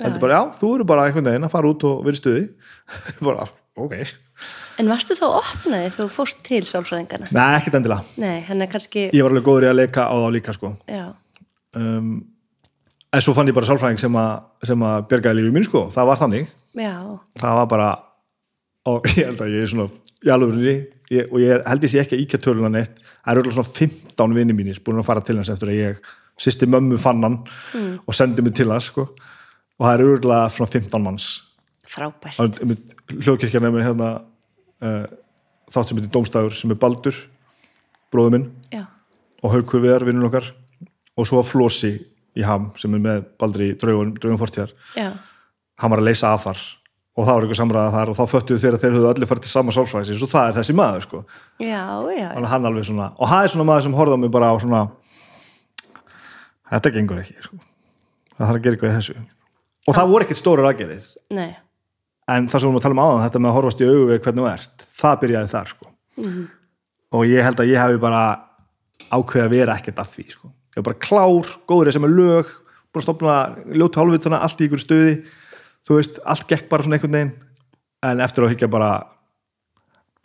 Heldur bara, já, þú eru bara einhvern veginn að fara út og vera stuði. *laughs* Bara, ok, en varstu þá opnaði þú fórst til sálfræðingana nei, ekkert endilega. Nei, hann er kannski ég var alveg góður í að leika á þá líka sko. Já, um, en svo fann ég bara sálfræðing sem sem að bjargaði lífið mín sko, það var þannig. Já, það var bara og *laughs* ég held að ég er svona í ég, og ég held ég sé ekki að íkja töluna neitt. Það eru örugglega svona 15 vinni mínir búin að fara til hans eftir að ég sýsti mömmu fann hann og sendi mig til hans sko. og það er örgulega svona 15 manns. Frábært. Hljóðkirkja með mér hérna uh, þátt sem heitir Dómstæður sem er Baldur bróður minn. Já, og Haukur Viðar vinnun okkar. Og svo Flósi í Ham sem er með Baldur í draugun, draugun fortíðar. Hann var að leysa af þar. Og það var eitthvað samræða þar og þá föttuðu þeir að þeir höfðu allir farið til sama sálfræðis og það er þessi maður sko. Já, já, svona, og það er svona maður sem horfði á mig bara á svona þetta gengur ekki sko. það þarf að gera eitthvað í þessu. Og það voru ekkert stóru aðgerið en það sem við erum að tala um áðan, þetta með að horfast í við hvernig þú ert, það byrjaði þar sko. og ég held að ég hafi bara ákveðið að vera ekkert að því sko. ég var bara klár, góður sem er lög búin að stopna ljótu hálfvitana allt í ykkur stöði, þú veist allt gekk bara svona einhvern veginn en eftir að higgja bara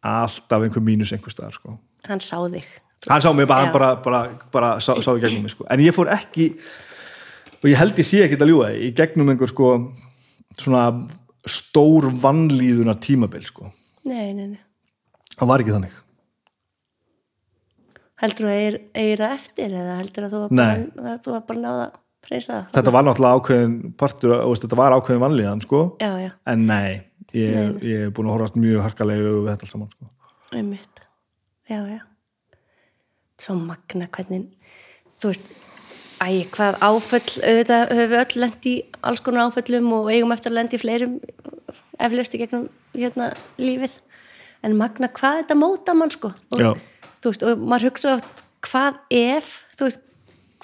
alltaf einhver mínus einhver staðar sko. hann sá þig hann sá mig bara, hann bara, bara, bara sá, sá í gegnum mig sko. en ég fór ekki og ég held ég sé ekki að ljúga því, í gegnum einhver sko svona stór vannlíðunar tímabil sko. nei, nei, nei. Það var ekki þannig. Heldur þú að eigir, eigir það eftir eða heldur að þú bara, að þú var bara náða að preysa það? Þetta var náttúrulega ákveðin partur, þetta var ákveðin vannlíðan sko. já, já, en nei, ég, Nei, nei, ég er búin að horfast mjög harkalega við þetta allt saman sko. einmitt. Já, já. Svo magna hvernig þú veist, æ, hvað áföll auðvitað höfum við öll lent í alls konar áföllum og eigum eftir að lenda í fleirum eflaust í gegnum hérna lífið. En magna hvað þetta móta mann sko? Og, veist, og maður hugsa oft hvað ef, veist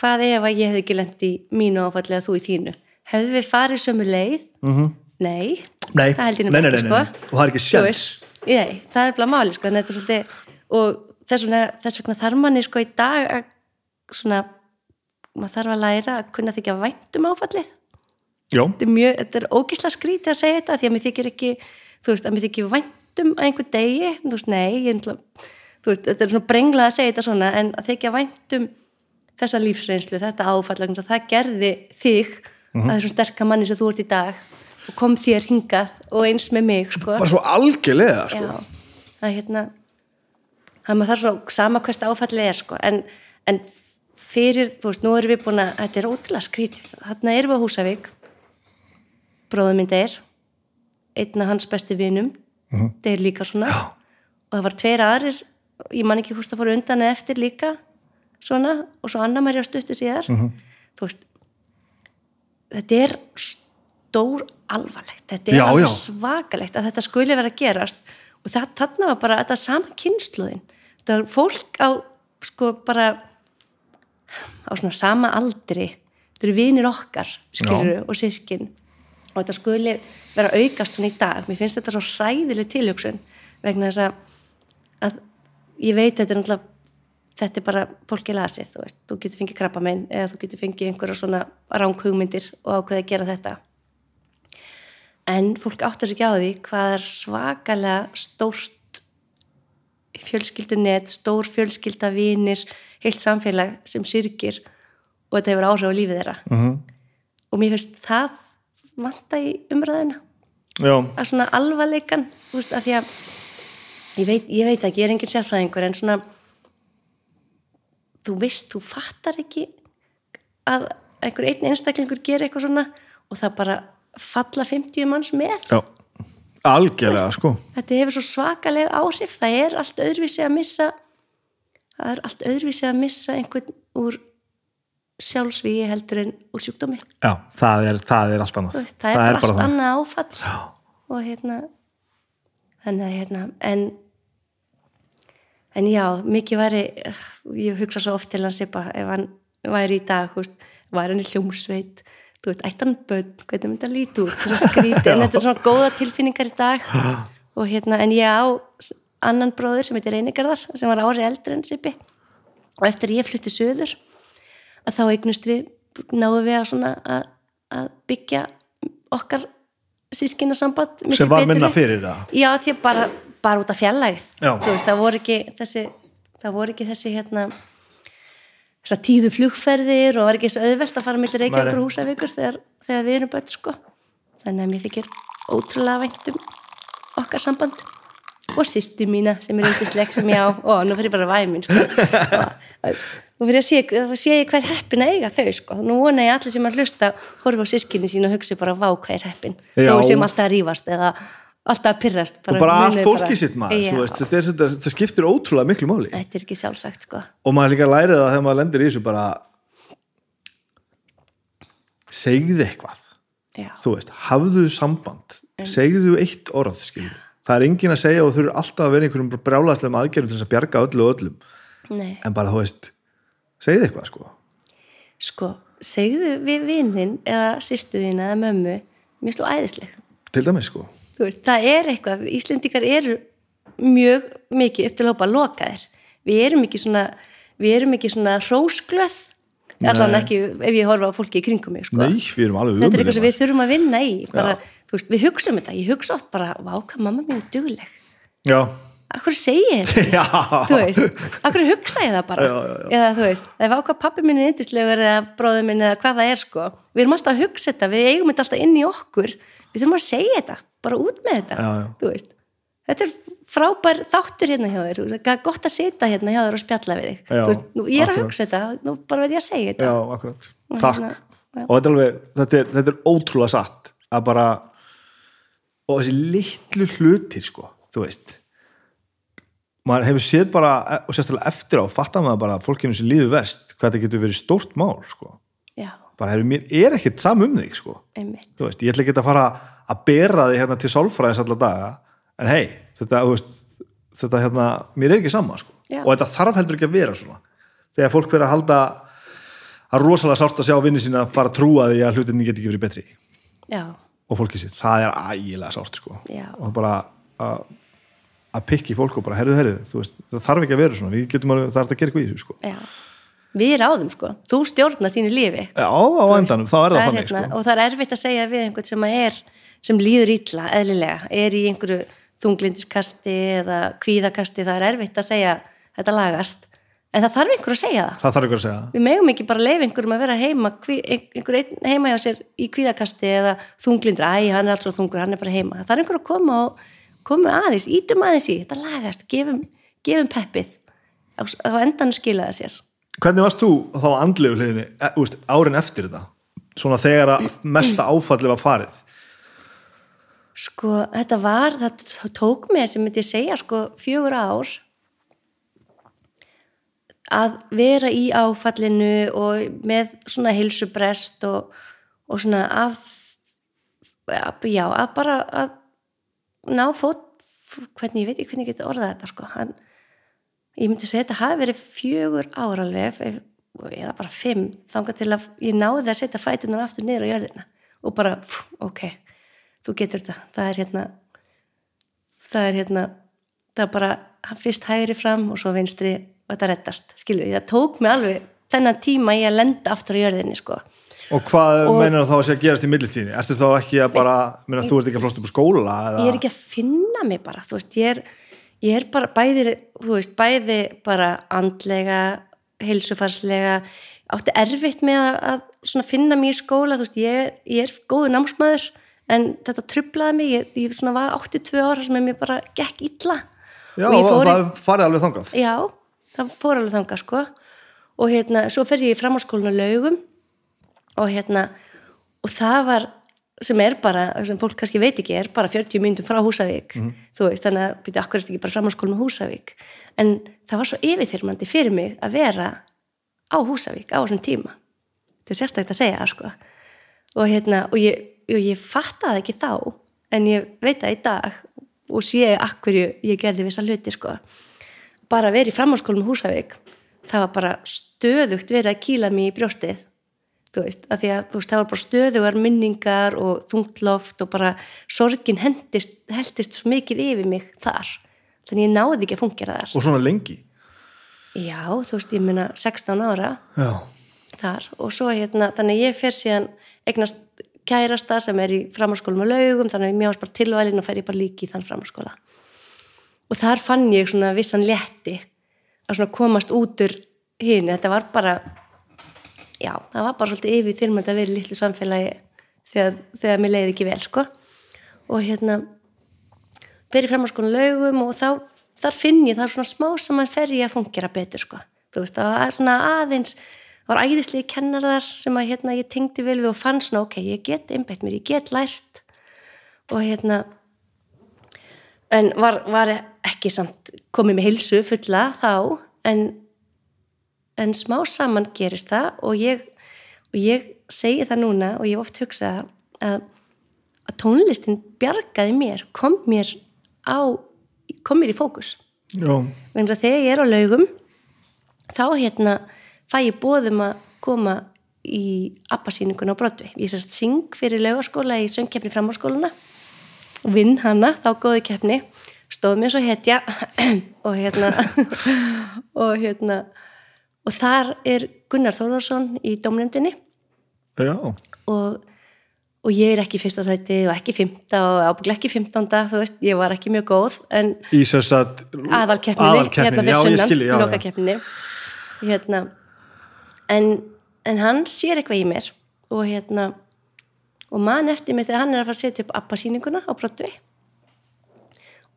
hvað ef að ég hefði ekki lent í mínu áfalli eða þú í þínu, hefðu við farið sömu leið? mm -hmm. Nei, nei, það held ég nefnilega sko. og það er ekki veist, Nei, það er bara máli sko, að svolítið og þess vegna, þess vegna þarf manni sko í dag að svona maður þarf að læra að kunna þykja vænt um áfallið. Já, þetta er mjög, þetta er ógisla skrítið að segja þetta því að mér þykir ekki, þú veist, að mér þykir vænt um að einhver degi, þú veist, nei ætla- þú veist, þetta er svona brenglað að segja þetta svona en að þykja vænt um þessa lífsreynslu, þetta áfall það gerði þig að þessum sterka manni sem þú ert í dag og kom þér hingað og eins með mig sko. bara svo algjörlega sko. Það er hérna það maður þarf svo sama hvert áfallið er sko, en, en fyrir, þú veist, nú erum við búin að þetta er ótrúlega skrítið, þarna erum við á Húsavík bróður minn deyr einn af hans besti vinum Mhm. deyr líka svona Já. og það var tveir aðrir ég man ekki hvort það fóru undan eða eftir líka svona, og svo Anna Maria stuttu síðar Mhm. þú veist þetta er stór alvarlegt, þetta er Já, já. svakalegt að þetta skuli vera að gerast og það, þarna var bara þetta sama kynsluðin þetta var fólk á sko bara á svona sama aldri. Þetta eru vinir okkar skilur og sískin og þetta skuli vera aukast svona í dag. Mér finnst þetta svo hræðileg tilhugsun vegna þess að, að ég veit þetta er náttúrulega þetta er bara fólki lasið, þú veist, þú getur fengið krabba minn eða þú getur fengið einhverja svona ránghugmyndir og ákveði að gera þetta. En fólk áttar sig ekki á því hvað er svakalega stórt fjölskyldunet, stór fjölskylda vinir, heilt samfélag sem syrgir og þetta hefur áhrif á lífið þeirra. Mhm. og mér finnst það vanta í umræðuna. Já, að svona alvarleikan þú veist, að því að ég veit, ég veit ekki, ég er engin sérfræðingur en svona þú veist, þú fattar ekki að einhver einn einstaklingur gerir eitthvað svona og það bara falla 50 manns með. Já. Algjörlega sko. þetta hefur svo svakaleg áhrif það er allt öðruvísi að missa það er allt öðruvísi að missa einhvern úr sjálfsvíi heldur en úr sjúkdómi. Já, það er, það er allt annað. Veist, það, er bara allt það. annað áfall. Og hérna þannig að hérna en en já, mikið væri ég hugsa svo oft til hans ef hann væri í dag veist, væri hann í hljómsveit þú veit, ætti hann bönn, hvernig myndi hann líti út? Þetta er svo skrítið, en *laughs* þetta er svona góða tilfinningar í dag. Og hérna, en ég á annan bróður sem heitir Reynigarðar sem var ári eldri en Sipi og eftir ég flutti söður að þá eignust við, náðum við að að, að byggja okkar sískina samband sem var minna fyrir það? Já, því bara, bara út af fjallægð veist, það voru ekki þessi það voru ekki þessi hérna þessar tíðu flugferðir og var ekki þessi auðvelt að fara millir Reykjavíkur Nei, og húsavíkur þegar, þegar við erum börn sko. Þannig að mér þykir ótrúlega vænt um okkar samband og sýstu mína sem er yndisleg sem ég á. Og nú fyrir bara væmin sko. og, fyrir að sé, sé ég hver heppin að eiga þau sko, nú vona ég allir sem að hlusta horfa á sískinni sín og hugsi bara vá hver heppin, Já. þó sem alltaf að rífast eða alltaf að pyrrast og bara allt munið fólki sitt maður þetta, er, skiptir ótrúlega miklu máli. Þetta er ekki sjálfsagt sko. Og maður líka lærið það þegar maður lendir í þessu bara segðu eitthvað. Já, þú veist, hafðu samband. Segðu eitt orð skilur. Það er engin að segja og þú eru alltaf að vera einhverjum brjálaðslegum aðgerðum til þess að bjarga öllu og öllum. Nei, en bara þú veist, segðu eitthvað sko. Sko segðu við vinnin eða sýstuðina eða mömmu, mér slú æðisleg. Til dæmis sko. Veist, það er eitthvað, Íslendingar eru mjög mikið upp til að hópa lokaðir. Við erum ekki svona, við erum ekki svona hrósglöð, allan ekki ef ég horfa á fólki í kringum mig, sko. nei, Þetta er eitthvað sem við þurfum að vinna í, bara, Já. Þú veist, við hugsaum þetta, ég hugsa oft bara, vá, hvað mamma mín er dugleg. já, Akkur segi ég þetta? *laughs* Þú veist, akkur hugsa ég það bara? Já, já, já. Eða þú veist, ef ákvað pappi minn er yndislegur eða bróður minn eða hvað það er, sko. Við erum alltaf að hugsa þetta, við eigum þetta alltaf inn í okkur, við þurfum að segja þetta, bara út með þetta. Þú veist. Þetta er frábær þáttur hérna hjá þér. Það er gott að sita hérna hjá þér og spjalla við þig. Þú, veist, nú, ég er að akkurat. hugsa þetta, nú bara veit ég að segja þetta. Já, akkurat. Takk, hérna, og þetta er alveg þetta er, þetta er ótrúlega satt að bara og þessi litlu hlutir sko, þú veist. Maður hefur séð bara og sérstaklega eftir á, fattar maður bara að fólkinu sem líður vest, hvað þetta getur verið stórt mál sko, já, bara hefur mér er ekkert sam um þig sko, veist ég ætla ekki að fara að bera þig hérna til sálfræðis alla daga, en hei þetta, þú veist, þetta hérna mér er ekki sama sko, Já. og þetta þarf heldur ekki að vera svona, þegar fólk verður að halda að rosalega sárt að sjá vinni sína fara að trúa því að hlutinni geti ekki verið betri. Já, og fólki sitt, það er ægilega sárt sko, og bara að að pikki fólk og bara, herðu, herðu veist, það þarf ekki að vera svona, við getum alveg það er að gera eitthvað í þessu sko, við ráðum sko, þú stjórnar þínu lífi. Já, á endanum, þá er það, þannig hérna, sko. og það er erfitt að segja við einhvern sem að er sem líður illa, eðlilega. Er í einhverju þunglindiskasti eða kvíðakasti, það er erfitt að segja þetta lagast, en það þarf einhver að segja það. Það þarf að segja við megum ekki bara leifa einhverjum að vera heima einhver heima hjá sér í kvíðakasti eða þunglindur, æ, hann er alltaf þungur hann er bara heima, það er einhver að koma og koma aðeins, ítum aðeins í, þetta lagast gefum, gefum peppið. Á, á endanum skila það sér. Hvernig varst þú þá andlegu hliðinni e, árin eftir þetta? Svona þegar að mesta áfalli var farið? Sko, þetta var, það tók mig sem myndi segja, sko, fjögur ár að vera í áfallinu og með svona hilsubrest og, og svona að já, að bara að ná fót hvernig, ég veit ekki hvernig ég geti orðað þetta sko, hann ég myndi segja þetta hafi verið fjögur ár alveg ef, eða bara fimm þangað til að ég náði að setja fætunar aftur niður á jörðina. Og bara, pff, ok þú getur þetta, það er hérna það er hérna það er bara fyrst hægri fram og svo vinstri og þetta reddast skilur við, það tók mig alveg þennan tíma í að lenda aftur á jörðinni sko Og hvað Og- meinar þá að sé að gerast í millitíðinni? Ertu þá ekki að bara, meina, þú ert ekki að flóst upp á skóla? Eða? ég er ekki að finna mig bara þú veist, ég er, ég er bara bæði, þú veist, bæði bara andlega, heilsufarslega átti erfitt með að, svona finna mig í skóla þú veist, ég, ég er góðu námsmaður en þetta trublaði mig ég, ég svona var 82 ára sem mér bara gekk illa Já, og ég í- það farið alveg þangað. já, það fór alveg þangað sko. Og hérna, svo fer ég í framháskólinu laugum og hérna og það var, sem er bara sem fólk kannski veit ekki, er bara 40 myndum frá Húsavík, þú veist, þannig að byrja, akkur þetta ekki bara framháskólinu Húsavík? En það var svo yfirþyrmandi fyrir mig að vera á Húsavík á þessum tíma. Þetta er sérstækt að segja sko. Og hérna, og ég, og ég fattaði ekki þá en ég veit það í dag og sé akkurju ég gerði vissa hluti sko bara að vera í framháskólum Húsavík það var bara stöðugt verið að kýla mig í brjóstið þú veist, af því að veist, það var bara stöðugar minningar og þungtloft og bara sorgin hendist, heldist svo mikið yfir mig þar þannig ég náði ekki að fungera þar Og svona lengi. já, þú veist, ég meina 16 ára Já. þar og svo hérna, þannig ég fer síðan eignast kærasta sem er í framháskólum og laugum, þannig að mér varst bara tilvælin og fer ég bara líki í þann framháskóla og þar fann ég svona vissan létti að svona komast út úr hinn, þetta var bara já, það var bara svolítið yfir þyrmandi að vera í litlu samfélagi þegar, þegar mér leiði ekki vel, sko. Og hérna fer í framháskólum og laugum og þá, þar finn ég, það er svona smá sem mann fer ég að fungera betur, sko. Þú veist, það var svona aðeins það var æðislegi kennarðar sem að hérna ég tengdi vel við og fann svona ok, ég get einbætt mér, ég get lært. Og hérna en var, var ekki samt komið með heilsu fulla þá en, en smá saman gerist það og ég, og ég segi það núna og ég hef oft hugsað að, að tónlistin bjargaði mér, kom mér á, kom mér í fókus. Vegna þegar ég er á laugum þá hérna fæ ég bóðum að koma í appasýningun á Broadway. Ég sérst syng fyrir laugaskóla í söngkeppni framháskóluna vinn hana, þá góði keppni stóð mér svo hetja *coughs* og hérna og hérna og þar er Gunnar Þórðarsson í domnefndinni já, og, og ég er ekki í fyrsta sæti og ekki fymta og ábygglega ekki fymtánda þú veist, ég var ekki mjög góð en aðalkeppninni, hérna lokakeppninni. Hérna en, en hann sér eitthvað í mér og hérna og man eftir mig þegar hann er að fara að setja upp appasýninguna á Broadway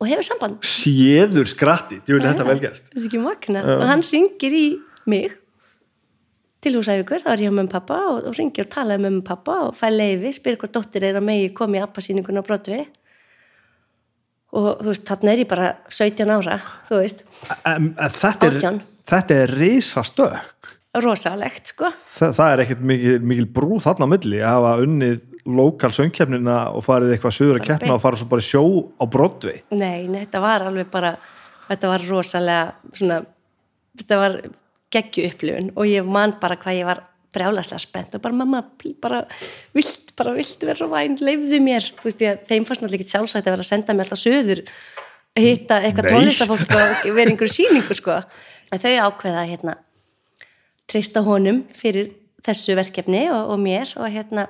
og hefur samband. Séður skratti, ég vil þetta vel gerst þetta er ekki magna og hann ringir í mig til húsæfingur, þá er ég á mömmu pappa og, og ringir og tala um mömmu pappa og fæ leiði, spyr hvort dóttir er að megi komi í appasýninguna á Broadway. Og þú veist, þarna er ég bara 17 ára, þú veist. En þetta er, þetta er risastökk. Rosalegt, sko. Þa, það er ekkert mikil, mikil brú þarna á milli að hafa unnið lokal söngkeppnina og farið eitthvað söður að keppna og fara svo bara sjó á Broadway? Nei, nei, þetta var alveg bara þetta var rosalega svona, þetta var geggju upplifun og ég man bara hvað ég var brjálaslega spennt og bara mamma, bara vilt, bara vilt vera svo væn, leifðu mér. Þú veist ég, þeim fannst náttúrulega ekki sjálfsagt að vera að senda mér alltaf söður hitta eitthvað tónlistafólk og vera einhverju sýningu sko, en þau ákveða hérna treysta honum fyrir þessu verkefni og, og mér og hérna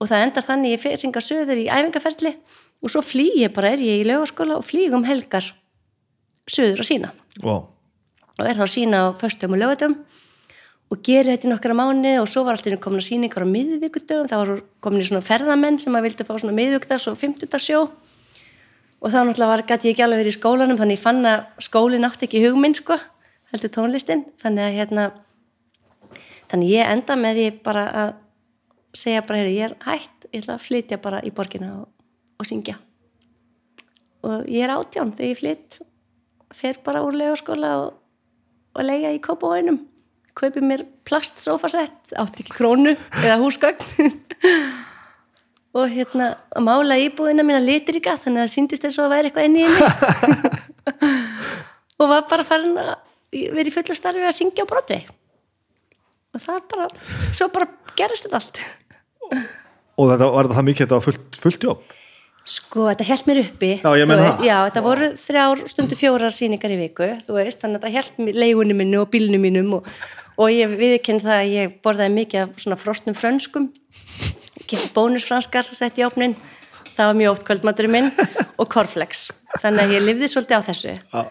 og það endar þannig ég fyrir ringa söður í æfingaferli og svo flý ég bara, er ég í laugaskóla og flýg um helgar söður að sína wow. og er þá sína á föstum og lögatum og geri þetta í nokkara mánu og svo var alltaf komin að síningar á miðvíkudögum það var komin í svona ferðamenn sem að vildi fá svona miðvíkudags og fimmtudagsjó og þá náttúrulega var, gæti ég ekki alveg verið í skólanum þannig ég fann að skólinn átti ekki hugminn sko, heldur tónlistin. Þannig að hérna þannig ég enda með því bara að segja bara, ég er hætt ég ætla að flytja bara í borgina og, og syngja. Og ég er átján þegar ég flytt fer bara úr legaskóla og, og lega í kópavænum kaupi mér plastsofasett átti ekki krónu eða húsgögn. *laughs* Og hérna að mála íbúðina mína litrika þannig að það síndist þess að það væri eitthvað henni. *laughs* Og var bara farin að vera í fulla starfi að syngja á brotvi og það er bara svo bara gerist þetta allt og þetta var það mikið þetta var fullt, fullt jobb? Sko, þetta held mér uppi. Já, ég veist, það. Já, þetta voru þrjár stundu fjórar sýningar í viku þú veist, þannig að þetta held mér leigunni minnu og bílnu mínum og, og ég viðkynna það að ég borðaði mikið af svona frosnum frönskum. Kemur bónusfranskar sett í opnin það var mjög ótt kvöldmaturinn minn og korflex þannig að ég lifði svolítið á þessu. Já.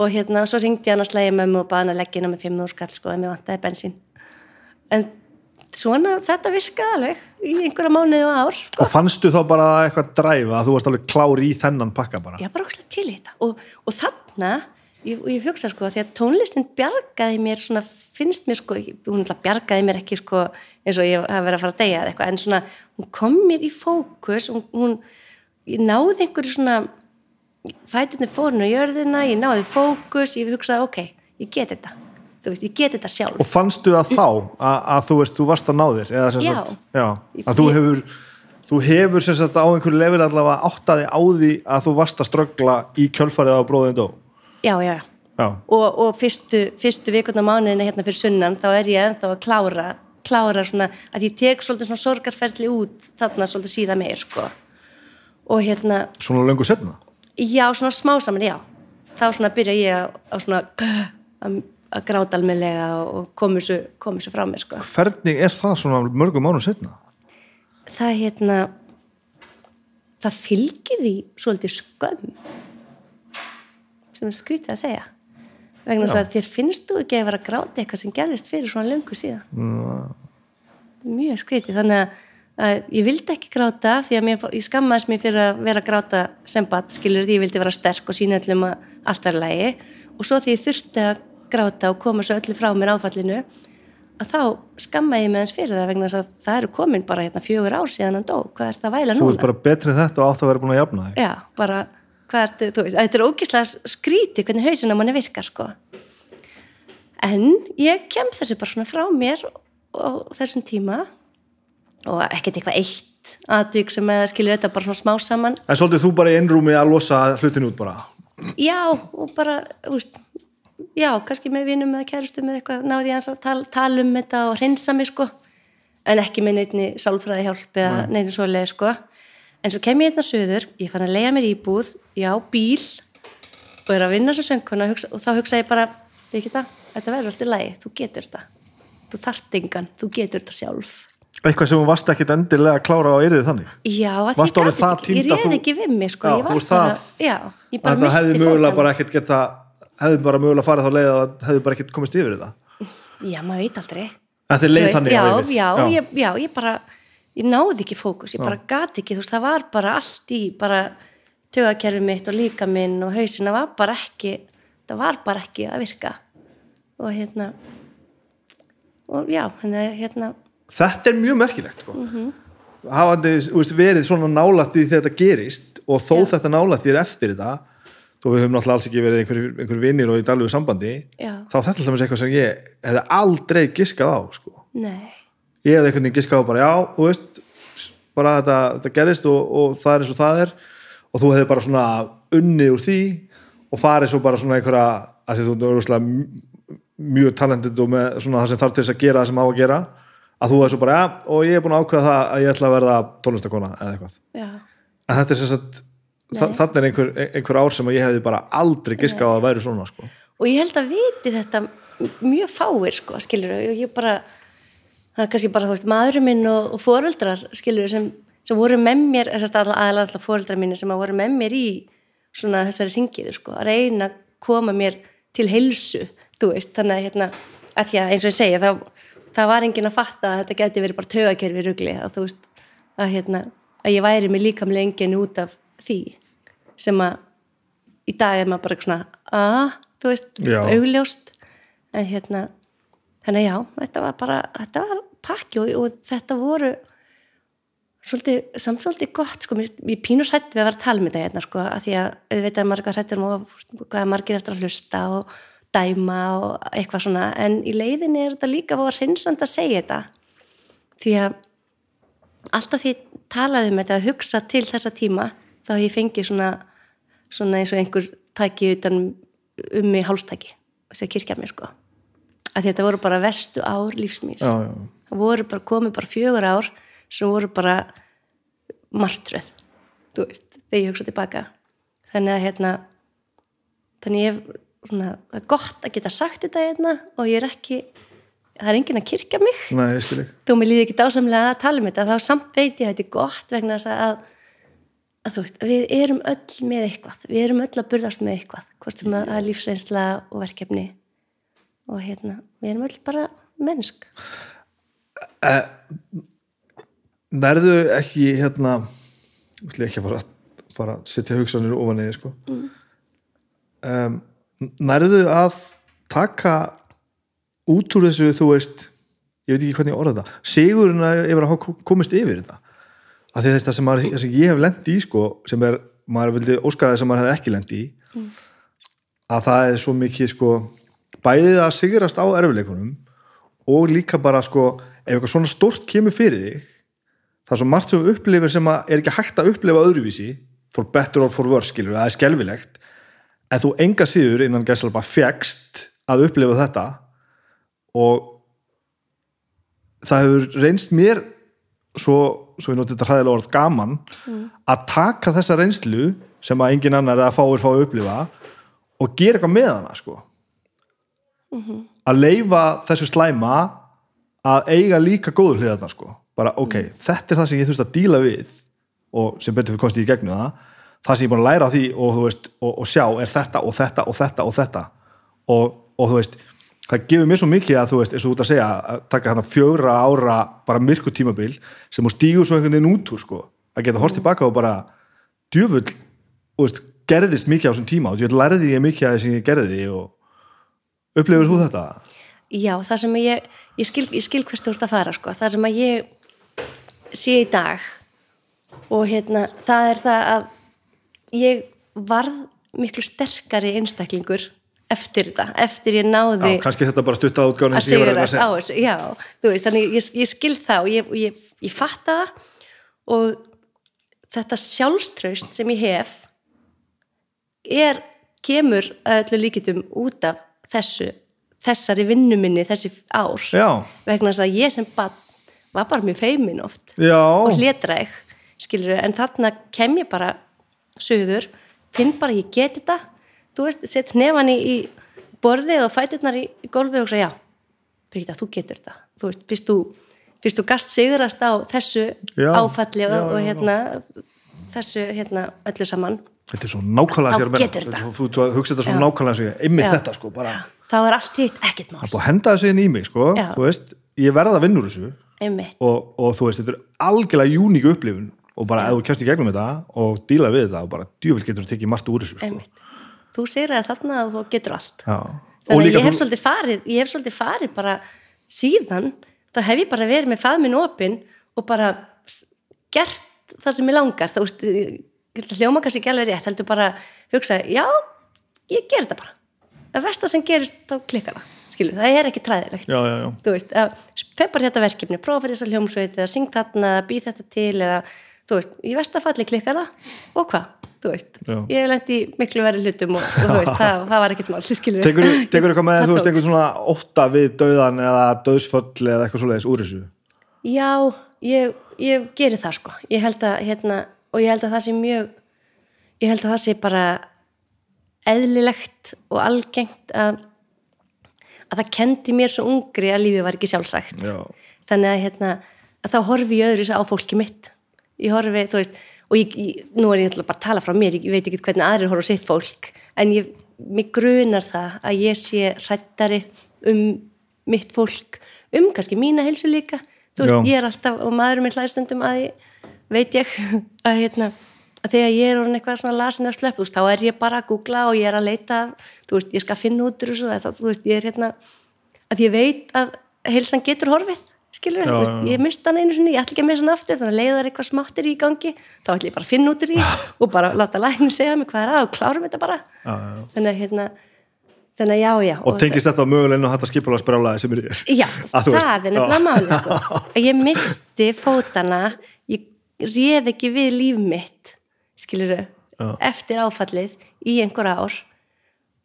og hérna, svo ringdi hann að slæja mömmu og baða hann að leggja inn á með 500 skall sko, að mér vantaði bensín. En svona, þetta virkaði alveg í einhverja mánuði og ár. Sko. og fannstu þá bara eitthvað dræfa að þú varst alveg klár í þennan pakka bara? Já, bara óslega til í þetta. Og, og þarna, ég, og ég hugsa sko því að tónlistin bjargaði mér svona, finnst mér sko, hún bjargaði mér ekki sko eins og ég hafa verið að fara að deyja eða eitthvað, en svona, hún kom mér í fókus og hún, ég náði einhverju svona fætunni fórun á jörðina, ég náði fókus ég hugsaði, ok, ég get þetta veist, ég get þetta sjálf. Og fannstu það þá að, að þú veist, þú varst að ná þér eða sem Já. sagt, já, að þú hefur þú hefur sagt á einhverju lefur allavega áttaði á því að þú varst að ströggla í kjölfarið á bróðin dó? Já, já, já. Og, og fyrstu, fyrstu vikundar mánuðina hérna fyrir sunnan þá er ég ennþá að klára klára svona, að ég tek svolítið svona sorgarferli út þarna svolítið síðan meir sko. Og hérna, svona löngu setna já svona smá saman, já. Þá svona byrja ég að, að svona að, að gráta almennilega og, komu svo, komu svo frá mér sko. Hvernig er það svona mörgum mánum setna það hérna það fylgir því svolítið skömm sem er skrítið að segja. Vegna þess að þér finnst þú ekki að vera að gráta eitthvað sem gerðist fyrir svona löngu síðan. Mm. mjög skrítið. Þannig að, að ég vildi ekki gráta því að mér, ég skammaðist mér fyrir að vera gráta sem bat skilur því ég vildi vera sterk og sína öllum að allt vera lægi og svo því ég þurfti að gráta og koma svo öllu frá mér áfallinu að þá skamma ég með hans fyrir það vegna að það eru komin bara hérna fjögur ár síðan hann dó, hvað er þetta að væla Þú núna? ert bara betri en þetta og átt að vera búin að jafna þig Já, bara, hvað ertu, þú veist, þetta er ógislega skríti hvernig hausinn á manni virkar, sko. En ég kem þessu bara svona frá mér og þessum tíma og ekkert eitthvað eitt aðvík sem eða skilur þetta bara svona smá saman. En svolítið þú bara í einrúmi að losa hlutinu út bara Já, og bara, þú veist, já, kannski með vinum eða kærustum eða eitthvað, náði ég að tala, tala um þetta og hreinsa mig, sko, en ekki með neittni sálfræði hjálp eða neittni svoleið, sko. En svo kem ég hérna söður, ég fann að leiða mér íbúð, já, bíl og er að vinna sem söngkona og, hugsa, og þá hugsa ég bara, þetta verður alltaf lægi, þú getur þetta. Þú þart engan, þú getur þetta sjálf. Eitthvað sem þú varst ekkit endilega að klára á eyrið þannig Já, að ég það ekki, ég þú- ekki við mig, sko. Já, ég var bara, það- já, ég bara Þetta hefði missti mögulega fótanna. bara ekkit geta hefði bara mögulega farið þá leið að hefði bara ekkit komist yfir þetta Já, maður veit aldrei. En þið leið þannig já, á yfir já, Ég, já, ég bara ég náði ekki fókus, ég bara gat ekki þú veist, það var bara allt í bara tögakerfi mitt og líka minn og hausina var bara ekki það var bara ekki að virka og hérna og já, hérna, hérna Þetta er mjög merkilegt sko. Mhm. hafandi þú veist, verið svona nálætt í þegar þetta gerist og þó Já. þetta nálætt er eftir þetta þó við höfum náttúrulega alls ekki verið einhver, einhver vinnir og í daglegu sambandi Já. þá er þetta alltaf eitthvað sem ég hefði aldrei giskað á sko. ég hefði einhvern veginn giskað á bara já, þú veist bara þetta, þetta gerist og, og það er eins og það er og þú hefði bara svona unnið úr því og farið svo bara svona einhverja að því þú er örgulega mjög talendið og með svona það sem þarf til þess að gera það sem á að gera að þú hefði svo bara, ja, og ég er búin að ákveða það að ég ætla að verða tónlistakona eða eitthvað já, en þetta er sem sagt þa- þarna er einhver, einhver ár sem ég hefði bara aldrei giskað að væri svona sko. og ég held að viti þetta mjög fáir sko, skilur ég, ég bara það er kannski bara, maðurinn minn og, og foreldrar skilur sem, sem voru með mér aðalega foreldrar mínir sem voru með mér í svona þessari syngiðu sko, að reyna að koma mér til heilsu, þú veist, þannig að hérna, að því að eins og ég segja, þá það var enginn að fatta að þetta geti verið bara tögakerfi rugli, að þú veist að hérna, að ég væri mig líkamlega enginn út af því sem að í dag er maður bara svona að, þú veist, Já. augljóst. En hérna þannig já, þetta var bara, þetta var pakki og, og þetta voru svolítið, samt svolítið gott sko, mér, ég pínur hrætt við að vera að tala með þetta hérna sko, að því að við veit að margar hrættir um hvað er margir eftir að hlusta og dæma og eitthvað svona. En í leiðinni er þetta líka að hreinsand að segja þetta. Því að alltaf því ég talaði um þetta að hugsa til þessa tíma þá hef ég fengið svona, svona eins og einhver tæki utan um mig hálstæki þess að kirkja mér sko. Að þetta voru bara verstu ár já. það voru bara komið bara fjögur ár sem voru bara martröð þú veist, þegar ég hugsa tilbaka. Þannig að hérna þannig ég hef svona, það er gott að geta sagt þetta hérna og ég er ekki það er enginn að kirkja mig. Nei, þó mér líði ekki dásamlega að tala um þetta þá samt veit ég að þetta er gott vegna að, að þú veist, við erum öll með eitthvað, við erum öll að burðast með eitthvað, hvort sem að er lífsreynsla og verkefni. Og hérna, við erum öll bara mennsk. Nærðu ekki hérna ég ætla ekki að fara, fara að setja hugsanir ofan eða sko. Um, nærðu að taka út úr þessu þú veist ég veit ekki hvernig ég orða þetta sigurinn að að komist yfir þetta af því þess að sem, maður, sem ég hef lent í sko, sem er, maður vildi óskaði sem maður hefði ekki lent í að það er svo mikið sko bæðið að sigrast á erfileikunum og líka bara sko ef eitthvað svona stórt kemur fyrir þig það er svo margt sem þú upplifir sem að er ekki hægt að upplifa öðruvísi for better or for worse skilur, það er skelfilegt en þú enga síður innan gæsla bara fegst að upplifa þetta og það hefur reynst mér svo, svo ég noti þetta hræðilega orð gaman að taka þessa reynslu sem að engin annar eða fáir fá að upplifa og gera eitthvað með hana sko. Að leifa þessu slæma að eiga líka góður hliðarna sko. Bara ok, þetta er það sem ég þurft að díla við og sem betur fyrir komst ég í gegnum það. Það sem ég er búin að læra á því og, veist, og, og sjá er þetta og þetta og þetta og þetta. Og, og þú veist það gefur mér svo mikið að þú veist, eins og þú ert að segja að taka hana fjögra ára bara myrku tímabil sem þú stígur svo einhvern veginn út úr sko, að geta hort tilbaka og bara djöfull, þú veist, gerðist mikið á þessum tíma og djöfull lærði ég mikið að því sem ég gerði og upplifir þú þetta? Já, það sem ég, ég skil, ég skil hvert þú ert að fara sko. það sem að ég sé í dag og hérna það er það að ég varð miklu sterkari einstaklingur eftir þetta, eftir ég náði Já, kannski þetta bara stutta átgáðan að sigrast á þessu, já, þú veist þannig ég, ég skil það og ég, ég, ég fatta það. Og þetta sjálfströst sem ég hef er, kemur að öllu líkitum út af þessu þessari vinnuminni þessi ár. Já, vegna þess að ég sem bann var bara mjög feimin oft já, og hlétræk, skilur en þarna kem ég bara söður, finn bara að ég geti þetta þú veist, sett nefan í, í borðið og fæturnar í, gólfið og segja, já, Birgitta, þú getur þetta. Þú veist, fyrst þú, fyrst þú gast sigrast á þessu Já, áfalli og, já, og hérna þessu hérna öllu saman. Þetta er svo nákvæmlega sér að menna. Þú, hugsa þetta svo nákvæmlega sér, einmitt þetta sko, bara, þá er allt hitt ekkert mál. Það er búið að henda þessu inn í mig sko, veist, ég verða að vinna úr þessu. Og, og þú veist, þetta er algjörlega júníku upplifun. Og bara ef þú kemst í gegnum þetta og díla við þetta og bara djúvill getur þú tekið margt úr þessu sko. Þú segir að þarna og þú getur allt. Já. þannig að ég hef þú, svolítið farið ég hef svolítið farið bara síðan þá hef ég bara verið með faðminn opinn og bara gert það sem ég langar. Þá hljóma kannski ekki alveg rétt heldur bara hugsa, já, ég ger þetta bara. Að versta sem gerist þá klikkar það. Skilu, það er ekki træðilegt. Já, já, já. þú veist, að feppar þetta verkefni prófa fyrir þessa hljómsveit eða syng þarna býð þetta til eða, þú veist, í vestafalli klikkar það. Og hvað, þú veist Já. ég hef lent í miklu verið hlutum og, og þú veist, *laughs* það, það var ekkert mál, *laughs* skilur tekur, tekur eitthvað með, þú veist, eitthvað svona ótta við dauðan eða döðsföll eða eitthvað svoleiðis úr þessu? Já, ég, ég geri það sko. Ég held að, hérna, og ég held að það sé mjög ég held að það sé bara eðlilegt og algengt að að það kendi mér svo ungri að lífið var ekki sjálfsagt. Já. þannig að, hérna, að þá horfi ég öðru á fólki mitt. Ég horfi, þú veist og ég, ég, nú er ég ætla bara að tala frá mér ég veit ekki hvernig aðrir horfa á sitt fólk en ég, mig grunar það að ég sé hrættari um mitt fólk, um kannski mína heilsu líka, þú veist, Já. ég er alltaf og maðurum minn hlæðstundum að ég veit ég *laughs* að hérna að þegar ég er orðin eitthvað svona lasin að slöpp þá er ég bara að googla og ég er að leita þú veist, ég skal finna út úr þessu þú veist, ég er hérna að ég veit að heilsan getur horfið skilur Já, já. ég mista hann einu sinni ég ætla ekki að missa hann aftur, þannig að leiðar eitthvað smáttir í gangi þá ætla ég bara að finna út úr því *laughs* og bara láta lækni segja mig hvað er að og klárum þetta bara Já, já, þannig að hérna þannig að já, já og tengist þetta á þetta skipulega sprjálaði sem er þér Já, *laughs* veist. það er nefnilega máli sko. *laughs* ég misti fótana ég réð ekki við líf mitt skiluru, eftir áfallið í einhver ár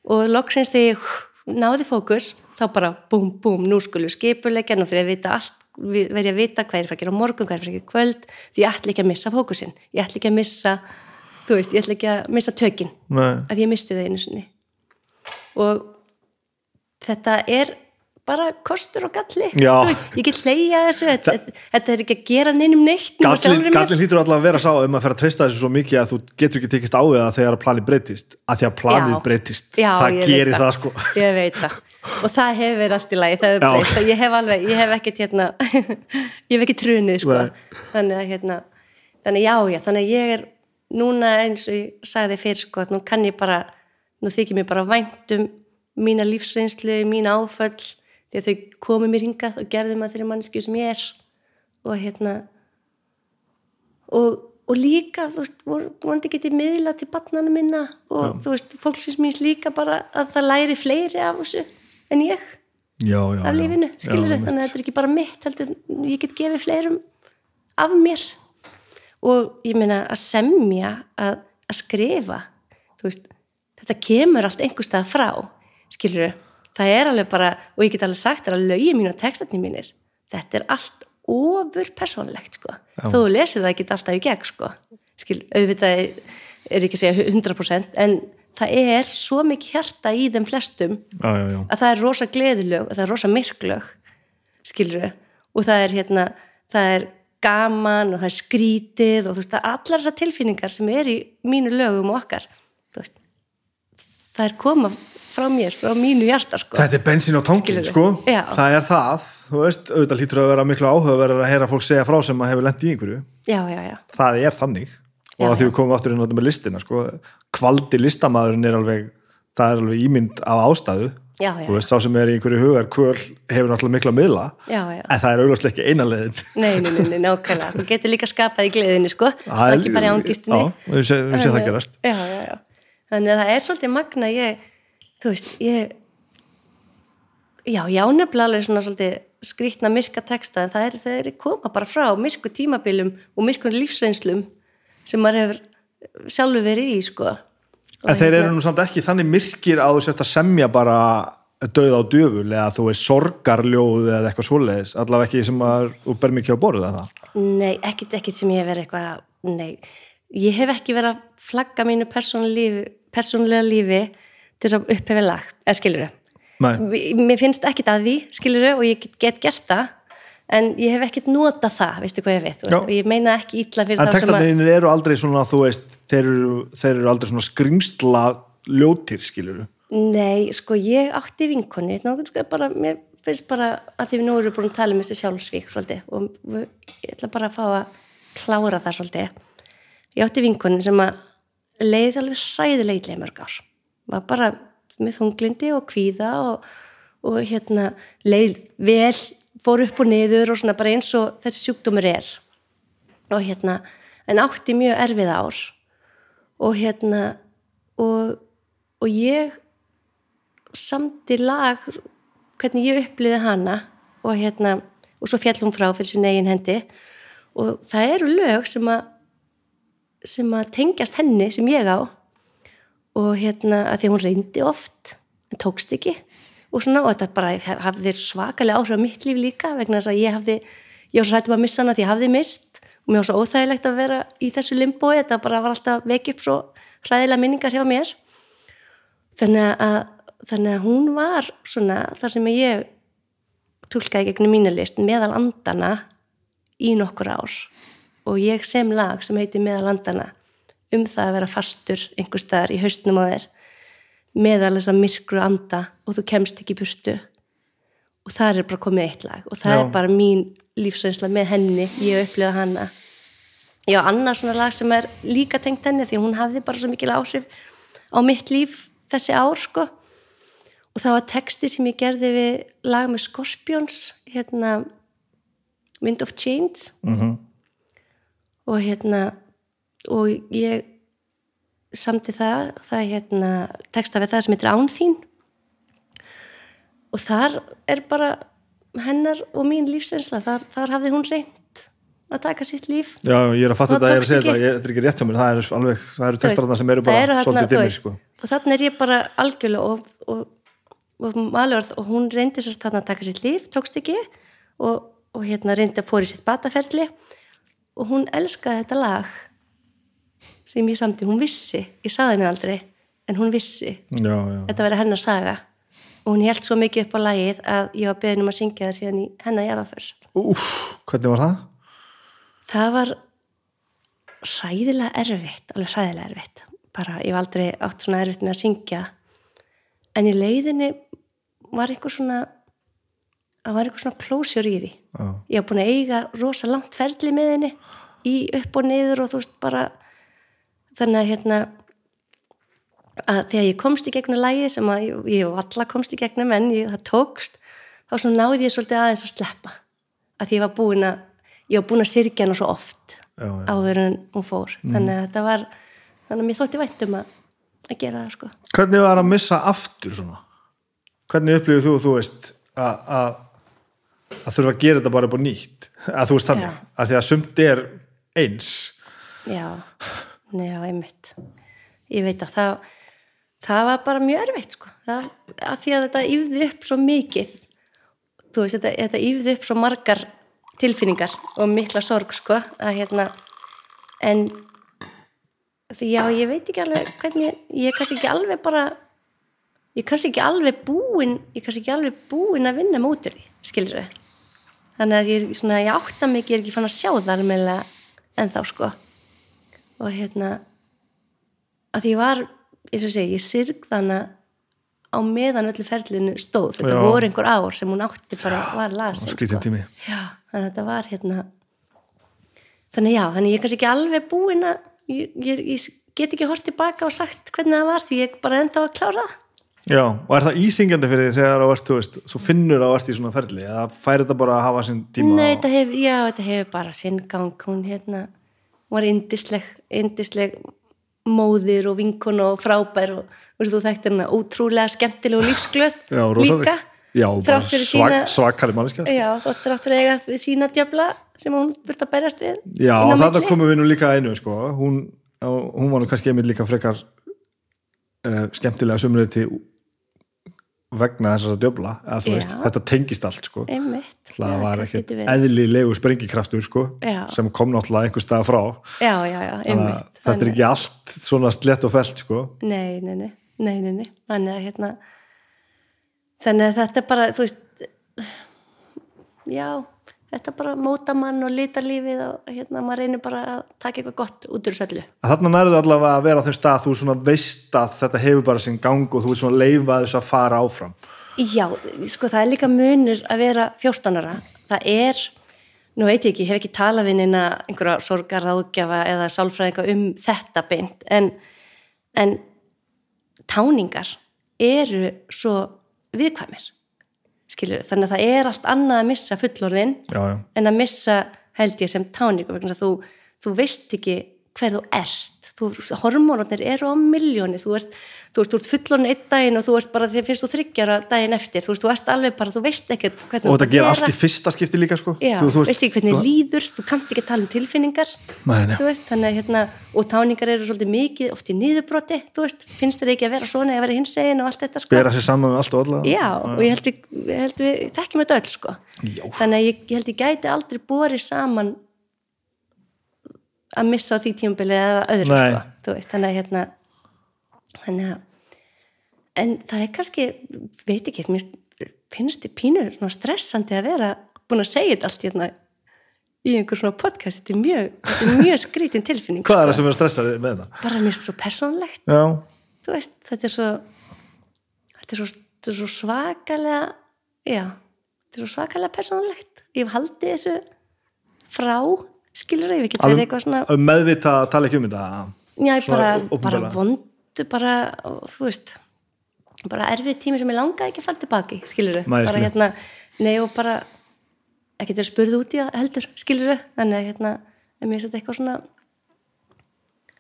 og loksins þegar ég náði fókus þá bara búm, búm, nú skulu skipulegja nú ég vita allt verði að vita hvað er fyrir að gera morgun, hvað er fyrir að gera kvöld því ég ætla ekki að missa fókusin ég ætla ekki að missa, þú veist, ég ætla ekki að missa tökin Nei. að ég misti það einu sinni. Og þetta er bara kostur og galli. Veist, ég get hleyja þessu þetta, þetta er ekki að gera neinum neitt Gallin, gallin hlýtur alltaf að vera sá ef maður fer að treysta þessu svo mikið að þú getur ekki tekist á við það þegar að planið breytist. Að því að planið breytist. Það gerir það. sko. Ég veit það og það hefur verið allt í lagi það hefur Já. breyst. Og ég hef alveg, ég hef ekkert hérna *laughs* ég hef ekki trunið sko. Þannig að hérna þannig já, já, þannig að ég er núna eins og ég sagði fyrir sko að nú kann ég bara, nú þykir mér bara vænt um mína lífsreynslu, mína áföll því að þau komu mér hingað og gerði maður þeirri mannskju sem ég er. Og hérna og, og líka, þú veist, vonandi getið miðla til barnana minna og þú veist, fólksins míns líka bara að það læri fleiri af þessu en ég já, já, af lífinu, skilur þannig að þetta er ekki bara mitt heldur, ég get gefið fleirum af mér og ég meina að semja að, að skrifa veist, þetta kemur allt einhver stað frá skilur það er alveg bara, og ég get alveg sagt að lögin mín og textatni mínir þetta er allt ofur persónlegt sko. Já. þó þú lesir það ekki alltaf í gegn sko. skil, auðvitað er ekki að segja 100% en það er svo mikið hjarta í þeim flestum já, já, já. að það er rosa gleðilög og það er rosa myrklög skilur og það er hérna það er gaman og það er skrítið og þú veist, allar þessar tilfinningar sem er í mínu lögum og okkar veist, það er koma frá mér, frá mínu hjarta sko. Þetta er bensin á tankin, sko. Já. Það er það, þú veist, auðvitað hlýtur að vera miklu áhugaverður að heyra fólk segja frá sem að hefur lent í einhverju. já, já, já, Það er þannig. Og að því við komum aftur inn á þetta með listina, sko. Kvaldi listamæðurinn er alveg, það er alveg ímynd af ástæðu. já, já, þú veist, sá sem er í einhverju hugar kvöl hefur náttúrulega mikla miðla já, já. en það er auðvitað ekki eina leiðin Nei, nei, nei, nei, nákvæmlega, þú getur líka skapað í gleðinni, sko, Það er- ekki bara í ángistinni Já, við sé, við sé það gerast Já, já, já. Þannig að það er svolítið magna, ég, þú veist, ég, já, já, nefnilega alveg svona svolítið skrýtna myrka texta, en það er, það er koma bara frá myrku tímabilum og myrkun lífsreynslum sem maður hefur sjálfur verið í, sko. En þeir hérna- eru nú samt ekki þannig myrkir að þú sért að semja bara döð á djöful eða þú veist sorgarljóð eða eitthvað svoleiðis, allavega ekki sem að þú ber mikið á borðið eða? Nei, ekkit, ekkit sem ég hef verið eitthvað, nei, ég hef ekki verið að flagga mínu persónulega lífi, persónulega lífi til þess að upphefi lag, eða skilur Nei, mér finnst ekkit að því, skilur og ég get, get gert það en ég hef ekkit notað það, veistu hvað ég veit þú veist, og ég meina ekki illa fyrir en þá sem að textarnir eru aldrei svona þú veist, þeir eru, þeir eru aldrei svona skrimsla ljótir skilur nei, sko ég átti vinkonni sko, bara, mér finnst bara að því við nú erum búin að tala um þessu sjálfsvík svolítið, og ég ætla bara að fá að klára það svolítið. Ég átti vinkonni sem að leiði alveg hræðilegitlega mörg ár. Var bara með þunglindi og kvíða og, og hérna leið vel, fór upp og niður og svona bara eins og þessi sjúkdómur er. Og hérna en átti mjög erfið ár. Og hérna og, og ég samti lag hvernig ég upplýði hana og hérna og svo fjall hún frá fyrir sin eigin hendi. Og það eru lög sem að sem að tengjast henni sem ég á. Og hérna að því hún reyndi oft en tókst ekki og svona og þetta bara hafði svakalega áhrif á mitt líf líka vegna þess að ég hafði ég var svo hættum að missa hana því ég hafði mist og mér var svo óþægilegt að vera í þessu limbói þetta bara var alltaf vekið upp svo hræðilega minningar hjá mér. Þannig að, þannig að hún var svona þar sem ég tólkaði gegnum mínu list meðal andana í nokkur ár. Og ég sem lag sem heiti meðal andana um það að vera fastur einhver staðar í haustnum á þér meðal þess að myrkru anda og þú kemst ekki burtu. Og það er bara komið eitt lag. Og það Já. er bara mín lífsreynsla með henni, ég upplifa hana. Já, annað svona lag sem er líka tengt henni því hún hafði bara svo mikil áhrif á mitt líf þessi ár sko. Og það var texti sem ég gerði við lag með Scorpions hérna Wind of Change. Mm -hmm. og hérna og ég samti það, það hérna texta við það sem heitir Án þín. Og þar er bara hennar og mín lífsensla þar, þar hafði hún reynd að taka sitt líf. Já, ég er að fatta þetta, ég er að segja þetta þetta er ekki rétt hjá mér, það er alveg það eru textarna sem eru bara eru þarna, svolítið dimmir sko. og þannig er ég bara algjörlega og, og, og, og hún reyndi sérst þarna að taka sitt líf tókst ekki og, og hérna reyndi að fóri sitt bataferli. Og hún elskaði þetta lag sem ég samti, hún vissi. Ég saði henni aldrei, en hún vissi. Já, já, þetta verið hennar saga. Og hún held svo mikið upp á lagið að ég var beðin um að syngja það síðan í hennar jarðaför Úf, hvernig var það? það var hræðilega erfitt alveg hræðilega erfitt. Bara ég hef aldrei átt svona erfitt með að syngja. En í leiðinni var einhver svona það var einhver svona klósjur í því. Já, ég hef búin að eiga rosa langt ferli með henni í upp og niður og þú veist bara þannig að hérna að þegar ég komst í gegnum lægi sem að ég, ég valla komst í gegnum en ég, það tókst þá svona náði ég svolítið aðeins að sleppa. Að því ég var búin að ég var búin að syrkja hana svo oft já, já. áður en hún fór. Þannig að þetta var þannig að mér þótti vænt um að, að gera það sko. Hvernig var að missa aftur svona? Hvernig upplifir þú, þú veist, að að að þurfa að gera þetta bara upp á nýtt? Að þú veist þannig, Já. að því að sumt er eins. Já, já, einmitt. Ég veit að það það var bara mjög erfitt sko. Það, að því að þetta yfði upp svo mikið þú veist, þetta, þetta yfði upp svo margar tilfinningar og mikla sorg sko að hérna en því já, ég veit ekki alveg hvernig, ég er kannski ekki alveg bara ég er kannski ekki alveg búin ég er kannski ekki alveg búin að vinna mótur því, skilur þau þannig að ég svona, ég átta mig ég er ekki fann að sjá það alveg en þá sko og hérna að því ég var, eins og segi, ég syrg þannig á meðan öllu ferlinu stóð. Þetta Já. voru einhver ár sem hún átti bara var lasin já, þannig að þetta var hérna þannig já, þannig ég er kannski ekki alveg búin að ég, ég, ég get ekki hort tilbaka og sagt hvernig það var því ég bara ennþá að klára það. Já, og er það íþingjandi fyrir þegar þú ert, þú veist, þú finnur að ert í svona ferli eða færi þetta bara að hafa sinn tíma? Nei, og- þetta hefur, já, þetta hefur bara sinn gang, hún hérna var indisleg, indisleg móðir og vinkun og frábær og veist, þú þekkti hérna ótrúlega skemmtileg og lífsglöð Já, líka Já, bara þrátt fyrir svak, sína svakari þótt þrátt fyrir eiga við sína djöfla sem hún burt að berjast við Já, milli. komum við nú líka einu sko. hún, hún var nú kannski einmitt líka frekar uh, skemmtilega sumriði vegna þess að þú Já. veist, þetta tengist allt sko. það var ekkert eðlilegu sprengikraftur sko, sem kom náttúrulega einhver stað frá já, já, já, að einmitt þetta er ekki allt svona slett og felt sko. nei, nei, nei, nei, nei, nei. þannig að hérna þannig að þetta er bara, þú veist já þetta er bara móta mann og lita lífið og hérna maður reynir bara að taka eitthvað gott út úr söllu Þarna nærðu allavega að vera á þeim stað að þú svona veist að þetta hefur bara sinn gang og þú vil svona leifa þess að fara áfram. Já, sko það er líka munur að vera 14 ára. Það er, nú veit ég ekki, hef ekki talað við neina einhverja sorgarráðgjafa eða sálfræðinga um þetta beint, en, en táningar eru svo viðkvæmir, skilur þannig að það er allt annað að missa fullorðin Já, já, en að missa held ég sem táningu vegna þú, þú veist ekki hver þú ert. Þú, hormónarnir eru á miljóni þú ert, þú ert, ert fullorinn einn daginn og þú ert bara þegar finnst þú þryggjara daginn eftir þú veist, þú ert alveg bara, þú veist ekkert hvernig og þetta gera allt í fyrsta skipti líka sko. Já, þú, þú veist ekki hvernig þú... líður, þú kannt ekki að tala um tilfinningar þú veist, þannig hérna og táningar eru svolítið mikið, oft í niðurbroti þú veist, finnst þér ekki að vera svona eða vera hins egin og allt þetta sko bera sér saman með allt og alla Já, og ég held við, held við þekkjum þetta öll sko. Já. Þannig að ég, ég held ég gæti aldrei borið saman að missa á því tímabili eða öðru Nei. sko. Veist, þannig að hérna þannig að en það er kannski, veit ekki mér finnst þið pínur svona stressandi að vera búin að segja þetta allt hérna í einhver svona podcast þetta er mjög, þetta er mjög skrítin tilfinning Hvað er það sko. sem er að stressa þig með það? bara mér finnst svo persónlegt Já, þú veist, þetta er svo þetta er svo, þetta er svo svakalega já, þetta er svo svakalega persónulegt ég hef haldið þessu frá skilur ég ekki, það er eitthvað svona að meðvita að tala ekki um þetta já, svona bara, opinberlega. Vondu bara, og, þú veist bara erfið tími sem ég langaði ekki að fara tilbaki skilur ég bara skil. hérna, nei og bara ekki til að spurðu út í það heldur skilur þannig að hérna, mér finnst þetta eitthvað svona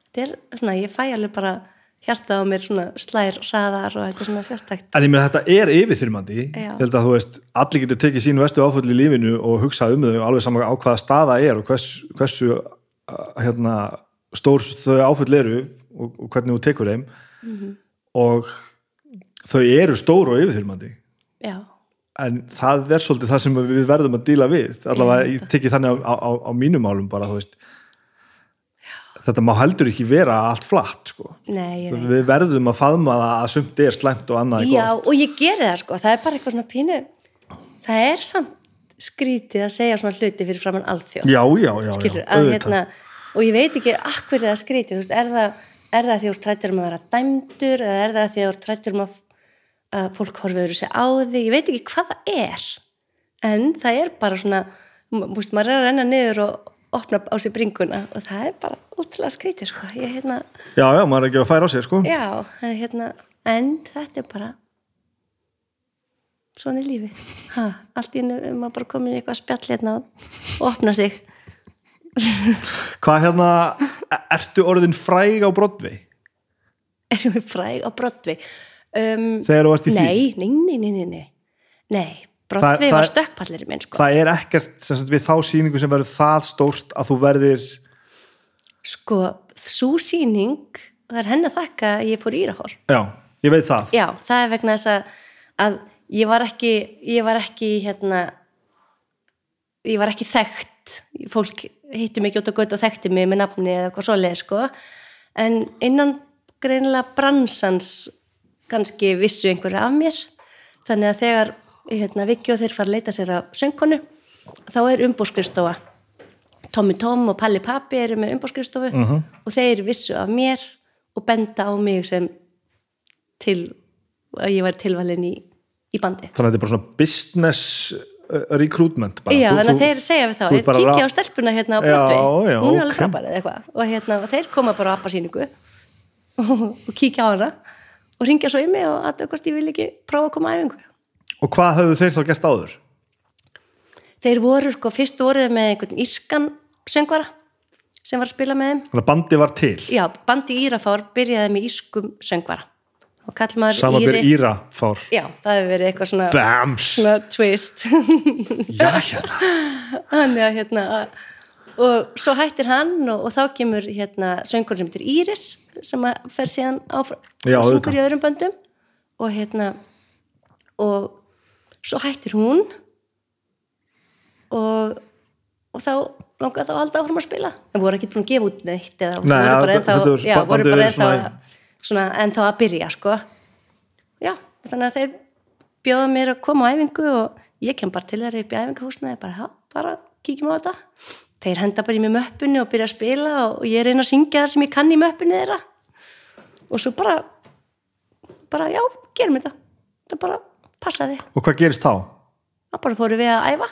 þetta er svona, ég fæ alveg bara hjartað á mér svona slær hraðar og þetta er svona sérstakt. En ég meina þetta er yfirþyrmandi. Ég held að þú veist, allir getur tekið sín vestu áföll í lífinu og hugsað um þau alveg saman á hvaða staða er og hvers, hversu uh, hérna, stór þau áföll eru og, og hvernig þú tekur þeim. Mhm. og þau eru stór og yfirþyrmandi. Já, en það er svolítið það sem við verðum að díla við. Allavega ég tekið þannig á, á, á mínum málum bara þú veist. Þetta má heldur ekki vera allt flatt sko. nei, veit við verðum að faðma það að sumt er slæmt og annað er Já, gott. og ég geri það sko, það er bara eitthvað svona pínu það er samt skrítið að segja svona hluti fyrir framann alþjóð. Já, já, já, skilur, já, að auðvitað. hérna og ég veit ekki akkur það skrítið, þú veist, er það er það því þú trættur um að vera dæmdur eða er það því þú trættur um að, að fólk horfið öðru sig á því, ég veit ekki hvað það er en það er bara svona m- þú veist, maður er að renna niður og opna á sig bringuna og það er bara útrúlega skrítið sko, ég hérna já, já, maður er ekki að færa á sig sko. Já, hérna, en þetta er bara svona er lífi. Ha, allt í er maður bara komin í eitthvað spjall hérna og opna sig. Hvað hérna, e- ertu orðin fræg á Broadway Erum við fræg á Broadway? Um, þegar þú ert í því nei, nei, nei, nei, nei, nei. Nei, Það- var það- stökkpallir minn, sko. það er ekkert sagt, við þá sýningu sem verður það stórt að þú verðir Sko, svo sýning, það er henni að þakka að ég fór í Írahor. já, ég veit það Já, það er vegna þess að, að ég var ekki, ég var ekki, hérna, ég var ekki þekkt, fólk hitti mig út á gött og þekkti mig með nafni eða eitthvað svoleið, sko, en innan greinilega bransans kannski vissu einhverju af mér, þannig að þegar, hérna, Viki og þeir fara að leita sér að söngkonu, þá er umbúrskrifstofa. Tommy Tom og Palli Pappi eru með umbúrskrifstofu og þeir vissu af mér og benda á mig sem til að ég var tilvalin í, í bandi. þannig að þetta er bara svona business uh, recruitment bara. Já, Þú- þannig að þeir segja við þá, kíkja á stelpuna hérna á Broadway, hún er alveg frábæri eða eitthvað. Og, hérna, og þeir koma bara á appasýningu og, *laughs* og kíkja á hana og ringja svo í mig og að hvort ég vil ekki prófa að koma á æfingu. Og hvað höfðu þeir þá gert áður? þeir voru sko fyrst voruð með einhvern írskan söngvara sem var að spila með þeim. Þannig að bandi var til? Já, bandi Írafár byrjaði með írskum söngvara Samanbyr Íra fár. Já, það hefur verið eitthvað svona, Bams! svona twist. *laughs* Já, hérna. Þannig að hérna og svo hættir hann og, og þá kemur hérna söngur sem heitir Íris sem að fer síðan áfram og syngur í öðrum böndum. Og hérna og svo hættir hún. Og og þá langaði þá alltaf áfram að spila. En voru ekki búin að gefa út neitt eða Nei, voru bara ennþá, bara svona- svona ennþá að byrja sko. Já, þannig að þeir bjóða mér að koma á æfingu og ég kem bara til þeirra upp í æfinguhúsnaði bara, já, bara kíkjum á þetta. Þeir henda bara í mig möppunni og byrja að spila og ég reyna að syngja það sem ég kann í möppunni þeirra. Og svo bara bara, já, gerum þetta. Það bara passaði. Og hvað gerist þá? þá bara fórum við að æfa.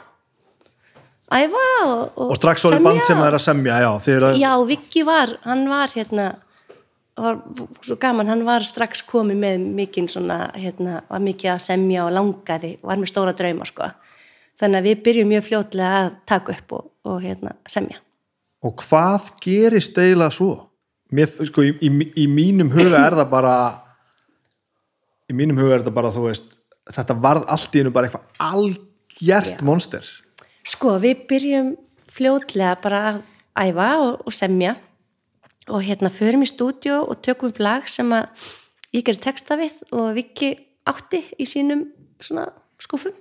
Æfa og, og, Og strax voru band sem og- er að semja, já að, Já, Viki var, hann var hérna var svo gaman, hann var strax komið með mikinn svona, hérna, var mikið að semja og langaði, var með stóra drauma sko. Þannig að við byrjum mjög fljótlega að taka upp og, og hérna, semja. Og hvað gerist eiginlega svo? Mér, sko, í, í, í mínum huga er það bara í mínum huga er það bara, þú veist þetta varð allt í hennu bara eitthvað algjert Já. monster Sko, við byrjum fljótlega bara að æfa og, og semja og hérna förum í stúdíu og tökum upp lag sem að ég gerir texta við og Viki átti í sínum svona skúfum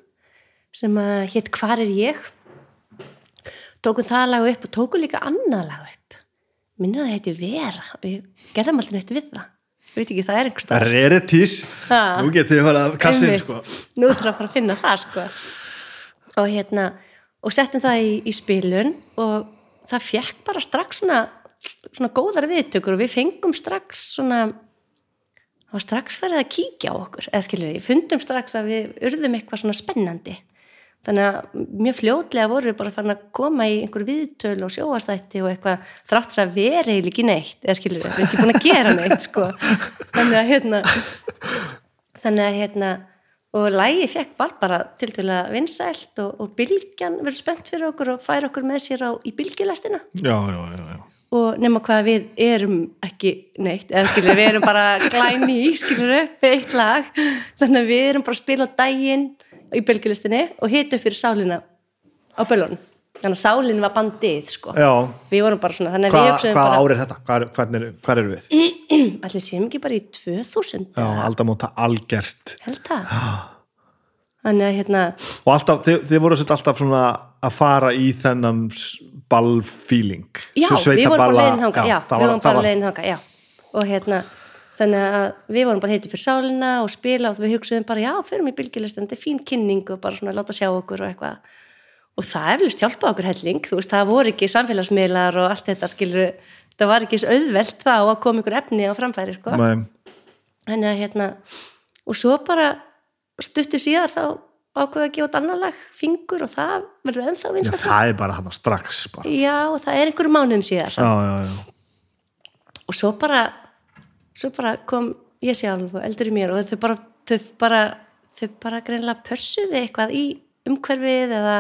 sem að hétt Hvar er ég? Tókum það lag upp og tókum líka annað lag upp. Minnir að það heiti Vera. Við gerðum alltaf neitt við það. Ég veit ekki, það er einhver stað. Rarities, Ha. nú getið þið farið að kassin sko. Nú þarf að fara að finna það sko. og hérna og settum það í, í spilun og það fekk bara strax svona, svona góðar viðtökur og við fengum strax svona það var strax verið að kíkja á okkur eða skilur við, fundum strax að við urðum eitthvað svona spennandi þannig að mjög fljótlega voru við bara fann að koma í einhver viðtöl og sjóastætti og eitthvað þrátt fyrir að vera eiginlega ekki neitt eða skilur við, við erum ekki búin að gera neitt sko. þannig að hérna þannig að hérna og lægi fekk var bara til að vinsælt og, og bylgjan verður spennt fyrir okkur og fær okkur með sér á, í bylgjulastina Já, já, já, já. Og nema hvað við erum ekki neitt, eða skilur við erum bara *laughs* glæni í, skilur upp eitt lag þannig að við erum bara að spila á daginn í bylgjulistinni og hita upp fyrir sálina á bölun þannig að sálinn var bandið sko já. við vorum bara svona, Hva, Hvað bara ár er þetta? Hvað, er, hvað, er, hvað er við? *clears throat* allir séum ekki bara í 2000 Já, aldamóta algjert held það þannig að hérna Og alltaf, þið, þið voru alltaf svona að fara í þennan ballfeeling Já, við vorum bara leiðin þanga, já, við var- bara leiðin þanga, já. Og hérna, þannig að við vorum bara heitið fyrir sálina og spila og við hugsaðum bara, já, förum í bylgjulistan, þetta er fín kynning og bara svona láta sjá okkur og eitthvað. Og það eflust hjálpaði okkur helling, þú veist, það voru ekki samfélagsmiðlar og allt þetta, skilur, það var ekki auðvelt þá að koma ykkur efni á framfæri, sko. Þannig að hérna, og svo bara stuttu síðar þá ákveða að gefa út annar lag, fingur og það verður ennþá Já, vinsast. það er bara hann strax bara. Já, og það er einhverjum mánuðum síðar. Já, já, já. og svo bara svo bara kom ég sjálf og eldur í mér og þau bara þau bara, þau bara greinlega pössuði eitthvað í umhverfið eða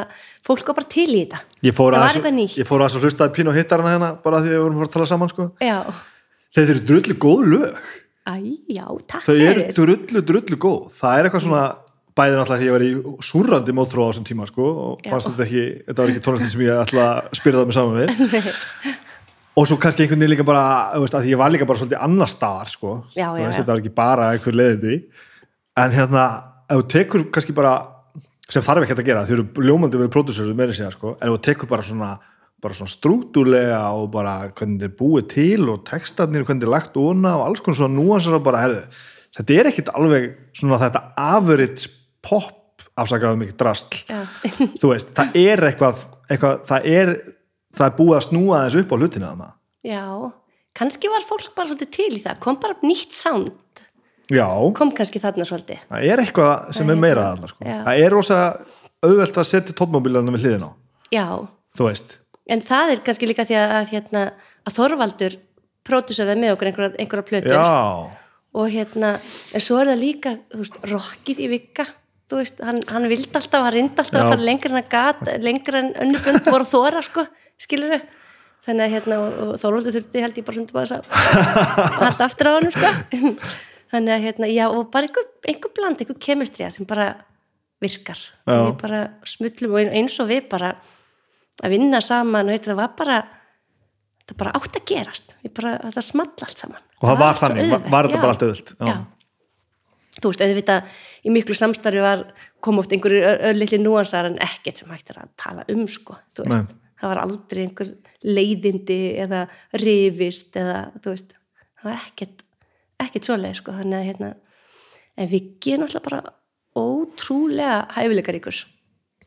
fólk var bara til í þetta Ég fór það að þess að hlustaði pínu hittarana hérna bara því að við vorum að að tala saman sko. já, Þeir eru drullu góð lög æ, já, takk Þau eru fyrir drullu, drullu góð Það er eitthvað svona bæðið náttúrulega því ég var í súrrandi mótþróa á þessum tíma sko, og Já. fannst þetta ekki, þetta var ekki tónlistin sem ég ætla að spyrja það með saman við *laughs* og svo kannski einhvern veginn líka bara þú veist, að ég var líka bara svolítið annar staðar sko, Já, já, já. þetta var ekki bara einhver leiðindi en hérna, ef þú tekur kannski bara, sem þarf ekki að gera þau eru ljómandi við pródúsörðu meira segja sko, en ef þú tekur bara svona bara svona strúktúrlega og bara hvernig þetta er búið til og textarnir hvernig þetta er lagt óna og alls konar svona núansar og bara, herðu, þetta er ekkit alveg svona þetta average pop afsakaðu mikið drastl þú veist, það er eitthvað, eitthvað það er, það er búið að snúa þessu upp á hlutina þarna. Já, kannski var fólk bara svolítið til í það. Kom bara nýtt sound. Já, kom kannski þarna svolítið. Það er eitthvað sem Það er meira þarna sko. það er rosa auðvelt að setja tónmóbílarna við hliðin á. Já, þú veist, en það er kannski líka því að, að, hérna, að Þorvaldur pródúseraði með okkur einhverja, einhverja plötur. Já. Og hérna, en svo er það líka veist, rockið í vika þú veist, hann, hann vildi alltaf, hann reyndi alltaf Já. að fara lengra en að gat, lengra en önnubönd voru þóra, sko, skilur þannig að hérna, Þóróldur þurfti held ég bara svona bara að halda aftur á hann, sko *laughs* þannig að hérna, já, og bara einhver, einhver bland, einhver kemistrija sem bara virkar Já. við bara smullum og eins og við bara að vinna saman og þetta var bara þetta bara átt að gerast við bara, þetta small allt saman og það var þannig, var, var þetta já. bara allt auðvilt já. þú veist, auðvitað í miklu samstarfi var kom oft einhverju örlitli núansar en ekkert sem hægt er að tala um sko, þú veist, Nei. það var aldrei einhver leiðindi eða rifist eða, þú veist. Það var ekkert, ekkert svoleið sko, þannig að hérna en Viki er náttúrulega bara ótrúlega hæfileikaríkur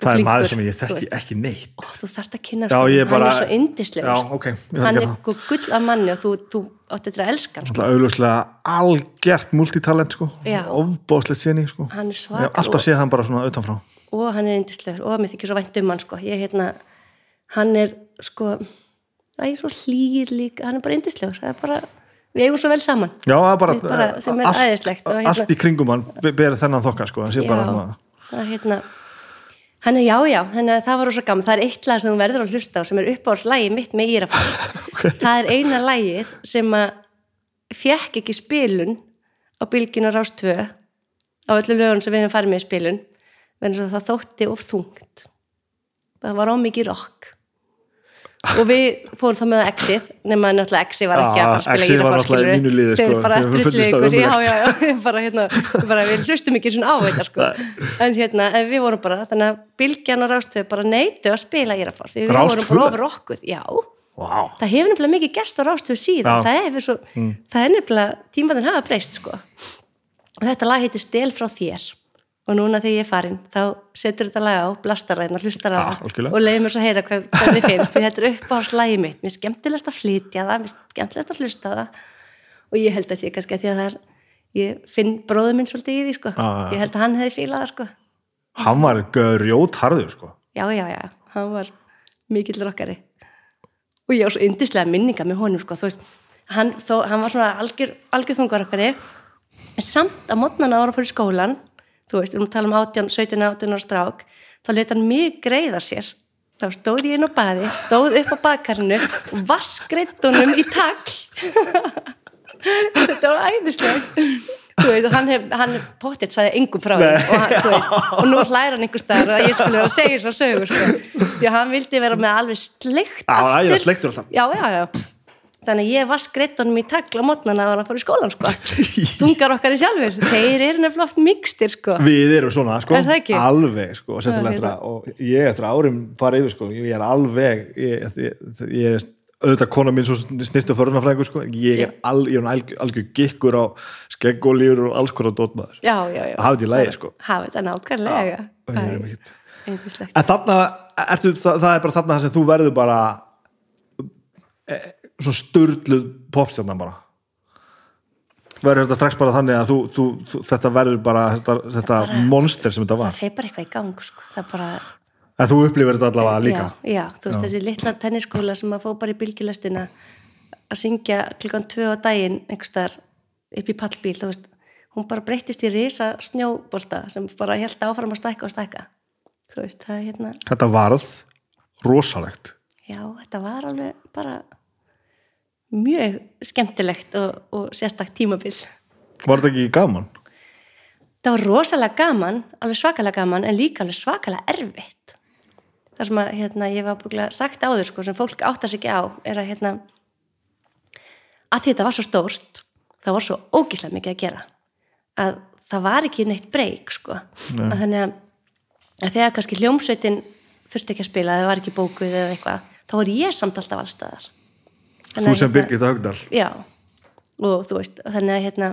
og það er maður sem ég þekki ekki neitt. Ó, þú þarft að kynna Já, bara- hann er svo yndislegur. Já, ok, ég þarf hann að er sko gull af manni og þú, þú átti þetta að elska hann, sko. Auðvitað algjört multitalent sko, Já. ofbóðslegt séni sko. alltaf séð hann bara svona utanfrá og hann er yndislegur og mér þykir svo vænt um hann sko. ég hérna, hann er sko, það er svo hlýr líka hann er bara yndislegur, það er bara við eigum svo vel saman já, bara, bara- sem er æðislegt og allt, hérna- allt í kringum hann berið þennan þokka sko, hann sé bara það er hérna hann er já, já, þannig að það var rosa gaman. Það er eitt lag sem þú verður að hlusta á sem er uppáhaldslægi mitt með Írafall *laughs* það er eina lægið sem að fekk ekki spilun á bylginu rás 2 á öllu lögun sem við hefum farið með spilun að það þótti of þungt. Það var ómikið rock *laughs* og við fórum þá með exið nema náttúrulega exið var ekki að fara að Ah, spila Exið var Írafall náttúrulega í mínu liði, sko, bara ykkur já, já, já, bara, hérna, bara, við hlustum ekki svona á þetta sko. en hérna, en við vorum bara þannig að Bylgjan og Rástöð bara neytu að spila Írafall, því við vorum 2? bara ofur okkur já, wow. það hefur nefnilega mikið gerst á Rástöð síðan, það hefur svo það er nefnilega, tímaðin hafa breyst sko. og þetta lag heitir Stel frá þér og núna þegar ég er farin þá setur þetta lag á, blastar það hlustar á Já, það algjörlega. og leiðir mér svo að heyra hvað, hvernig finnst því þetta er upp á slagi mitt, mér er skemmtilegast að flytja það mér er skemmtilegast að hlusta á það og ég held að sé kannski að því að það er ég finn bróður minn svolítið í því sko. Já. ég held að hann hefði fílað það sko. hann var grjót harður sko. já, já, já, hann var mikill rockari og ég var svo yndislega minninga með honum sko. Veist, hann, þó, hann var svona algjör, algjör en samt að mótnana ára fyrir skólan þú veist, við erum að tala um 18, 17, 18 ára strák þá leta hann mig greiða sér. Þá stóð ég inn á baði stóð upp á bakarinu og vaskreitt honum í tagl. Þetta var æðislega þú veist, og hann, hann pottitt sagði engum frá því. Og, hann, veist, og nú hlæra hann einhver staðar og ég skulle vera að segja þess að sögur sko. því að hann vildi vera með alveg sleikt aftur. já, já, já þannig að ég var skreitt honum í tagl á mótnana að hann fór í skólan sko. *laughs* tungar okkar í sjálfur þeir eru nefnilega oft mikstir sko. við erum svona sko, Er alveg sko, að og ég eftir að árum fara yfir sko, ég er alveg ég, er auðvitað kona mín svo snirtu förunafræðingur sko, ég er, al, ég er algjör, gikkur á skeggólíur og alls konar dótmaður. Að hafa þetta í lagi sko? hafa þetta nákvæmlega. En þarna, ertu, það, það er bara þarna sem þú verður bara e, svo sturluð popstjarnan bara. Verður þetta strax bara þannig að þú, þú, þú þetta verður bara þetta, þetta bara- monster sem þetta það var? feir bara eitthvað í gang sko. það bara en þú upplifir þetta allavega líka? já, já, þú veist þessi litla tenniskóla sem að fó bara í bylgjulestina að syngja klukkan tvö á daginn einhverstaðar upp í pallbíl veist, hún bara breyttist í risa snjóbolta sem bara held áfram að stækka og stækka. Veist, það hérna þetta varð rosalegt. Já, þetta var alveg bara mjög skemmtilegt og, og sérstakt tímabil var þetta ekki gaman? það var rosalega gaman, alveg svakalega gaman en líka alveg svakalega erfitt þar sem að hérna, ég var búinlega sagt áður sko, sem fólk áttar sig ekki á er að hérna að því þetta var svo stórt það var svo ógíslega mikið að gera að það var ekki neitt breyk sko. að þannig að, að þegar kannski hljómsveitin þurfti ekki að spila, það var ekki bókuð eða eitthvað, þá var ég samt alltaf allstaðar þú að, sem hérna- Birgit Högdal. Já, og þú veist þannig að hérna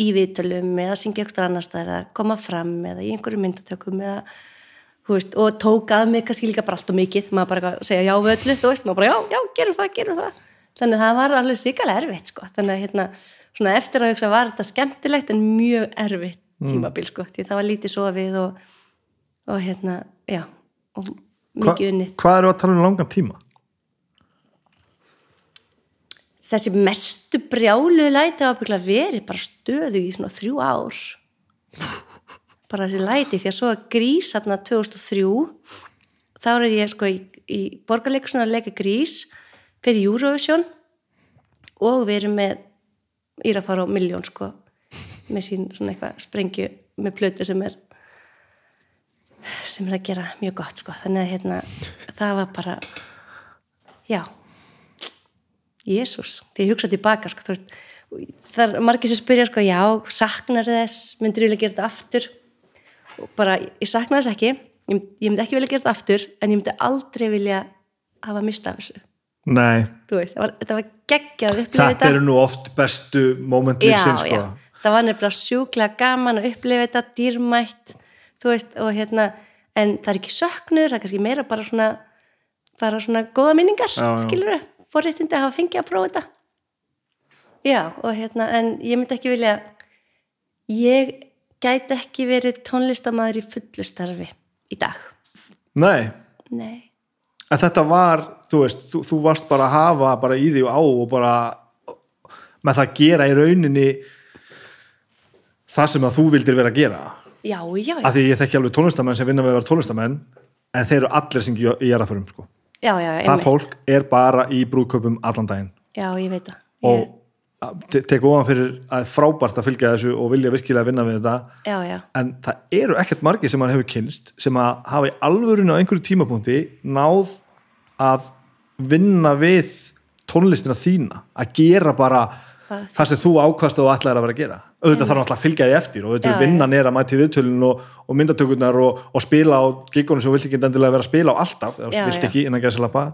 í viðtölum eða syngja ykkur annars staðar eða koma fram eða í einhverju myndatökum eða, veist, og tók að mig kannski líka bara allt og mikið, maður bara eitthvað að segja já við öllu, þú veist, maður bara já, já, gerum það, gerum það. Þannig að það var alveg sikalega erfitt sko, þannig að hérna, svona eftir að hugsa var þetta skemmtilegt en mjög erfitt tímabil sko, því það var lítið sofið og, og hérna, já og mikið unnið. hvað eru að tala um langan tíma? Þessi mestu brjálu læti hafa byggla verið bara stöðu í svona þrjú ár. Bara þessi læti því að svo að grís hérna 2003 þá er ég sko í, í borgarleikusinu að leika grís fyrir Eurovision og við erum með Írafár og Miljón sko með sín svona eitthvað sprengju með plötu sem er sem er að gera mjög gott sko. Þannig að hérna það var bara já Jésús, því ég hugsa tilbaka sko, þú veist, það er margir sem spyrja sko, já, saknar þess myndir vilja gera þetta aftur? Og bara, ég saknar þess ekki ég, ég myndi ekki vilja gera þetta aftur en ég myndi aldrei vilja hafa mista af þessu. Nei, þú veist, það var, þetta var geggjað að upplifa þetta þetta. eru nú oft bestu moment lífsins sko. það var nefnilega sjúklega gaman að upplifa þetta dýrmætt þú veist, og hérna en það er ekki söknur, það er kannski meira bara svona bara svona góða minningar skilur þau, forréttindi að hafa fengið að prófa þetta. Já, og hérna en ég myndi ekki vilja ég gæti ekki verið tónlistamæður í fullu starfi í dag, Nei, nei. En þetta var þú veist, þú, þú varst bara að hafa bara í því og á og bara með það að gera í rauninni það sem að þú vildir vera að gera. Já, já, já, af því ég þekki alveg tónlistamenn sem vinna við að vera tónlistamenn en þeir eru allir sem í jarðaförum sko. Já, já, það fólk er bara í brúðköpum allan daginn. Já, ég veit það. Og ég, te- tek ofan fyrir að frábært að fylgja þessu og vilja virkilega vinna við þetta. Já, já, en það eru ekkert margir sem hann hefur kynst sem að hafa í alvörinu á einhverju tímapunkti náð að vinna við tónlistina þína að gera bara Bara það sem þú ákvast og ætlaðir að vera að gera. Auðvitað þarf náttúrulega að fylgja því eftir og auðvitað er að mæti viðtölun og, og myndatökurnar og, og spila á gigunum sem þú vilt ekki endilega vera að spila á alltaf þú vilt ekki innan gæsa lappa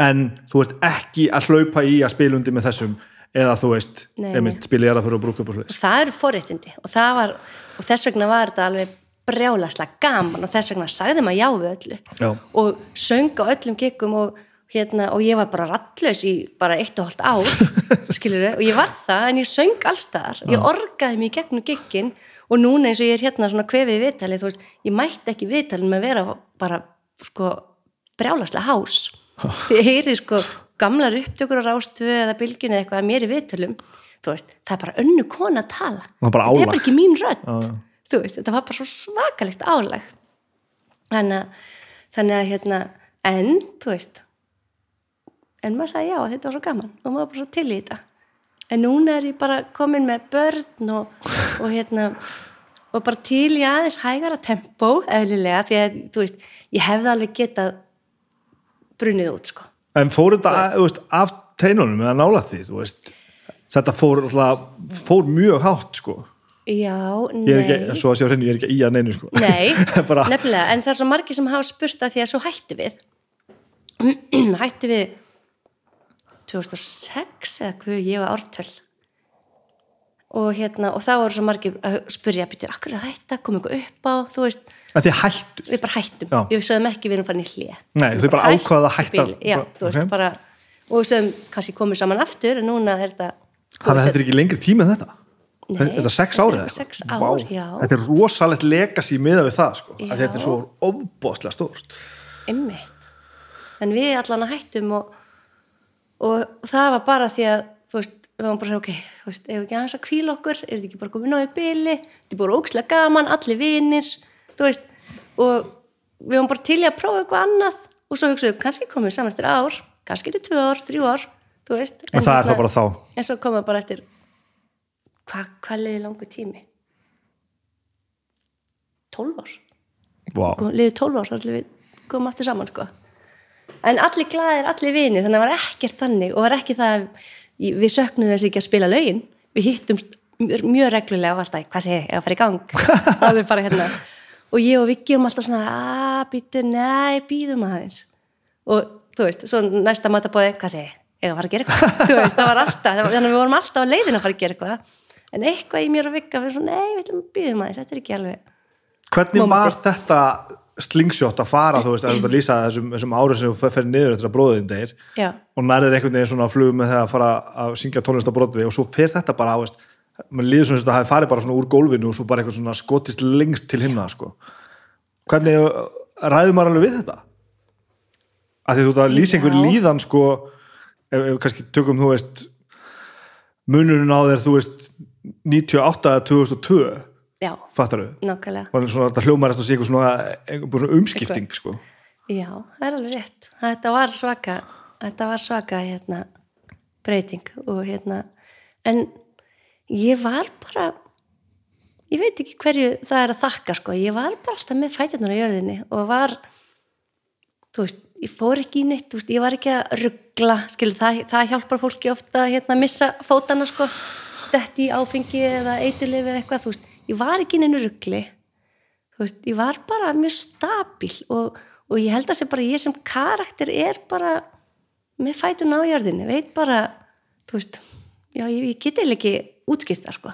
en þú ert ekki að hlaupa í að spila undir með þessum eða þú veist, spila ég að fyrir og brúka upp og svo það eru forréttindi og, það var, og þess vegna var þetta alveg brjálaslega gaman og þess vegna sagði maður já við öllu Já. og söng á öllum giggum og, hérna, og ég var bara rattlaus í bara eitt og hálft ár *laughs* skilur og ég var það en ég söng allstaðar ég orgaði í gegnum giggin og núna eins og ég er hérna svona kvefið viðtali þú veist, ég mætti ekki viðtalin með að vera bara sko brjálaslega hás. *laughs* Því ég heyri sko gamlar upptökur á rástöðu eða bylgjunu eða eitthvað að mér í viðtölum þú veist, það er bara önnu kona að tala. Það er bara þetta er bara ekki mín rödd þetta var bara svo svakalegt álag. Þannig að hérna, en þú veist en maður sagði já, þetta var svo gaman og maður var bara svo til í þetta. En núna er ég bara komin með börn og, og hérna og bara til í aðeins hægara tempó eðlilega, því að þú veist ég hefði alveg getað brunnið út sko. En fór þetta af teinunum eða því, þú veist þetta fór, alltaf, fór mjög hátt sko. já, ég er nei. ekki, að hreinu, ég er ekki í að neinu sko. Nei, *laughs* nefnilega, en það er svo margir sem hafa spurt að því að svo hættu við. *clears throat* Hættu við 2006 eða hvað ég var ártöl. Og hérna og þá voru svo margir að spurja býttu, akkur er að hætta, kom eitthvað upp á? Þú veist, hættu við bara hættum. Já. við sögum ekki við erum farin í hlje Nei, þau bara ákváðu að hætta. já, þú veist, bara og við sögum kannski komið saman aftur en núna er þetta þannig að þetta er ekki lengri tími en þetta? Nei, þetta er sex árið þetta er sex ár, já. þetta er rosalegt legacy miða við það sko. Að þetta er svo ofbóðslega stórt. Einmitt. En við allan að hættum og, og, það var bara því að, veist, við varum bara að segja, ok, þú veist, ef við ekki aðeins að kvíla okkur, er þetta ekki bara komið náðu bili, þetta er bara ókslega gaman, allir vinir, þú veist, og við varum bara til í að prófa eitthvað annað og svo hugsaðum, við, kannski komum við saman eftir ár, kannski er tvö ár, þrjú ár, veist. og það er það bara þá En svo komum við bara eftir, hvað hva liði langu tími? 12 ár wow. liðið 12 ár allir við komum aftur saman sko. En allir glæðir, allir vinir þannig að það var ekkert þannig og var ekki það að við söknum þess ekki að spila lögin. Við hittumst mjög, reglulega og alltaf, hvað sé ég, ég að fara í gang? *laughs* Það er bara hérna. Og ég og Viki um alltaf svona, að býtu, nei, býðum aðeins. Og þú veist, svo næsta matabóði, hvað sé ég, ég að fara að gera eitthvað. *laughs* Veist, það var alltaf, þannig að við vorum alltaf á leiðin að fara að gera eitthvað. En eitthvað í mér og Vika fyrir svona, nei, við að býðum aðeins, þetta er ekki alveg hvernig var þetta slingshot að fara þú veist, að lýsa þessum, þessum árum sem þú fer niður eftir að bróðin degir og nærið einhvern veginn svona að flug með það að fara að syngja tónlist á brotvi og svo fer þetta bara veist, mann líður svona þetta hafi farið bara svona úr gólfinu og svo bara eitthvað svona skotist lengst til himna sko. hvernig uh, ræður maður alveg við þetta? Að því þú ert að lýsa einhver líðan sko, ef, ef kannski tökum þú veist munurinn á þér, þú veist 98 eða 2002 já, fattar þau, nákvæmlega. Var svona þetta hljómar eftir að sé eitthvað svona, eitthvað svona umskipting sko. Já, það er alveg rétt. Þetta var svaka, þetta var svaka hérna, breyting og hérna, en ég var bara, ég veit ekki hverju það er að þakka sko, ég var bara alltaf með fætunar á jörðinni og var, veist, ég fór ekki í neitt, veist, ég var ekki að ruggla, það, það hjálpar fólki ofta að hérna, missa fótana sko, detti áfengi eða eitulif eða eitthvað, þú veist, ég var ekki í neinu ruggli, ég var bara mjög stabíl og, og ég held að sem bara ég sem karakter er bara með fætun á jörðinni, veit bara þú veist, já, ég, ég geti ekki útskýrt það, sko.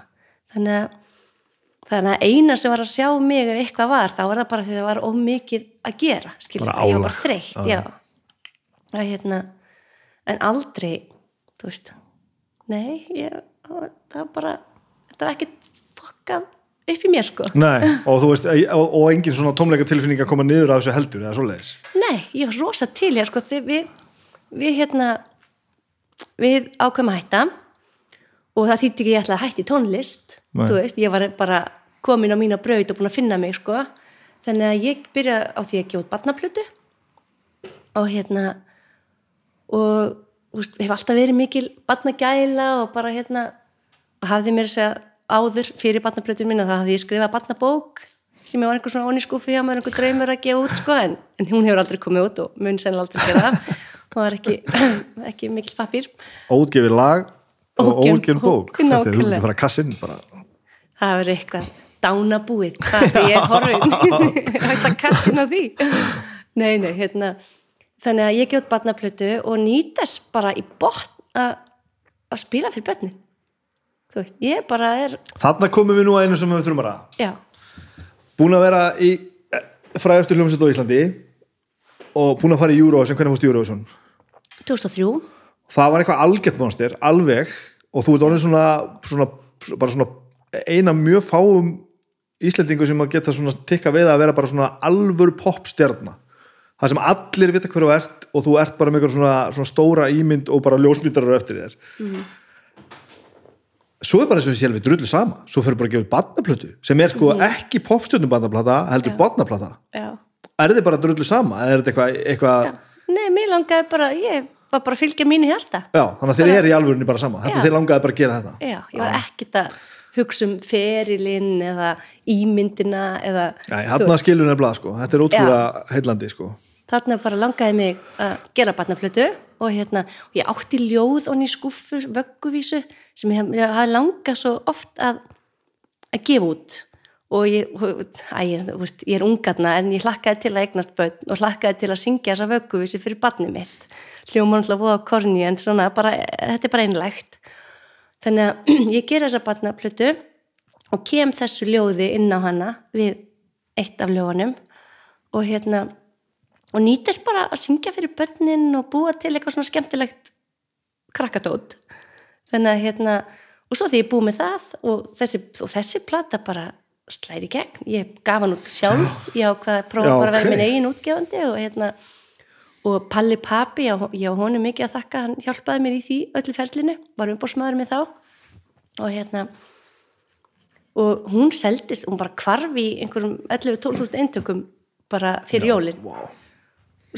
Þannig að, þannig að eina sem var að sjá mig ef eitthvað var, þá var það bara því það var ómikið að gera, skiljum, Bara ég var bara þreytt, já. að hérna, en aldrei þú veist, nei ég, það var bara þetta var ekkert fokkað upp í mér, sko. Nei, og þú veist, og, og engin svona tómleika tilfinning að koma niður af þessu heldur eða svoleiðis? Nei, ég var rosa til ég sko, við, við hérna við ákveðum að hætta og það þýtti ekki að ég ætla að hætta í tónlist Nei. þú veist, ég var bara komin á mína braut og búin að finna mig sko. Þannig að ég byrja á því að út barnaplötu og hérna og þú veist, hef alltaf verið mikil barnagæla og bara hérna og hafði mér að segja áður fyrir barnaplötu minna þá hafði ég skrifað barnabók sem ég var einhver svona onni skúfi hjá mér einhver draumur að gefa út sko en, en hún hefur aldrei komið út og mun sennilega aldrei gera það. Og var ekki, *laughs* ekki mikil pappír. Óutgefið lag og óutgefin bók *laughs* Þetta er ert að fara að kassa inn bara. Það verður eitthvað dánabúið hvað ég er horfin hægt að *laughs* kassina því. Nei, nei, hérna þannig að ég gef út barnaplötu og nýtast bara í botn að að spila fyrir börnin veist, ég bara er Þarna komum við nú að einu sem við þurfum að ræða já, Búin að vera í eh, frægastu hljómsveit á Íslandi og búin að fara í Eurovision, hvernig fórst Eurovision? 2003 Það var eitthvað algjört monster, alveg og þú ert orðin svona, svona svona eina mjög fáum Íslendingu sem að geta svona tikka við að vera bara svona alvör popstjarna. Það sem allir vita hverju þú ert og þú ert bara með eitthvað svona, svona stóra ímynd og bara ljósmyndarar eftir þér svo er bara eins og þessi sjálfi drullu sama. Svo fyrir bara að gefa barnaplötu sem er sko ekki popstjörnum barnaplata heldur Já. barnaplata. Já. er þið bara drullu sama? Eða er þetta eitthvað, já, nei, mér langaði bara ég var bara að fylgja mínu hjarta. Já, þannig að þeir eru í alvörunni bara sama. Þetta Já. þeir langaði bara að gera þetta. Já, ég var ekkert að hugsa um ferilinn eða ímyndina eða Nei, hann skilur nefnilega sko, þetta er ótrúlega heillandi sko. Þarna bara langaði mig að gera barnaplötu og hérna, og ég átti ljóð onni í skuffu, vögguvísu sem ég, hafði langað svo oft að, að gefa út. Og ég, æ, ég, veist, ég er ungarna en ég hlakkaði til að eignast börn og hlakkaði til að syngja þessa vögguvísu fyrir barnið mitt. Hljóma náttúrulega voða korni en svona bara, þetta er bara einlægt. Þannig að *clears throat* ég gera þessa barnaplötu og kem þessu ljóði inn á hana við eitt af ljóðanum og hérna og nýtist bara að syngja fyrir börnin og búa til eitthvað svona skemmtilegt krakkatót þannig að hérna og svo því ég búið með það og þessi, og þessi plata bara slæri gegn. Ég gaf hann út sjálf. Ég ákvaði að prófa Já, bara að vera ok. minn eigin útgefandi og hérna og Palli Papi, ég á- honum mikið að þakka. Hann hjálpaði mér í því öllu ferlinu. Var umbóðsmaður með þá. Og hérna og hún seldist, hún bara hvarf í einhverjum 11-12 eintökum bara fyrir jólin. wow.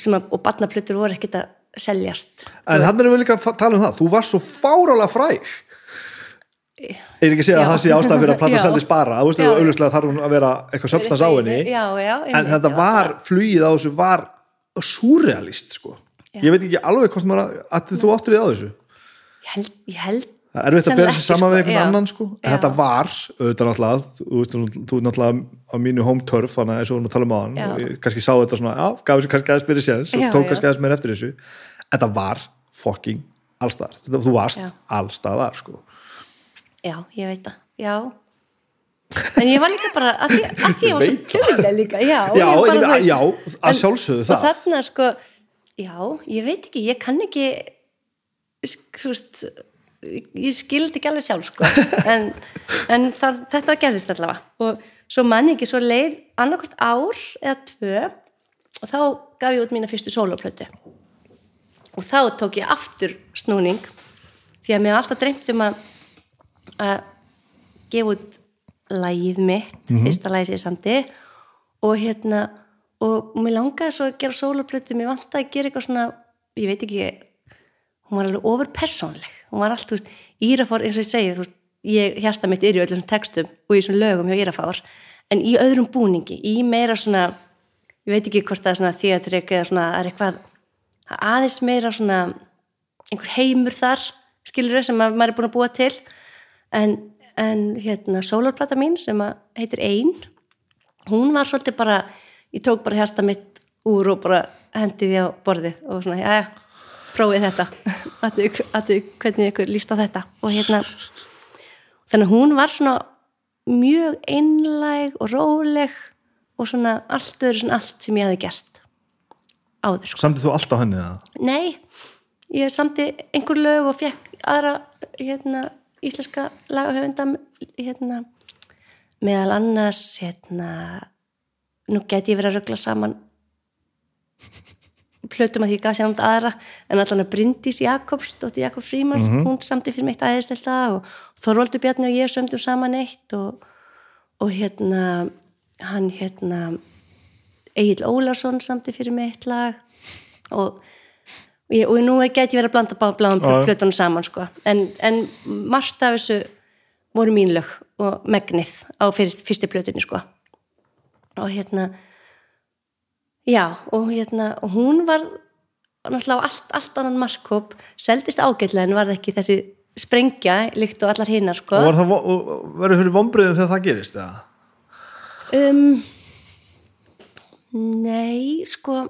Að, og barnaplötur voru ekkert að seljast. En hann erum við líka að tala um það. Þú varst svo fárálega fræg. Er ekki að segja að Já. það sé ástæða fyrir að plata Já. seldist bara, þú veist, Já. auðvitað þarf hún að vera eitthvað söfstans á henni. Já, já, en þetta var, flugið á þessu var surrealist sko. Ég veit ekki alveg hvort maður að þú áttur í á þessu. Ég held, ég held það er erfitt að bera sér saman við sko, einhvern annan sko. Þetta var, auðvitað náttúrulega þú ert náttúrulega á mínu home turf þannig að eins og hún tala um á hann og ég kannski sá þetta svona, já, gaf þessu kannski aðeins byrja séns og tók kannski aðeins meir eftir þessu. Þetta var fucking allstaðar, þú varst Já. allstaðar sko. Já, ég veit það, já. En ég var líka bara að því, að því ég var svo duglega líka já, já, bara, en, veist- já, að sjálfsögðu og það. þarna sko já, ég veit ekki, ég kann ekki veist ég skildi ekki alveg sjálf sko. En, en það, þetta gerðist allavega. Og svo mann ekki svo leið annarkvæmt ár eða tvö og þá gaf ég út mína fyrstu sóloplötu. Og þá tók ég aftur snúning því að mér alltaf dreymt um að að gefa út lagið mitt, fyrsta lagið sér samti og hérna og mér langaði svo að gera sólarplötu mér vantaði að gera eitthvað svona ég veit ekki, hún var alveg overpersónleg, hún var allt, þú veist Írafár, eins og ég segi, þú veist ég hérsta mitt er í öllum textum og í svona lögum hjá Írafár, en í öðrum búningi í meira svona, ég veit ekki hvort það er svona þjóðatrik eða svona er eitthvað aðeins meira svona einhver heimur þar skilur sem að maður er búin að búa til. En, en hérna sólarplata mín sem heitir Ein hún var svolítið bara ég tók bara hérsta mitt úr og bara hendi því á borðið og svona, já, já, prófið þetta að hvernig ykkur líst á þetta og hérna þannig að hún var svona mjög einlæg og róleg og svona allt öðru svona allt sem ég hefði gert áður sko. Samtið þú allt á henni eða? Nei, ég samti einhver lög og fekk aðra hérna, íslenska lagahöfunda hérna, meðal annars hérna, nú get ég verið að ruggla saman plötum að því gaf sér nátt aðra en allan að Bryndís Jakobs Dóttir Jakob Frímans, mm -hmm. hún samti fyrir mitt aðeinstelta og Þorvaldur Bjarni og ég sömdum saman eitt og, og hérna hann hérna Egil Ólarsson samti fyrir mitt lag og, og, og nú get ég verið að blanda bláðum plötunum saman sko. en, en margt af þessu voru mín lög og megnið á fyrir, fyrstu plötunni sko. og hérna já og hérna hún var náttúrulega allt, allt annan markkóp seldist ágætlega en var ekki þessi sprengja líkt og allar hinnar sko. og var það verið fyrir vonbreiðin þegar það gerist eða? Um, nei, sko